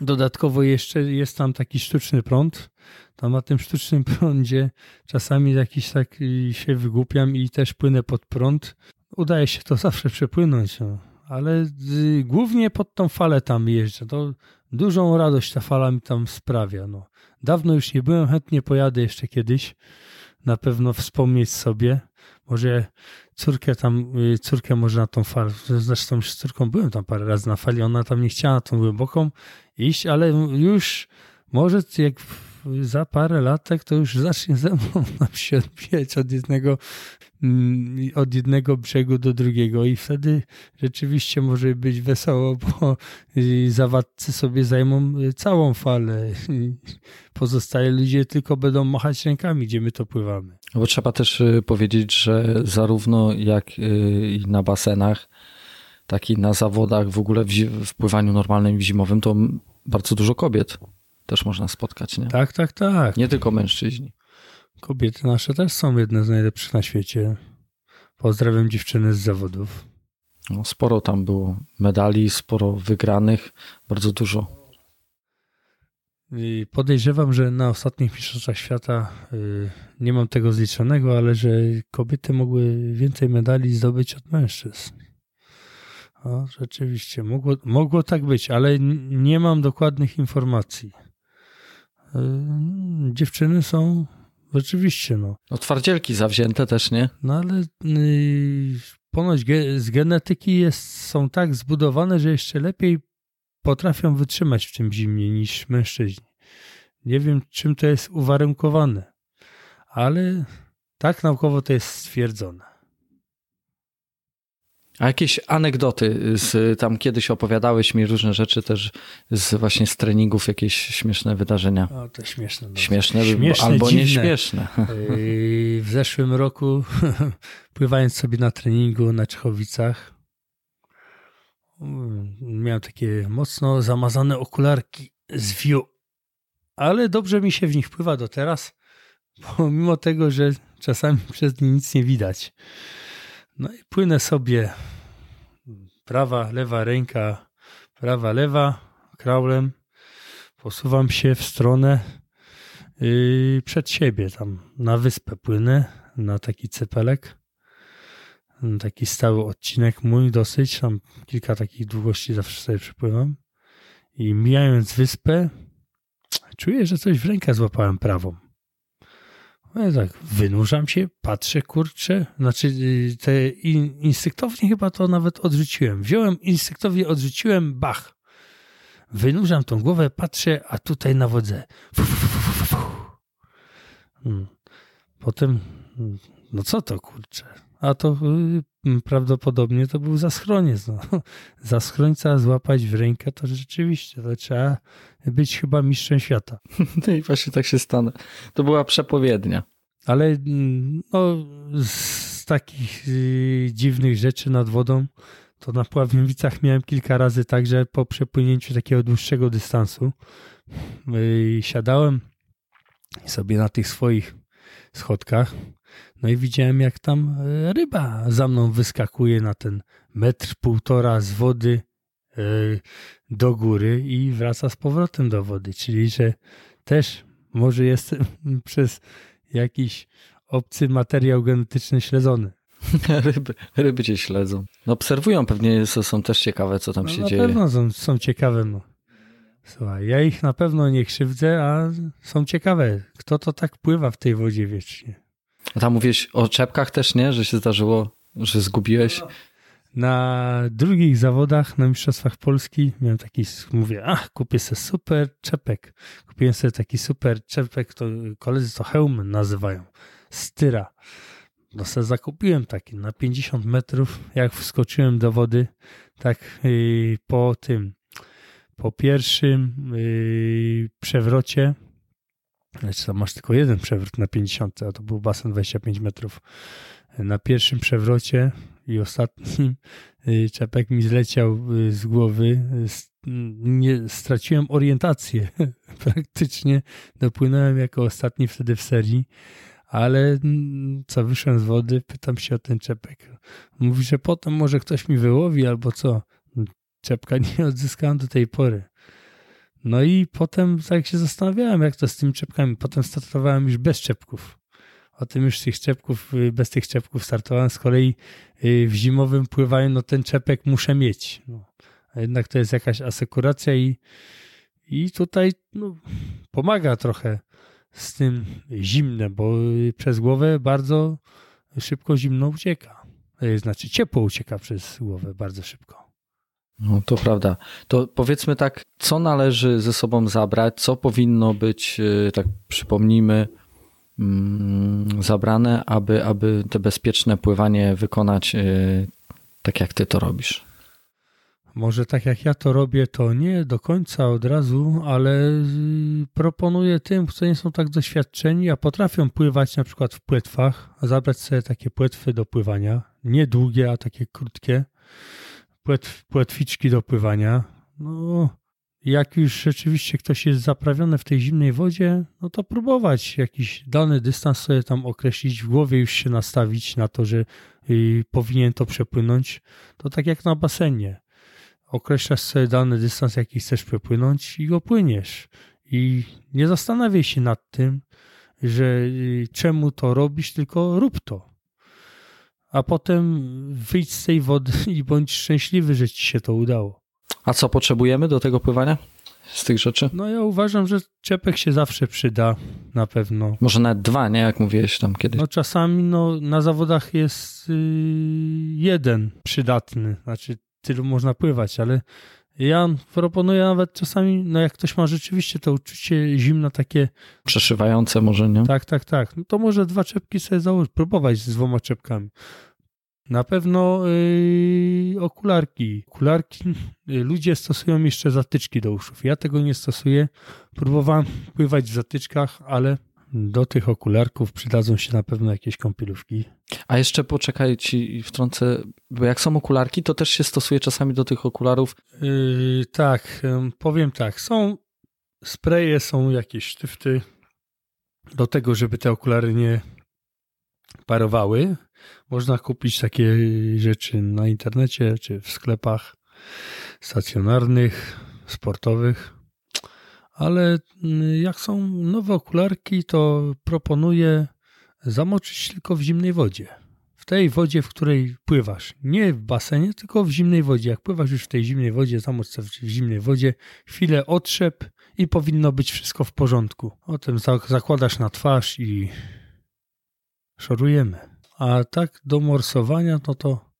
Dodatkowo jeszcze jest tam taki sztuczny prąd. Tam na tym sztucznym prądzie czasami jakiś tak się wygłupiam i też płynę pod prąd. Udaje się to zawsze przepłynąć, no. ale głównie pod tą falę tam jeżdżę. To dużą radość ta fala mi tam sprawia. No. Dawno już nie byłem, chętnie pojadę jeszcze kiedyś. Na pewno wspomnieć sobie. Może córkę tam, y, córkę może na tą falę, zresztą z córką byłem tam parę razy na fali, ona tam nie chciała na tą głęboką iść, ale już może jak za parę latek to już zacznie ze mną nam się odbijać od jednego, mm, od jednego brzegu do drugiego i wtedy rzeczywiście może być wesoło, bo zawadcy sobie zajmą całą falę. Pozostaje ludzie tylko będą machać rękami, gdzie my to pływamy. No bo trzeba też y, powiedzieć, że zarówno jak y, i na basenach, tak i na zawodach, w ogóle w, pływaniu normalnym i zimowym, to bardzo dużo kobiet też można spotkać, nie? Tak, tak, tak. Nie tylko mężczyźni. Kobiety nasze też są jedne z najlepszych na świecie. Pozdrawiam dziewczyny z zawodów. No, sporo tam było medali, sporo wygranych, bardzo dużo. I podejrzewam, że na ostatnich mistrzostwach świata y, nie mam tego zliczonego, ale że kobiety mogły więcej medali zdobyć od mężczyzn. O, rzeczywiście, mogło, mogło tak być, ale nie mam dokładnych informacji. Yy, dziewczyny są rzeczywiście, no. No twardzielki zawzięte też, nie? No ale yy, ponoć ge, z genetyki jest, są tak zbudowane, że jeszcze lepiej potrafią wytrzymać w tym zimnie niż mężczyźni. Nie wiem, czym to jest uwarunkowane, ale tak naukowo to jest stwierdzone. A jakieś anegdoty z tam kiedyś opowiadałeś mi różne rzeczy też z właśnie z treningów, jakieś śmieszne wydarzenia. O, to śmieszne. No. Śmieszne, śmieszne albo dziwne. nieśmieszne. Yy, w zeszłym roku pływając sobie na treningu na Czechowicach miałem takie mocno zamazane okularki z view, ale dobrze mi się w nich pływa do teraz, pomimo tego, że czasami przez nie nic nie widać. No i płynę sobie. Prawa, lewa ręka, prawa, lewa, kraulem, posuwam się w stronę yy, przed siebie, tam na wyspę płynę, na taki cepelek. Taki stały odcinek mój dosyć, tam kilka takich długości zawsze sobie przypływam. I mijając wyspę czuję, że coś w rękę złapałem prawą. No tak, wynurzam się, patrzę, kurczę, znaczy y, te in, instynktownie chyba to nawet odrzuciłem. Wziąłem, instynktownie odrzuciłem, bach. Wynurzam tą głowę, patrzę, a tutaj na wodze. Hmm. Potem, hmm, no co to kurczę? a to y, prawdopodobnie to był zaschroniec. No. Zaschrońca złapać w rękę to rzeczywiście, to trzeba być chyba mistrzem świata. No i właśnie tak się stanie. To była przepowiednia. Ale mm, no, z takich y, dziwnych rzeczy nad wodą, to na Pławiowicach miałem kilka razy tak, że po przepłynięciu takiego dłuższego dystansu y, siadałem sobie na tych swoich schodkach no i widziałem, jak tam e, ryba za mną wyskakuje na ten metr, półtora z wody e, do góry i wraca z powrotem do wody. Czyli, że też może jestem przez jakiś obcy materiał genetyczny śledzony. ryby, ryby cię śledzą. No obserwują pewnie, są też ciekawe, co tam no, się na dzieje. Na pewno są, są ciekawe. No. Słuchaj, ja ich na pewno nie krzywdzę, a są ciekawe. Kto to tak pływa w tej wodzie wiecznie? A tam mówiłeś o czepkach też, nie? Że się zdarzyło, że zgubiłeś? Na drugich zawodach, na Mistrzostwach Polski miałem taki, mówię, ach, kupię sobie super czepek. Kupiłem sobie taki super czepek, to koledzy to hełm nazywają, styra. No sobie zakupiłem taki na 50 metrów, jak wskoczyłem do wody, tak yy, po tym, po pierwszym yy, przewrocie, znaczy tam masz tylko jeden przewrót na 50, a to był basen 25 metrów. Na pierwszym przewrocie i ostatnim y, czepek mi zleciał y, z głowy. Nie, straciłem orientację. Praktycznie dopłynąłem jako ostatni wtedy w serii, ale mm, co wyszłem z wody, pytam się o ten czepek. Mówi, że potem może ktoś mi wyłowi albo co. Czepka nie odzyskałem do tej pory. No i potem tak się zastanawiałem, jak to z tymi czepkami. Potem startowałem już bez czepków. O tym już tych czepków, y, bez tych czepków startowałem. Z kolei y, w zimowym pływaniu, no ten czepek muszę mieć. No. A jednak to jest jakaś asekuracja i, i tutaj no, pomaga trochę z tym zimnem, bo y, przez głowę bardzo szybko zimno ucieka. Znaczy ciepło ucieka przez głowę bardzo szybko. No to prawda. To powiedzmy tak, co należy ze sobą zabrać, co powinno być, y, tak przypomnijmy, mm, zabrane, aby, aby te bezpieczne pływanie wykonać y, tak, jak ty to robisz. Może tak jak ja to robię, to nie do końca od razu, ale y, proponuję tym, którzy nie są tak doświadczeni, a potrafią pływać na przykład w płetwach, zabrać sobie takie płetwy do pływania, nie długie, a takie krótkie płetw, płetwiczki do pływania. No, jak już rzeczywiście ktoś jest zaprawiony w tej zimnej wodzie, no to próbować jakiś dany dystans sobie tam określić, w głowie już się nastawić na to, że y, powinien to przepłynąć. To tak jak na basenie. Określasz sobie dany dystans, jaki chcesz przepłynąć i go płyniesz. I nie zastanawiaj się nad tym, że y, czemu to robisz, tylko rób to a potem wyjdź z tej wody i bądź szczęśliwy, że ci się to udało. A co potrzebujemy do tego pływania? Z tych rzeczy? No ja uważam, że czepek się zawsze przyda, na pewno. Może nawet dwa, nie? Jak mówiłeś tam kiedyś. No czasami no, na zawodach jest yy, jeden przydatny, znaczy tylu można pływać, ale ja proponuję nawet czasami, no jak ktoś ma rzeczywiście to uczucie zimno takie... Przeszywające może, nie? Tak, tak, tak. No to może dwa czepki sobie założyć, próbować z dwoma czepkami. Na pewno yy, okularki. Okularki yy, ludzie stosują jeszcze zatyczki do uszów. Ja tego nie stosuję. Próbowałem pływać w zatyczkach, ale do tych okularków przydadzą się na pewno jakieś kąpielówki. A jeszcze poczekaj ci wtrącę, bo jak są okularki, to też się stosuje czasami do tych okularów. Yy, tak, powiem tak, są spreje, są jakieś sztyfty do tego, żeby te okulary nie parowały. Można kupić takie rzeczy na internecie czy w sklepach stacjonarnych, sportowych. Ale mm, jak są nowe okularki, to proponuję zamoczyć tylko w zimnej wodzie. W tej wodzie, w której pływasz. Nie w basenie, tylko w zimnej wodzie. Jak pływasz już w tej zimnej wodzie, zamocz w zimnej wodzie, chwilę otrzep i powinno być wszystko w porządku. Potem zakładasz na twarz i szorujemy. A tak do morsowania, no to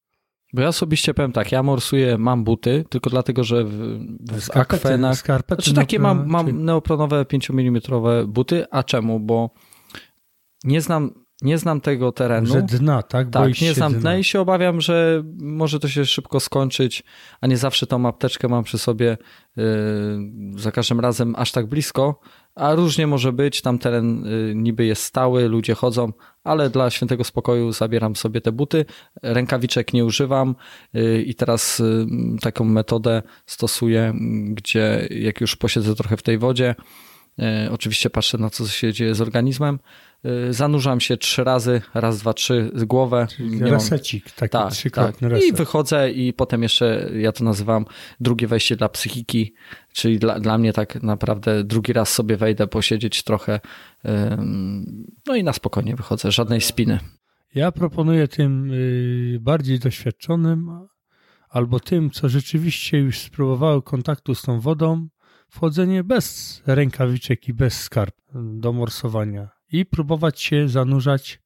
bo ja osobiście powiem tak, ja morsuję, mam buty, tylko dlatego, że w, w skarpety, akwenach... Skarpety znaczy takie mam, mam neopronowe 5 mm buty, a czemu? Bo nie znam nie znam tego terenu. Że dna, tak? Tak, nie znam dna i się obawiam, że może to się szybko skończyć, a nie zawsze tą apteczkę mam przy sobie yy, za każdym razem aż tak blisko, a różnie może być, tam teren yy, niby jest stały, ludzie chodzą, ale dla świętego spokoju zabieram sobie te buty, rękawiczek nie używam yy, i teraz y, taką metodę stosuję, gdzie jak już posiedzę trochę w tej wodzie, y, oczywiście patrzę na co się dzieje z organizmem, Y, zanurzam się trzy razy, raz, dwa, trzy, z głowę. Resecik, taki tak, trzykrotny tak. I wychodzę i potem jeszcze, ja to nazywam drugie wejście dla psychiki, czyli dla, dla mnie tak naprawdę drugi raz sobie wejdę, posiedzieć trochę, no i na spokojnie wychodzę, żadnej spiny. Ja proponuję tym y, bardziej doświadczonym, albo tym, co rzeczywiście już spróbowały kontaktu z tą wodą, wchodzenie bez rękawiczek i bez skarb do morsowania i próbować się zanurzać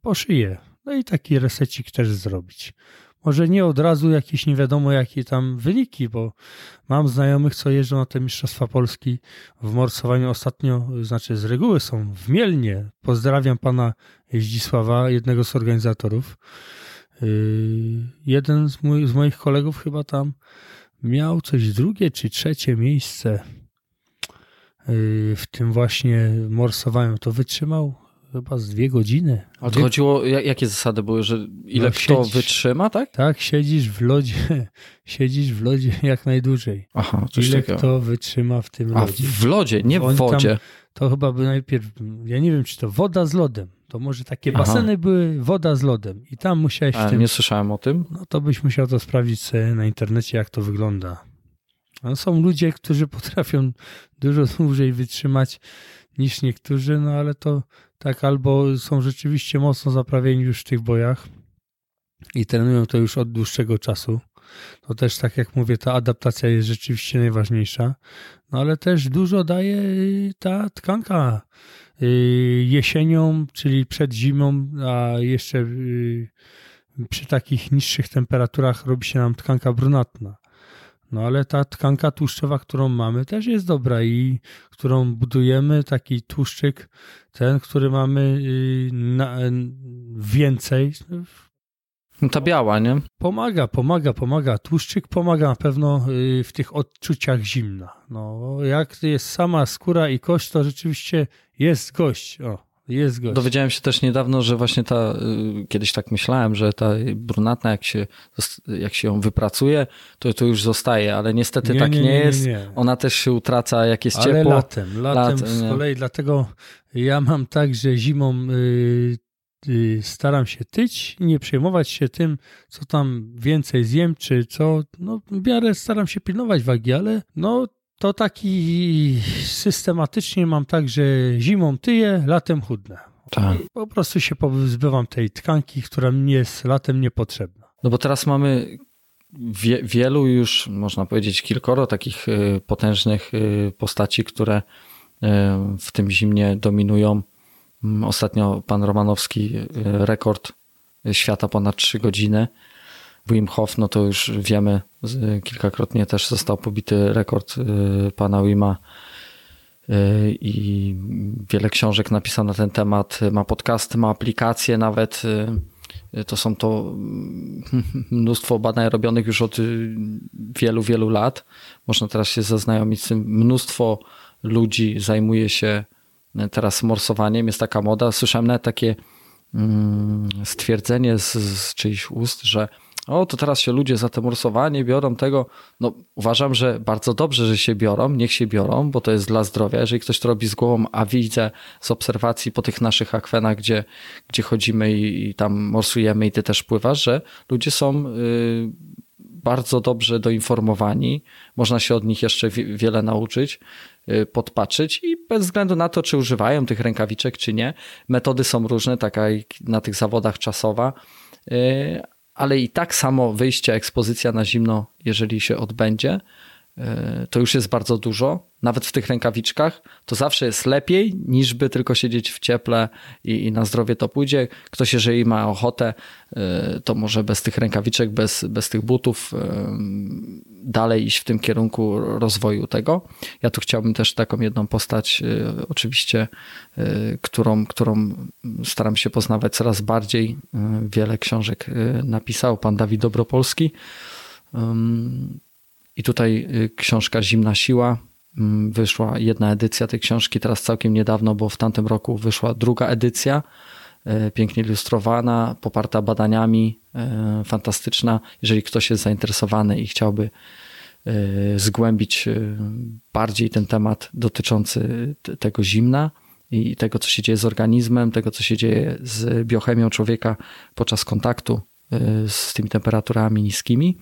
po szyję. No i taki resecik też zrobić. Może nie od razu jakieś nie wiadomo jakie tam wyniki, bo mam znajomych, co jeżdżą na te Mistrzostwa Polski w morsowaniu ostatnio, znaczy z reguły są w Mielnie. Pozdrawiam pana Zdzisława, jednego z organizatorów. Yy, jeden z, mój, z moich kolegów chyba tam miał coś drugie czy trzecie miejsce w tym właśnie morsowaniu, to wytrzymał chyba z dwie godziny. A to chodziło, jakie zasady były, że ile no, kto siedzisz, wytrzyma, tak? Tak, siedzisz w lodzie, siedzisz w lodzie jak najdłużej. Aha, coś ile takiego. kto wytrzyma w tym lodzie. A w lodzie, nie w wodzie. Tam, to chyba by najpierw, ja nie wiem, czy to woda z lodem. To może takie baseny Aha. były woda z lodem i tam musiałeś A, tym, Nie słyszałem o tym. No to byś musiał to sprawdzić sobie na internecie, jak to wygląda. No, są ludzie, którzy potrafią dużo dłużej wytrzymać niż niektórzy, no ale to tak albo są rzeczywiście mocno zaprawieni już w tych bojach i trenują to już od dłuższego czasu. To też, tak jak mówię, ta adaptacja jest rzeczywiście najważniejsza, no ale też dużo daje ta tkanka y, jesienią, czyli przed zimą, a jeszcze y, przy takich niższych temperaturach robi się nam tkanka brunatna. No ale ta tkanka tłuszczowa, którą mamy, też jest dobra i którą budujemy, taki tłuszczyk, ten, który mamy y, na, więcej. No ta biała, nie? Pomaga, pomaga, pomaga. Tłuszczyk pomaga na pewno y, w tych odczuciach zimna. No, jak jest sama skóra i kość, to rzeczywiście jest gość. O, jest gość. Dowiedziałem się też niedawno, że właśnie ta, y, kiedyś tak myślałem, że ta brunatna, jak się, jak się ją wypracuje, to to już zostaje, ale niestety nie, tak nie, nie, nie jest. Ona też się utraca, jak jest ale ciepło. latem, latem Lat, z kolei, dlatego ja mam tak, że zimą yy, yy, staram się tyć i nie przejmować się tym, co tam więcej zjem, czy co, no w miarę staram się pilnować wagi, ale no to taki systematycznie mam tak, że zimą tyję, latem chudnę. Tak. Po prostu się pozbywam tej tkanki, która mi jest latem niepotrzebna. No bo teraz mamy wie, wielu już, można powiedzieć, kilkoro takich y, potężnych y, postaci, które y, w tym zimnie dominują. Mm, ostatnio pan Romanowski rekord świata ponad 3 godziny. Wim Hof, no to już wiemy, kilkakrotnie też został pobity rekord y, pana Wima y, i wiele książek napisał na ten temat, ma podcasty, ma aplikacje nawet. Y, to są to mnóstwo badań robionych już od wielu, wielu lat. Można teraz się zaznajomić z tym. Mnóstwo ludzi zajmuje się teraz morsowaniem, jest taka moda. Słyszałem nawet takie mm, stwierdzenie z, z czyichś ust, że o, to teraz się ludzie za to morsowanie biorą tego. No, uważam, że bardzo dobrze, że się biorą, niech się biorą, bo to jest dla zdrowia. Jeżeli ktoś to robi z głową, a widzę z obserwacji po tych naszych akwenach, gdzie, gdzie chodzimy i, i tam morsujemy i ty też pływasz, że ludzie są y, bardzo dobrze doinformowani, można się od nich jeszcze wiele nauczyć, y, podpatrzeć i bez względu na to, czy używają tych rękawiczek, czy nie, metody są różne, taka jak na tych zawodach czasowa, y, ale i tak samo wyjście, ekspozycja na zimno, jeżeli się odbędzie, to już jest bardzo dużo. Nawet w tych rękawiczkach to zawsze jest lepiej, niż by tylko siedzieć w cieple i, i na zdrowie to pójdzie. Ktoś, jeżeli ma ochotę, e, to może bez tych rękawiczek, bez, bez tych butów e, dalej iść w tym kierunku rozwoju tego. Ja tu chciałbym też taką jedną postać, oczywiście, którą, którą staram się poznawać coraz bardziej. Wiele książek napisał pan Dawid Dobropolski i tutaj y, książka Zimna Siła. Mm, wyszła jedna edycja tej książki, teraz całkiem niedawno, bo w tamtym roku wyszła druga edycja, y, pięknie ilustrowana, poparta badaniami, y, fantastyczna. Jeżeli ktoś jest zainteresowany i chciałby zgłębić bardziej ten temat dotyczący tego zimna i tego, co się dzieje z organizmem, tego, co się dzieje z biochemią człowieka podczas kontaktu z tymi temperaturami niskimi,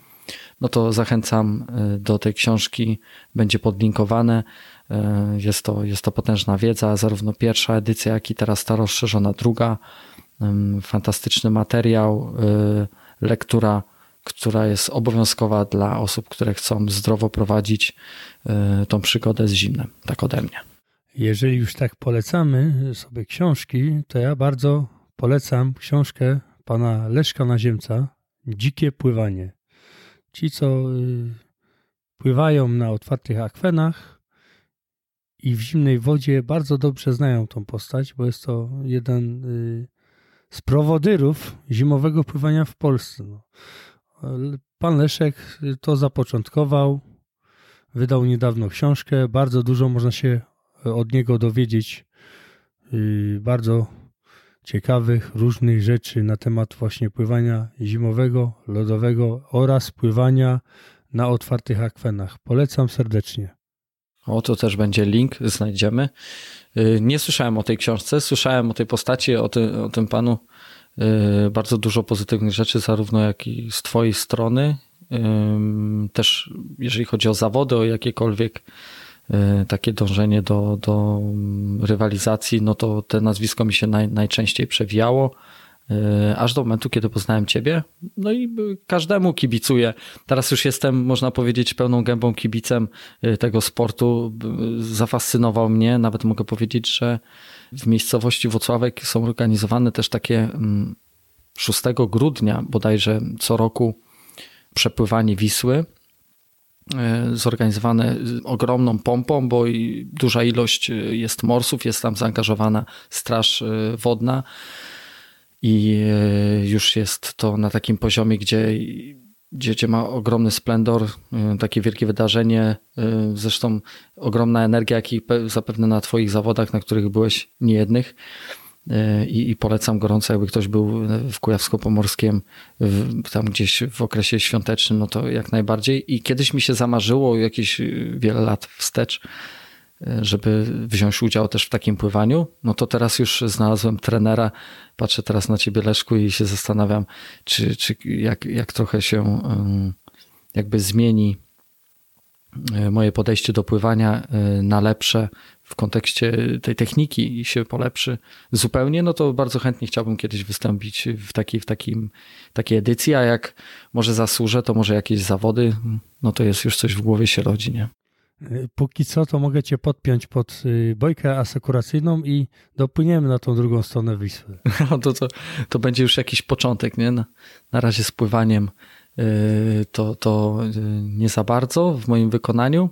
no to zachęcam y, do tej książki, będzie podlinkowane. Y, jest to, jest to potężna wiedza, zarówno pierwsza edycja, jak i teraz ta rozszerzona druga. Fantastyczny materiał, y, lektura, która jest obowiązkowa dla osób, które chcą zdrowo prowadzić tą przygodę z zimnem. Tak ode mnie. Jeżeli już tak polecamy sobie książki, to ja bardzo polecam książkę pana Leszka Naziemca Dzikie pływanie. Ci, co y, pływają na otwartych akwenach i w zimnej wodzie, bardzo dobrze znają tą postać, bo jest to jeden y, z prowodyrów zimowego pływania w Polsce. No. Pan Leszek y, to zapoczątkował, wydał niedawno książkę. Bardzo dużo można się od niego dowiedzieć. Bardzo ciekawych, różnych rzeczy na temat właśnie pływania zimowego, lodowego oraz pływania na otwartych akwenach. Polecam serdecznie. O, to też będzie link, znajdziemy. Y, nie słyszałem o tej książce, słyszałem o tej postaci, o, ty, o tym panu y, bardzo dużo pozytywnych rzeczy, zarówno jak i z twojej strony. Też jeżeli chodzi o zawody, o jakiekolwiek takie dążenie do, do rywalizacji, no to te nazwisko mi się naj, najczęściej przewijało e, aż do momentu, kiedy poznałem Ciebie. No i każdemu kibicuję. Teraz już jestem, można powiedzieć, pełną gębą kibicem e, tego sportu. Zafascynował mnie, nawet mogę powiedzieć, że w miejscowości Wocławek są organizowane też takie 6 mm, grudnia bodajże co roku przepływanie Wisły E, zorganizowane ogromną pompą, bo duża ilość e, jest morsów, jest tam zaangażowana straż e, wodna i już jest to na takim poziomie, gdzie, gdzie, gdzie ma ogromny splendor, takie wielkie wydarzenie, zresztą ogromna energia, jak i zapewne na Twoich zawodach, na których byłeś niejednych. I, I, polecam gorąco, jakby ktoś był w Kujawsko-Pomorskiem, tam gdzieś w okresie świątecznym, no to jak najbardziej. I kiedyś mi się zamarzyło jakieś y, wiele lat wstecz, y, żeby wziąć udział też w takim pływaniu. No to teraz już znalazłem trenera. Patrzę teraz na ciebie, Leszku, i się zastanawiam, czy, czy jak, jak trochę się jakby zmieni y, moje podejście do pływania na lepsze w kontekście tej techniki się polepszy zupełnie, no to bardzo chętnie chciałbym kiedyś wystąpić w, takiej, w takim, takiej edycji, a jak może zasłużę, to może jakieś zawody, no to jest już coś w głowie się rodzi, nie? Póki co, to mogę cię podpiąć pod y, bojkę asekuracyjną i dopłyniemy na tą drugą stronę Wisły. No to, to, to będzie już jakiś początek, nie? Na, na razie z pływaniem y, to, to y, nie za bardzo w moim wykonaniu.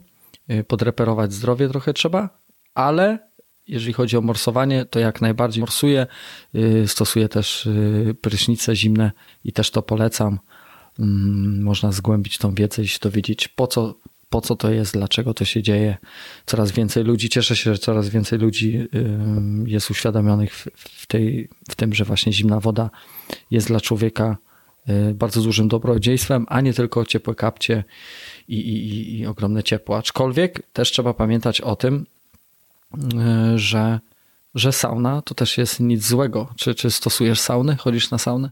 Podreperować zdrowie trochę trzeba, ale jeżeli chodzi o morsowanie, to jak najbardziej morsuję. Y, stosuję też y, prysznice zimne i też to polecam. Mm, można zgłębić tą wiedzę i się dowiedzieć, po co po co to jest, dlaczego to się dzieje. Coraz więcej ludzi, cieszę się, że coraz więcej ludzi jest uświadomionych w, tej, w tym, że właśnie zimna woda jest dla człowieka y, bardzo dużym dobrodziejstwem, a nie tylko ciepłe kapcie i, i, i ogromne ciepło. Aczkolwiek też trzeba pamiętać o tym, y, że, że sauna to też jest nic złego. Czy, czy stosujesz sauny? Chodzisz na saunę?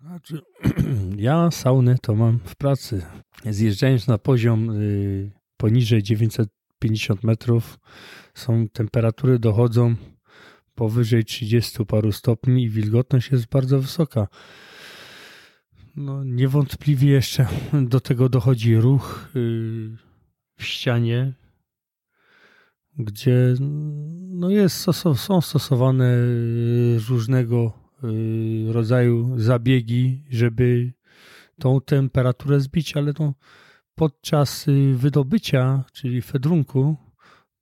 Znaczy, ja saunę to mam w pracy. Zjeżdżając na poziom y, poniżej 950 metrów, są temperatury dochodzą powyżej 30 paru stopni i wilgotność jest bardzo wysoka. No, niewątpliwie jeszcze do tego dochodzi ruch y, w ścianie, gdzie no jest, są stosowane różnego Y, rodzaju zabiegi, żeby tą temperaturę zbić, ale no, podczas y, wydobycia, czyli fedrunku,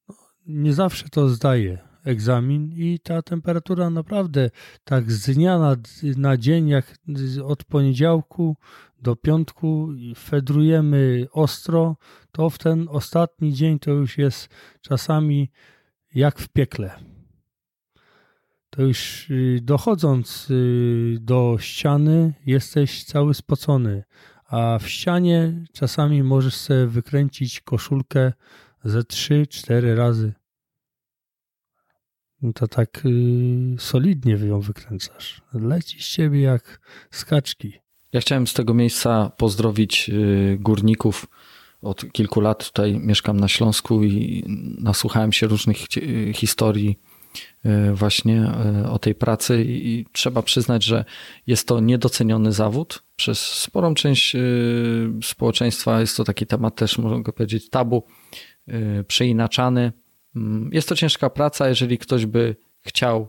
no, nie zawsze to zdaje egzamin i ta temperatura naprawdę tak z dnia na, na dzień, jak od poniedziałku do piątku fedrujemy ostro, to w ten ostatni dzień to już jest czasami jak w piekle to już y, dochodząc y, do ściany jesteś cały spocony, a w ścianie czasami możesz sobie wykręcić koszulkę ze 3-4 razy. No to tak yy, solidnie ją wykręcasz. Leci z ciebie jak skaczki. Ja chciałem z tego miejsca pozdrowić górników. Od kilku lat tutaj mieszkam na Śląsku i nasłuchałem się różnych historii E, właśnie e, o tej pracy i trzeba przyznać, że jest to niedoceniony zawód. Przez sporą część e, społeczeństwa jest to taki temat też, mogę powiedzieć, tabu, przeinaczany. Mm, jest to ciężka praca, jeżeli ktoś by chciał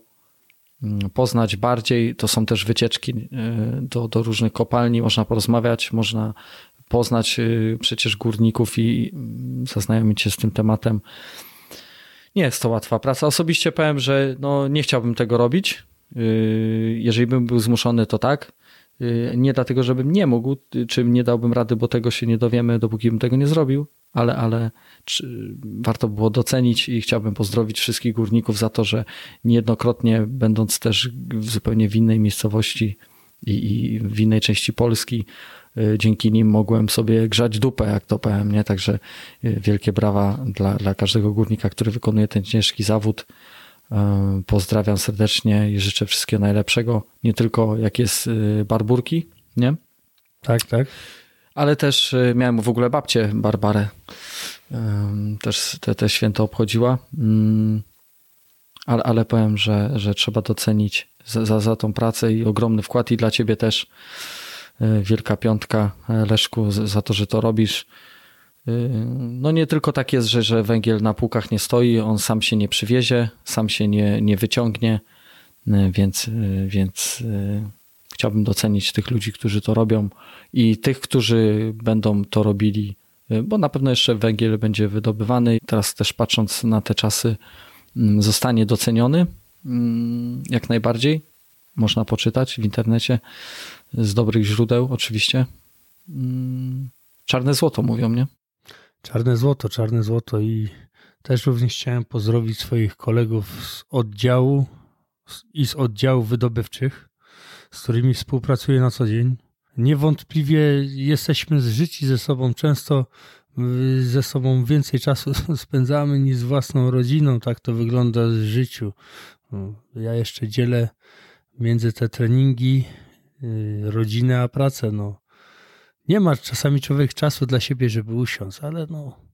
mm, poznać bardziej, to są też wycieczki do, do różnych kopalni, można porozmawiać, można poznać przecież górników i mm, zaznajomić się z tym tematem nie jest to łatwa praca. Osobiście powiem, że no, nie chciałbym tego robić. Yy, jeżeli bym był zmuszony, to tak. Yy, nie dlatego, żebym nie mógł, czy nie dałbym rady, bo tego się nie dowiemy, dopóki bym tego nie zrobił, ale, ale warto było docenić i chciałbym pozdrowić wszystkich górników za to, że niejednokrotnie, będąc też w zupełnie w innej miejscowości i, i w innej części Polski, Y, dzięki nim mogłem sobie grzać dupę, jak to powiem, nie? Także y, wielkie brawa dla, dla każdego górnika, który wykonuje ten ciężki zawód. Y, pozdrawiam serdecznie i życzę wszystkiego najlepszego. Nie tylko jak jest barburki, nie? Tak, tak. Ale też miałem w ogóle babcię Barbarę. Też te, te święto obchodziła. Mm, ale, ale powiem, że, że trzeba docenić za, za, za tą pracę i ogromny wkład i dla ciebie też E, wielka piątka e, Leszku za to, że to robisz. E, no nie tylko tak jest, że, że węgiel na półkach nie stoi, on sam się nie przywiezie, sam się nie, nie wyciągnie, więc, więc chciałbym docenić tych ludzi, którzy to robią i tych, którzy będą to robili, bo na pewno jeszcze węgiel będzie wydobywany. Teraz też patrząc na te czasy, mm, zostanie doceniony mm, jak najbardziej. Można poczytać w internecie z dobrych źródeł oczywiście. Mm, czarne złoto mówią, nie? Czarne złoto, czarne złoto i też również chciałem pozdrowić swoich kolegów z oddziału i z oddziałów wydobywczych, z którymi współpracuję na co dzień. Niewątpliwie jesteśmy zżyci ze sobą, często y, ze sobą więcej czasu spędzamy niż z własną rodziną, tak to wygląda w życiu. Ja jeszcze dzielę między te treningi rodzinę, a pracę. No. Nie ma czasami człowiek czasu dla siebie, żeby usiąść, ale no.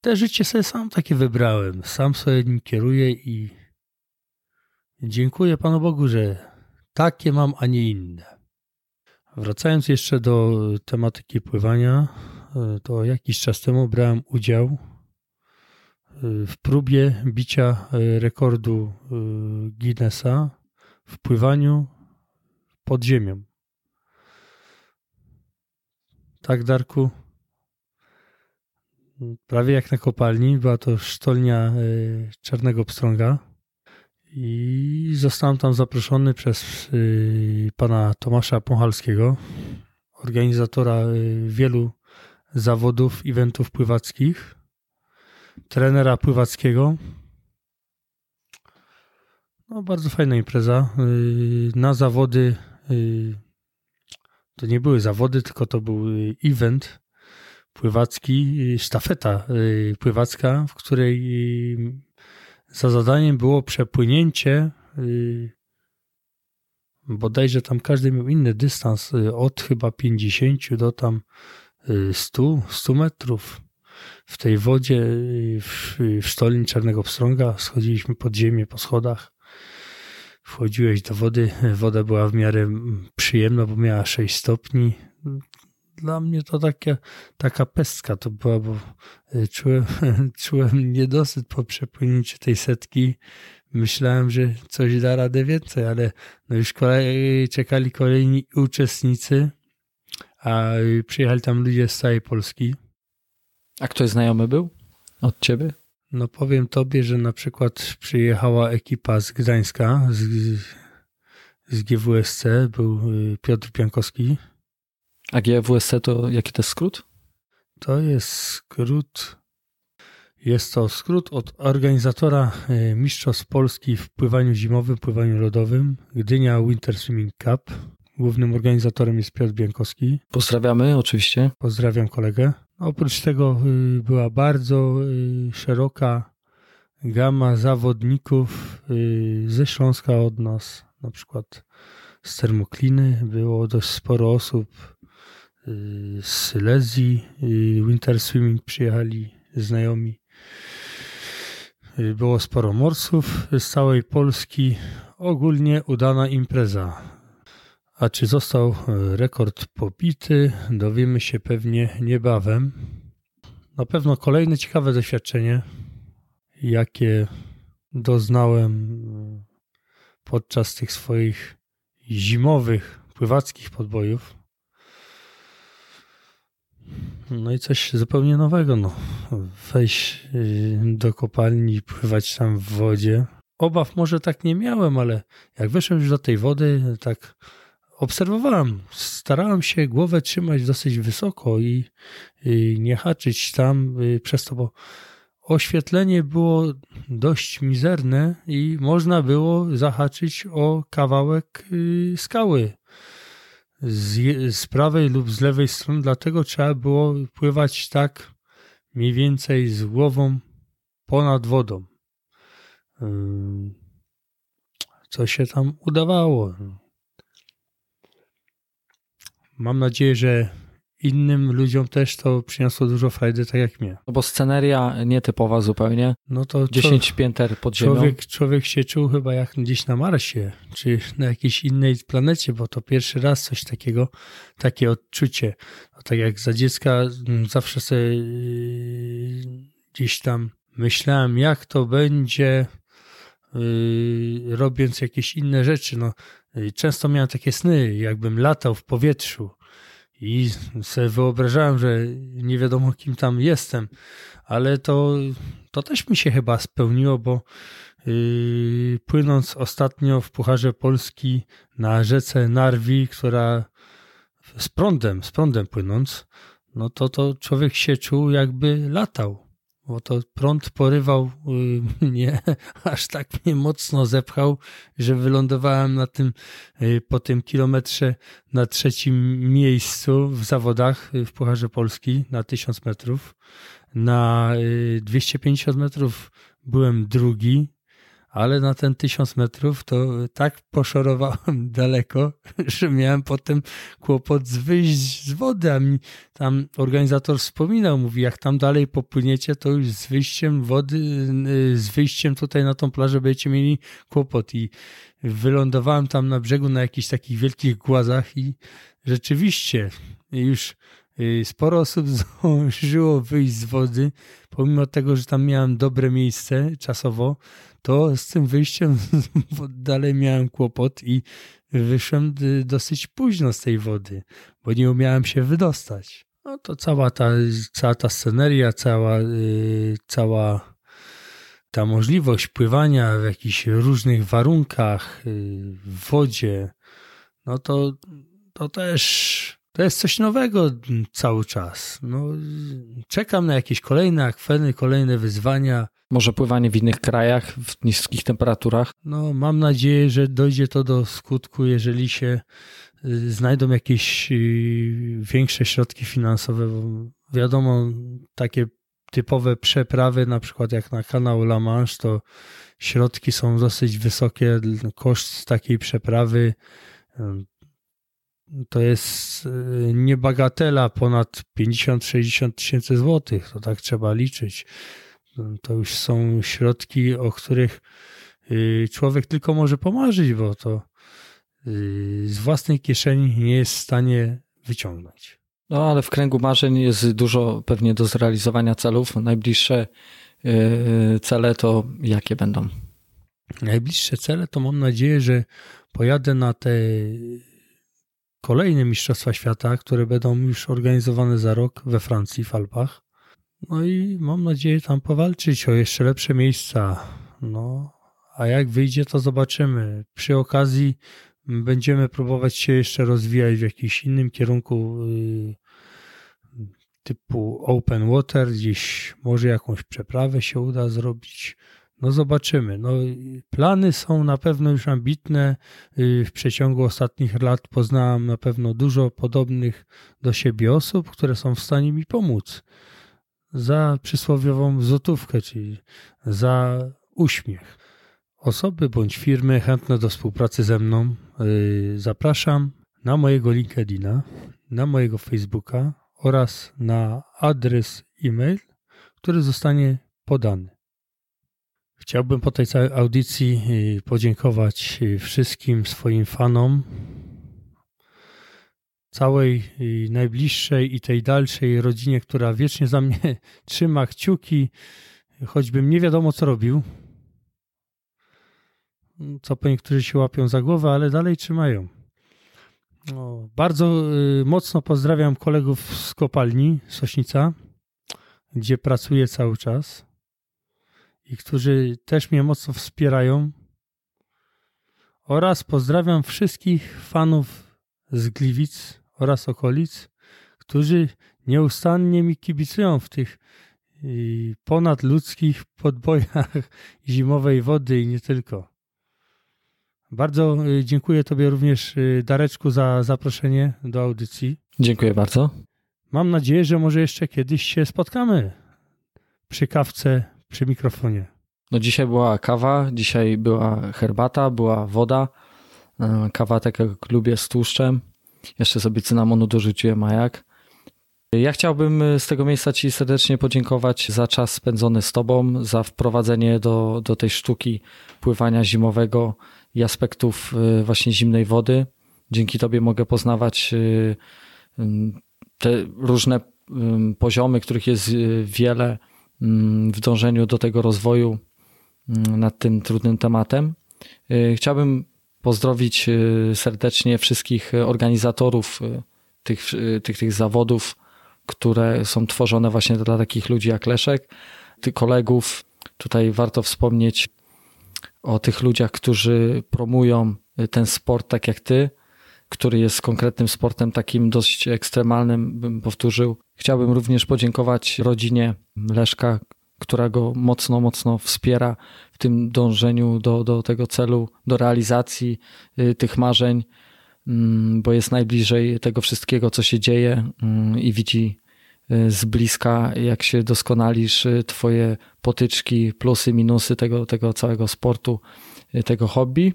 Te życie sobie sam takie wybrałem. Sam sobie nim kieruję i dziękuję Panu Bogu, że takie mam, a nie inne. Wracając jeszcze do tematyki pływania, y, to jakiś czas temu brałem udział y, w próbie bicia rekordu Guinnessa w pływaniu pod ziemią. Tak, Darku? Prawie jak na kopalni. Była to sztolnia e, Czarnego Pstrąga. I zostałem tam zaproszony przez e, pana Tomasza Pochalskiego, organizatora e, wielu zawodów, eventów pływackich, trenera pływackiego. No, bardzo fajna impreza. Y, na zawody y, to nie były zawody, tylko to był event pływacki, sztafeta pływacka, w której za zadaniem było przepłynięcie bodajże tam każdy miał inny dystans, y, od chyba 50 do tam 100, y, 100 metrów. W tej wodzie, y, w, w Czarnego Pstrąga, schodziliśmy pod ziemię po schodach. Wchodziłeś do wody, woda była w miarę mm, przyjemna, bo miała 6 stopni. Dla mnie to takie, taka pestka to była, bo czułem, czułem niedosyt po przepłynięciu tej setki myślałem, że coś da radę więcej, ale no już czekali kolejni uczestnicy, a przyjechali tam ludzie z całej Polski. A ktoś znajomy był od ciebie? No powiem tobie, że na przykład przyjechała ekipa z Gdańska, z, z GWSC, był y, Piotr Piankowski. A GWSC to jaki to jest skrót? To jest skrót jest to skrót od organizatora e, Mistrzostw Polski w pływaniu zimowym, pływaniu lodowym, Gdynia Winter Swimming Cup. Głównym organizatorem jest Piotr Biankowski. Pozdrawiamy oczywiście. Pozdrawiam kolegę. Oprócz tego y, była bardzo y, szeroka gama zawodników y, ze Śląska od nas, na przykład z Termokliny. Było dość sporo osób z Silesii. Winter Swimming przyjechali znajomi było sporo morców z całej Polski. Ogólnie udana impreza. A czy został e, rekord pobity, dowiemy się pewnie niebawem. Na pewno kolejne ciekawe doświadczenie, jakie doznałem e, podczas tych swoich zimowych, pływackich podbojów. No i coś zupełnie nowego, no. Wejść y, do kopalni pływać tam w wodzie. Obaw może tak nie miałem, ale jak weszłem już do tej wody, tak obserwowałem. Starałem się głowę trzymać dosyć wysoko i, i nie haczyć tam y, przez to, bo oświetlenie było dość mizerne i można było zahaczyć o kawałek y, skały z, z prawej lub z lewej strony, dlatego trzeba było pływać tak mniej więcej z głową ponad wodą. Co się tam udawało. Mam nadzieję, że innym ludziom też to przyniosło dużo frajdy, tak jak mnie. No bo sceneria nietypowa zupełnie. No to 10 pięter pod ziemią. Człowiek, człowiek się czuł chyba jak gdzieś na Marsie, czy na jakiejś innej planecie, bo to pierwszy raz coś takiego, takie odczucie. No tak jak za dziecka mm, zawsze sobie yy, gdzieś tam myślałem, jak to będzie yy, robiąc jakieś inne rzeczy. No, yy, często miałem takie sny, jakbym latał w powietrzu i sobie wyobrażałem, że nie wiadomo kim tam jestem, ale to, to też mi się chyba spełniło, bo yy, płynąc ostatnio w Pucharze Polski na rzece Narwi, która z prądem, z prądem płynąc, no to, to człowiek się czuł jakby latał bo to prąd porywał y, mnie, aż tak mnie mocno zepchał, że wylądowałem na tym, y, po tym kilometrze na trzecim miejscu w zawodach w Pucharze Polski na 1000 metrów. Na 250 y, metrów byłem drugi, ale na ten tysiąc metrów to tak poszorowałem daleko, że miałem potem kłopot z wyjść z wody, a mi tam organizator wspominał, mówi, jak tam dalej popłyniecie, to już z wyjściem wody, y, z wyjściem tutaj na tą plażę będziecie mieli kłopot. I wylądowałem tam na brzegu na jakichś takich wielkich głazach i rzeczywiście już sporo osób zdążyło wyjść z wody, pomimo tego, że tam miałem dobre miejsce czasowo, to z tym wyjściem dalej miałem kłopot i wyszłem dosyć późno z tej wody, bo nie umiałem się wydostać. No to cała ta, cała ta sceneria, cała, yy, cała ta możliwość pływania w jakichś różnych warunkach, w wodzie, no to, to też to jest coś nowego cały czas. No, czekam na jakieś kolejne akweny, kolejne wyzwania. Może pływanie w innych krajach, w niskich temperaturach? No, mam nadzieję, że dojdzie to do skutku, jeżeli się y, znajdą jakieś y, większe środki finansowe. Bo wiadomo, takie typowe przeprawy, na przykład jak na kanał La Manche, to środki są dosyć wysokie. Koszt takiej przeprawy to jest y, niebagatela ponad 50-60 tysięcy złotych. To tak trzeba liczyć. To już są środki, o których y, człowiek tylko może pomarzyć, bo to y, z własnej kieszeni nie jest w stanie wyciągnąć. No ale w kręgu marzeń jest dużo pewnie do zrealizowania celów. Najbliższe cele to jakie będą? Najbliższe cele to mam nadzieję, że pojadę na te kolejne Mistrzostwa Świata, które będą już organizowane za rok we Francji, w Alpach. No i mam nadzieję tam powalczyć o jeszcze lepsze miejsca. No, a jak wyjdzie, to zobaczymy. Przy okazji będziemy próbować się jeszcze rozwijać w jakimś innym kierunku y, typu open water, gdzieś może jakąś przeprawę się uda zrobić. No zobaczymy. No, plany są na pewno już ambitne. Y, w przeciągu ostatnich lat poznałem na pewno dużo podobnych do siebie osób, które są w stanie mi pomóc. Za przysłowiową złotówkę, czyli za uśmiech. Osoby bądź firmy chętne do współpracy ze mną y, zapraszam na mojego LinkedIna, na mojego Facebooka oraz na adres e-mail, który zostanie podany. Chciałbym po tej całej audycji y, podziękować y, wszystkim swoim fanom, całej y, najbliższej i tej dalszej rodzinie, która wiecznie za mnie trzyma kciuki, choćbym nie wiadomo co robił. Co po niektórzy się łapią za głowę, ale dalej trzymają. No, bardzo mocno pozdrawiam kolegów z kopalni Sośnica, gdzie pracuję cały czas i którzy też mnie mocno wspierają. Oraz pozdrawiam wszystkich fanów z Gliwic oraz okolic, którzy nieustannie mi kibicują w tych y, ponadludzkich podbojach zimowej wody i nie tylko. Bardzo y, dziękuję Tobie również, y, Dareczku, za zaproszenie do audycji. Dziękuję bardzo. Mam nadzieję, że może jeszcze kiedyś się spotkamy przy kawce przy mikrofonie? No dzisiaj była kawa, dzisiaj była herbata, była woda. E, kawa tak jak lubię z tłuszczem. Jeszcze sobie cynamonu dorzuciłem, a jak. Ja chciałbym z tego miejsca Ci serdecznie podziękować za czas spędzony z Tobą, za wprowadzenie do, do tej sztuki pływania zimowego i aspektów e, właśnie zimnej wody. Dzięki Tobie mogę poznawać e, te różne poziomy, których jest wiele w dążeniu do tego rozwoju mm, nad tym trudnym tematem. Y, chciałbym pozdrowić y, serdecznie wszystkich organizatorów y, tych, tych, tych zawodów, które są tworzone właśnie dla takich ludzi jak Leszek, tych kolegów. Tutaj warto wspomnieć o tych ludziach, którzy promują ten sport tak jak ty, który jest konkretnym sportem takim dość ekstremalnym, bym powtórzył. Chciałbym również podziękować rodzinie Leszka, która go mocno, mocno wspiera w tym dążeniu do, do tego celu, do realizacji y, tych marzeń, mm, bo jest najbliżej tego wszystkiego, co się dzieje mm, i widzi y, z bliska, jak się doskonalisz, y, twoje potyczki, plusy, minusy tego, tego całego sportu, tego hobby.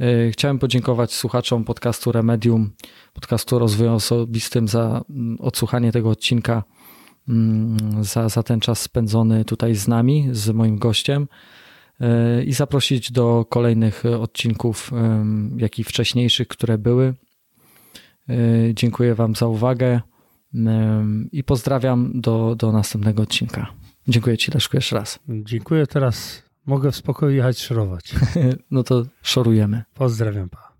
E, chciałem podziękować słuchaczom podcastu Remedium, podcastu rozwoju osobistym za mm, odsłuchanie tego odcinka, mm, za, za ten czas spędzony tutaj z nami, z moim gościem e, i zaprosić do kolejnych odcinków, jak i wcześniejszych, które były. E, dziękuję Wam za uwagę i pozdrawiam do, do następnego odcinka. Dziękuję Ci Leszku jeszcze raz. Dziękuję teraz Mogę w spokoju jechać szorować. no to szorujemy. Pozdrawiam pa.